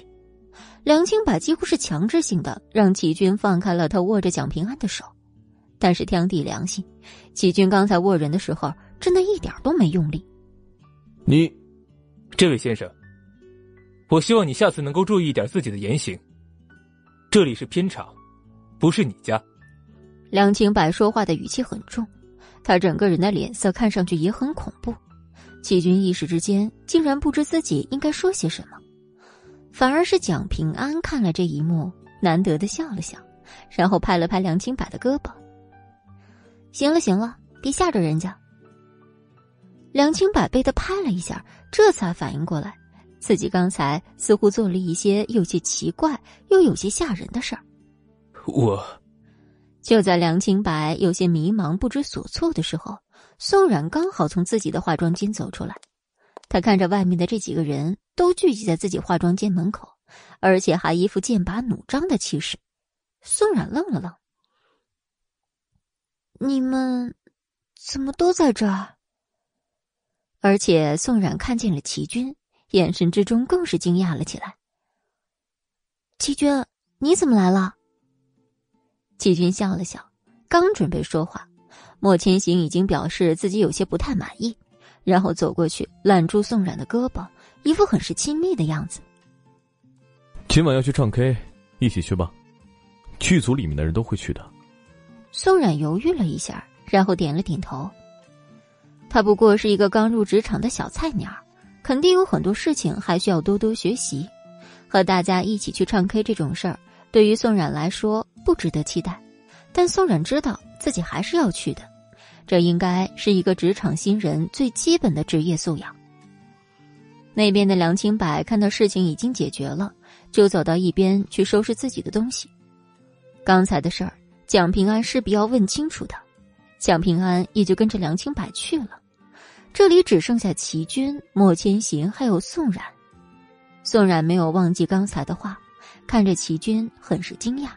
梁清白几乎是强制性的让齐军放开了他握着蒋平安的手，但是天地良心，齐军刚才握人的时候真的一点都没用力。你，这位先生，我希望你下次能够注意一点自己的言行。这里是片场，不是你家。梁清白说话的语气很重，他整个人的脸色看上去也很恐怖。齐军一时之间竟然不知自己应该说些什么。反而是蒋平安看了这一幕，难得的笑了笑，然后拍了拍梁清白的胳膊。行了行了，别吓着人家。梁清柏被他拍了一下，这才反应过来，自己刚才似乎做了一些有些奇怪又有些吓人的事儿。我，就在梁清白有些迷茫不知所措的时候，宋冉刚好从自己的化妆间走出来。他看着外面的这几个人都聚集在自己化妆间门口，而且还一副剑拔弩张的气势。宋冉愣了愣：“你们怎么都在这儿？”而且宋冉看见了齐军，眼神之中更是惊讶了起来。“齐军，你怎么来了？”齐军笑了笑，刚准备说话，莫千行已经表示自己有些不太满意。然后走过去揽住宋冉的胳膊，一副很是亲密的样子。今晚要去唱 K，一起去吧。剧组里面的人都会去的。宋冉犹豫了一下，然后点了点头。他不过是一个刚入职场的小菜鸟，肯定有很多事情还需要多多学习。和大家一起去唱 K 这种事儿，对于宋冉来说不值得期待，但宋冉知道自己还是要去的。这应该是一个职场新人最基本的职业素养。那边的梁清白看到事情已经解决了，就走到一边去收拾自己的东西。刚才的事儿，蒋平安势必要问清楚的，蒋平安也就跟着梁清白去了。这里只剩下齐军、莫千行还有宋冉。宋冉没有忘记刚才的话，看着齐军，很是惊讶。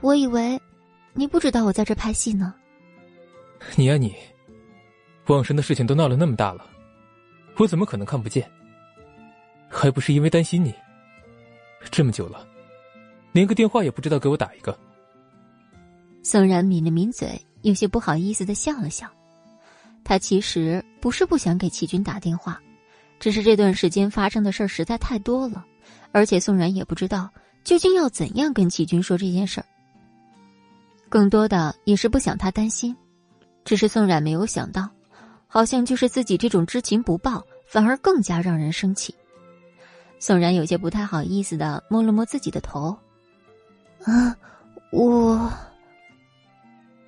我以为。你不知道我在这拍戏呢。你呀你，往生的事情都闹了那么大了，我怎么可能看不见？还不是因为担心你。这么久了，连个电话也不知道给我打一个。宋然抿了抿嘴，有些不好意思的笑了笑。他其实不是不想给齐军打电话，只是这段时间发生的事儿实在太多了，而且宋然也不知道究竟要怎样跟齐军说这件事儿。更多的也是不想他担心，只是宋冉没有想到，好像就是自己这种知情不报，反而更加让人生气。宋冉有些不太好意思的摸了摸自己的头，啊，我。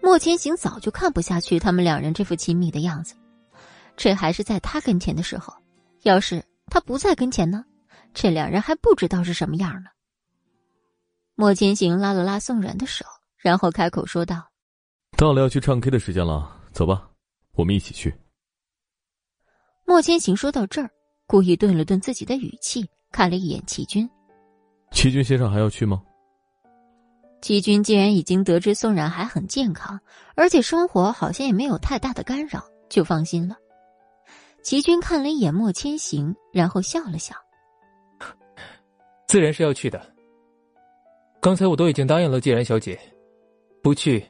莫千行早就看不下去他们两人这副亲密的样子，这还是在他跟前的时候，要是他不在跟前呢，这两人还不知道是什么样呢。莫千行拉了拉宋冉的手。然后开口说道：“到了要去唱 K 的时间了，走吧，我们一起去。”莫千行说到这儿，故意顿了顿自己的语气，看了一眼齐军。齐军先生还要去吗？齐军既然已经得知宋冉还很健康，而且生活好像也没有太大的干扰，就放心了。齐军看了一眼莫千行，然后笑了笑：“自然是要去的。刚才我都已经答应了季然小姐。”不去，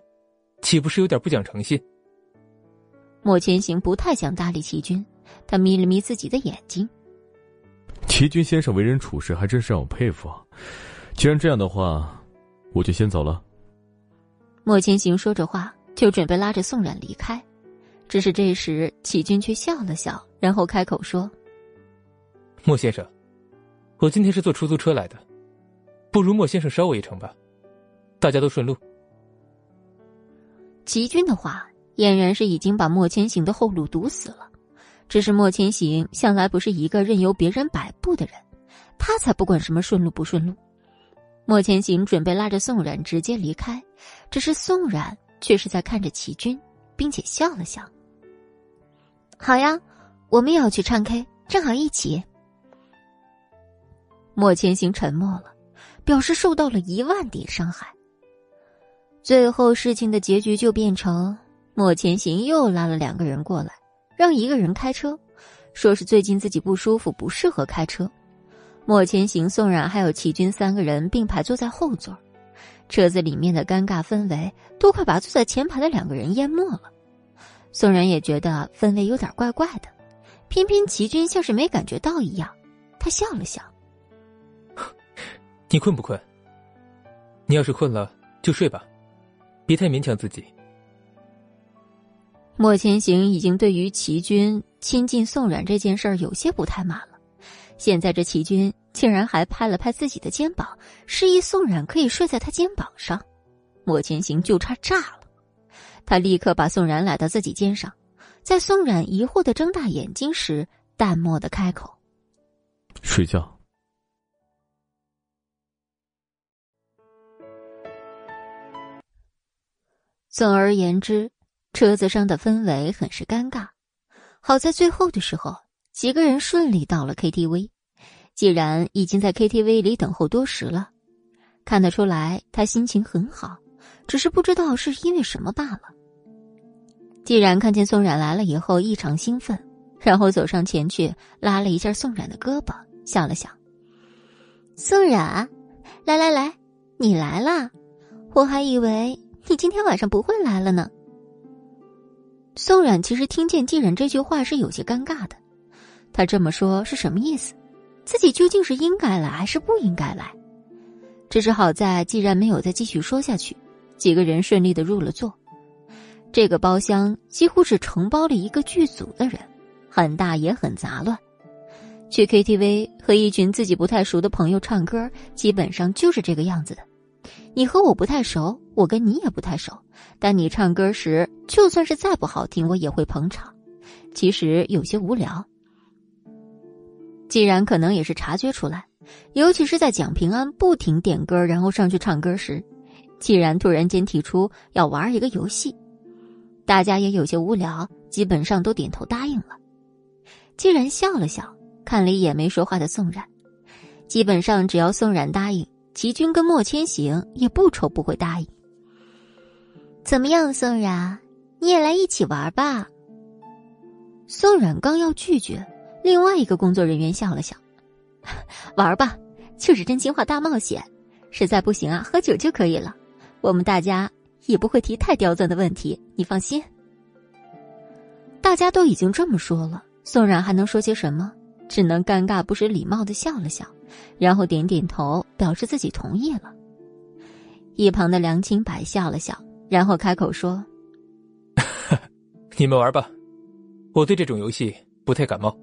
岂不是有点不讲诚信？莫千行不太想搭理齐军，他眯了眯自己的眼睛。齐军先生为人处事还真是让我佩服啊！既然这样的话，我就先走了。莫千行说着话，就准备拉着宋冉离开，只是这时齐军却笑了笑，然后开口说：“莫先生，我今天是坐出租车来的，不如莫先生捎我一程吧，大家都顺路。”齐军的话俨然是已经把莫千行的后路堵死了。只是莫千行向来不是一个任由别人摆布的人，他才不管什么顺路不顺路。莫千行准备拉着宋冉直接离开，只是宋冉却是在看着齐军，并且笑了笑。好呀，我们也要去唱 K，正好一起。莫千行沉默了，表示受到了一万点伤害。最后，事情的结局就变成莫千行又拉了两个人过来，让一个人开车，说是最近自己不舒服，不适合开车。莫千行、宋冉还有齐军三个人并排坐在后座，车子里面的尴尬氛围都快把坐在前排的两个人淹没了。宋冉也觉得氛围有点怪怪的，偏偏齐军像是没感觉到一样，他笑了笑：“你困不困？你要是困了就睡吧。”别太勉强自己。莫千行已经对于齐军亲近宋冉这件事儿有些不太满了，现在这齐军竟然还拍了拍自己的肩膀，示意宋冉可以睡在他肩膀上，莫千行就差炸了。他立刻把宋冉揽到自己肩上，在宋冉疑惑的睁大眼睛时，淡漠的开口：“睡觉。”总而言之，车子上的氛围很是尴尬。好在最后的时候，几个人顺利到了 KTV。既然已经在 KTV 里等候多时了，看得出来他心情很好，只是不知道是因为什么罢了。既然看见宋冉来了以后异常兴奋，然后走上前去拉了一下宋冉的胳膊，笑了笑：“宋冉，来来来，你来啦！我还以为你今天晚上不会来了呢。”宋冉其实听见既然这句话是有些尴尬的，他这么说是什么意思？自己究竟是应该来还是不应该来？只是好在，既然没有再继续说下去，几个人顺利的入了座。这个包厢几乎是承包了一个剧组的人，很大也很杂乱。去 KTV 和一群自己不太熟的朋友唱歌，基本上就是这个样子的。你和我不太熟，我跟你也不太熟，但你唱歌时，就算是再不好听，我也会捧场。其实有些无聊。既然可能也是察觉出来，尤其是在蒋平安不停点歌，然后上去唱歌时，既然突然间提出要玩一个游戏，大家也有些无聊，基本上都点头答应了。既然笑了笑，看了一眼没说话的宋冉，基本上只要宋冉答应，齐军跟莫千行也不愁不会答应。怎么样，宋冉，你也来一起玩吧？宋冉刚要拒绝。另外一个工作人员笑了笑，玩吧，就是真心话大冒险。实在不行啊，喝酒就可以了。我们大家也不会提太刁钻的问题，你放心。大家都已经这么说了，宋冉还能说些什么？只能尴尬不失礼貌的笑了笑，然后点点头，表示自己同意了。一旁的梁清白笑了笑，然后开口说：“ 你们玩吧，我对这种游戏不太感冒。”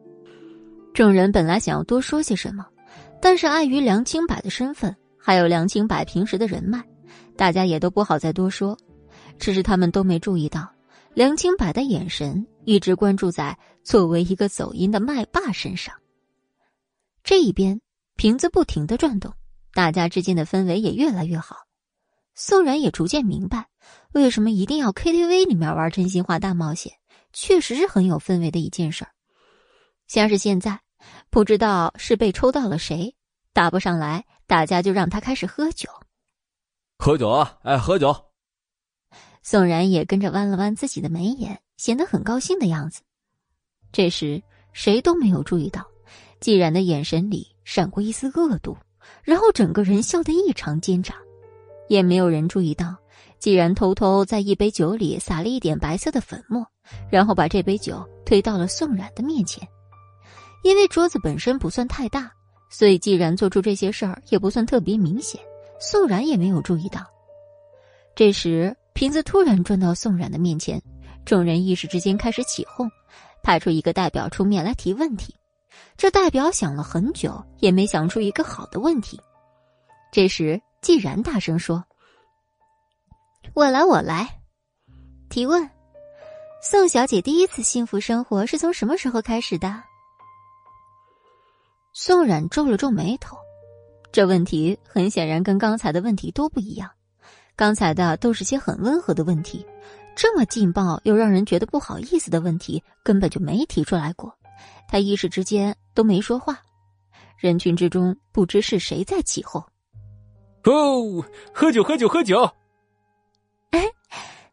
众人本来想要多说些什么，但是碍于梁清柏的身份，还有梁清柏平时的人脉，大家也都不好再多说。只是他们都没注意到，梁清柏的眼神一直关注在作为一个走音的麦霸身上。这一边瓶子不停的转动，大家之间的氛围也越来越好。宋然也逐渐明白，为什么一定要 KTV 里面玩真心话大冒险，确实是很有氛围的一件事儿。像是现在。不知道是被抽到了谁，答不上来，大家就让他开始喝酒。喝酒啊！哎，喝酒。宋然也跟着弯了弯自己的眉眼，显得很高兴的样子。这时，谁都没有注意到，季然的眼神里闪过一丝恶毒，然后整个人笑得异常奸诈。也没有人注意到，季然偷偷在一杯酒里撒了一点白色的粉末，然后把这杯酒推到了宋冉的面前。因为桌子本身不算太大，所以既然做出这些事儿也不算特别明显，宋冉也没有注意到。这时瓶子突然转到宋冉的面前，众人一时之间开始起哄，派出一个代表出面来提问题。这代表想了很久也没想出一个好的问题。这时既然大声说：“我来，我来，提问。宋小姐第一次幸福生活是从什么时候开始的？”宋冉皱了皱眉头，这问题很显然跟刚才的问题都不一样。刚才的都是些很温和的问题，这么劲爆又让人觉得不好意思的问题根本就没提出来过。他一时之间都没说话。人群之中不知是谁在起哄：“哦，喝酒，喝酒，喝酒！”哎，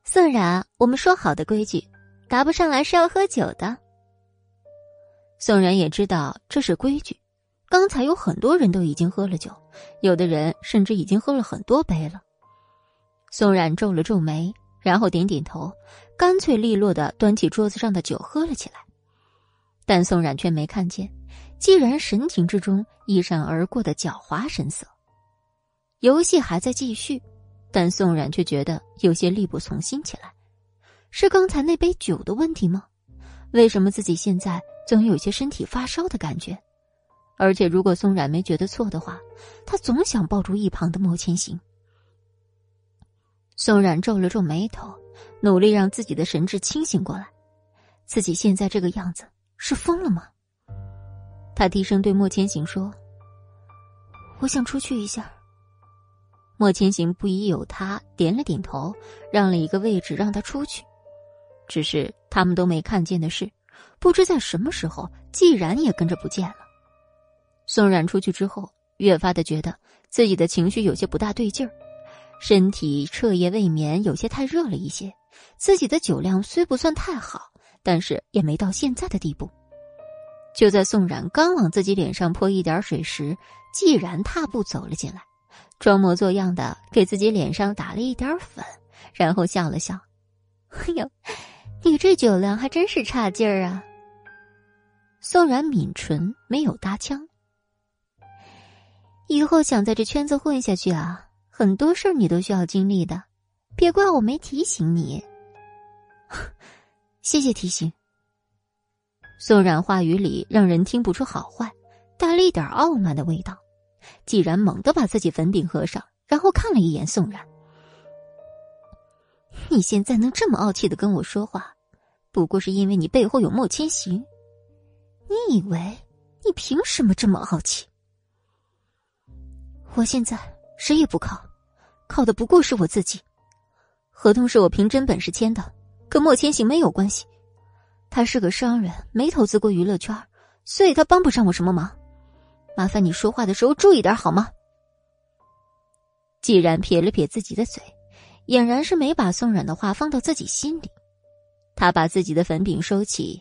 宋冉，我们说好的规矩，答不上来是要喝酒的。宋冉也知道这是规矩。刚才有很多人都已经喝了酒，有的人甚至已经喝了很多杯了。宋冉皱了皱眉，然后点点头，干脆利落的端起桌子上的酒喝了起来。但宋冉却没看见，既然神情之中一闪而过的狡猾神色。游戏还在继续，但宋冉却觉得有些力不从心起来。是刚才那杯酒的问题吗？为什么自己现在总有些身体发烧的感觉？而且，如果宋冉没觉得错的话，他总想抱住一旁的莫千行。宋冉皱了皱眉头，努力让自己的神智清醒过来。自己现在这个样子是疯了吗？他低声对莫千行说：“我想出去一下。”莫千行不疑有他，点了点头，让了一个位置让他出去。只是他们都没看见的是，不知在什么时候，季然也跟着不见了。宋冉出去之后，越发的觉得自己的情绪有些不大对劲儿，身体彻夜未眠，有些太热了一些。自己的酒量虽不算太好，但是也没到现在的地步。就在宋冉刚往自己脸上泼一点水时，季然踏步走了进来，装模作样的给自己脸上打了一点粉，然后笑了笑：“哎呦，你这酒量还真是差劲儿啊。”宋冉抿唇，没有搭腔。以后想在这圈子混下去啊，很多事儿你都需要经历的，别怪我没提醒你。谢谢提醒。宋冉话语里让人听不出好坏，带了一点傲慢的味道。既然猛地把自己粉饼合上，然后看了一眼宋冉：“你现在能这么傲气的跟我说话，不过是因为你背后有莫千行。你以为你凭什么这么傲气？我现在谁也不靠，靠的不过是我自己。合同是我凭真本事签的，跟莫千行没有关系。”他是个商人，没投资过娱乐圈，所以他帮不上我什么忙。麻烦你说话的时候注意点好吗？既然撇了撇自己的嘴，俨然是没把宋冉的话放到自己心里。他把自己的粉饼收起，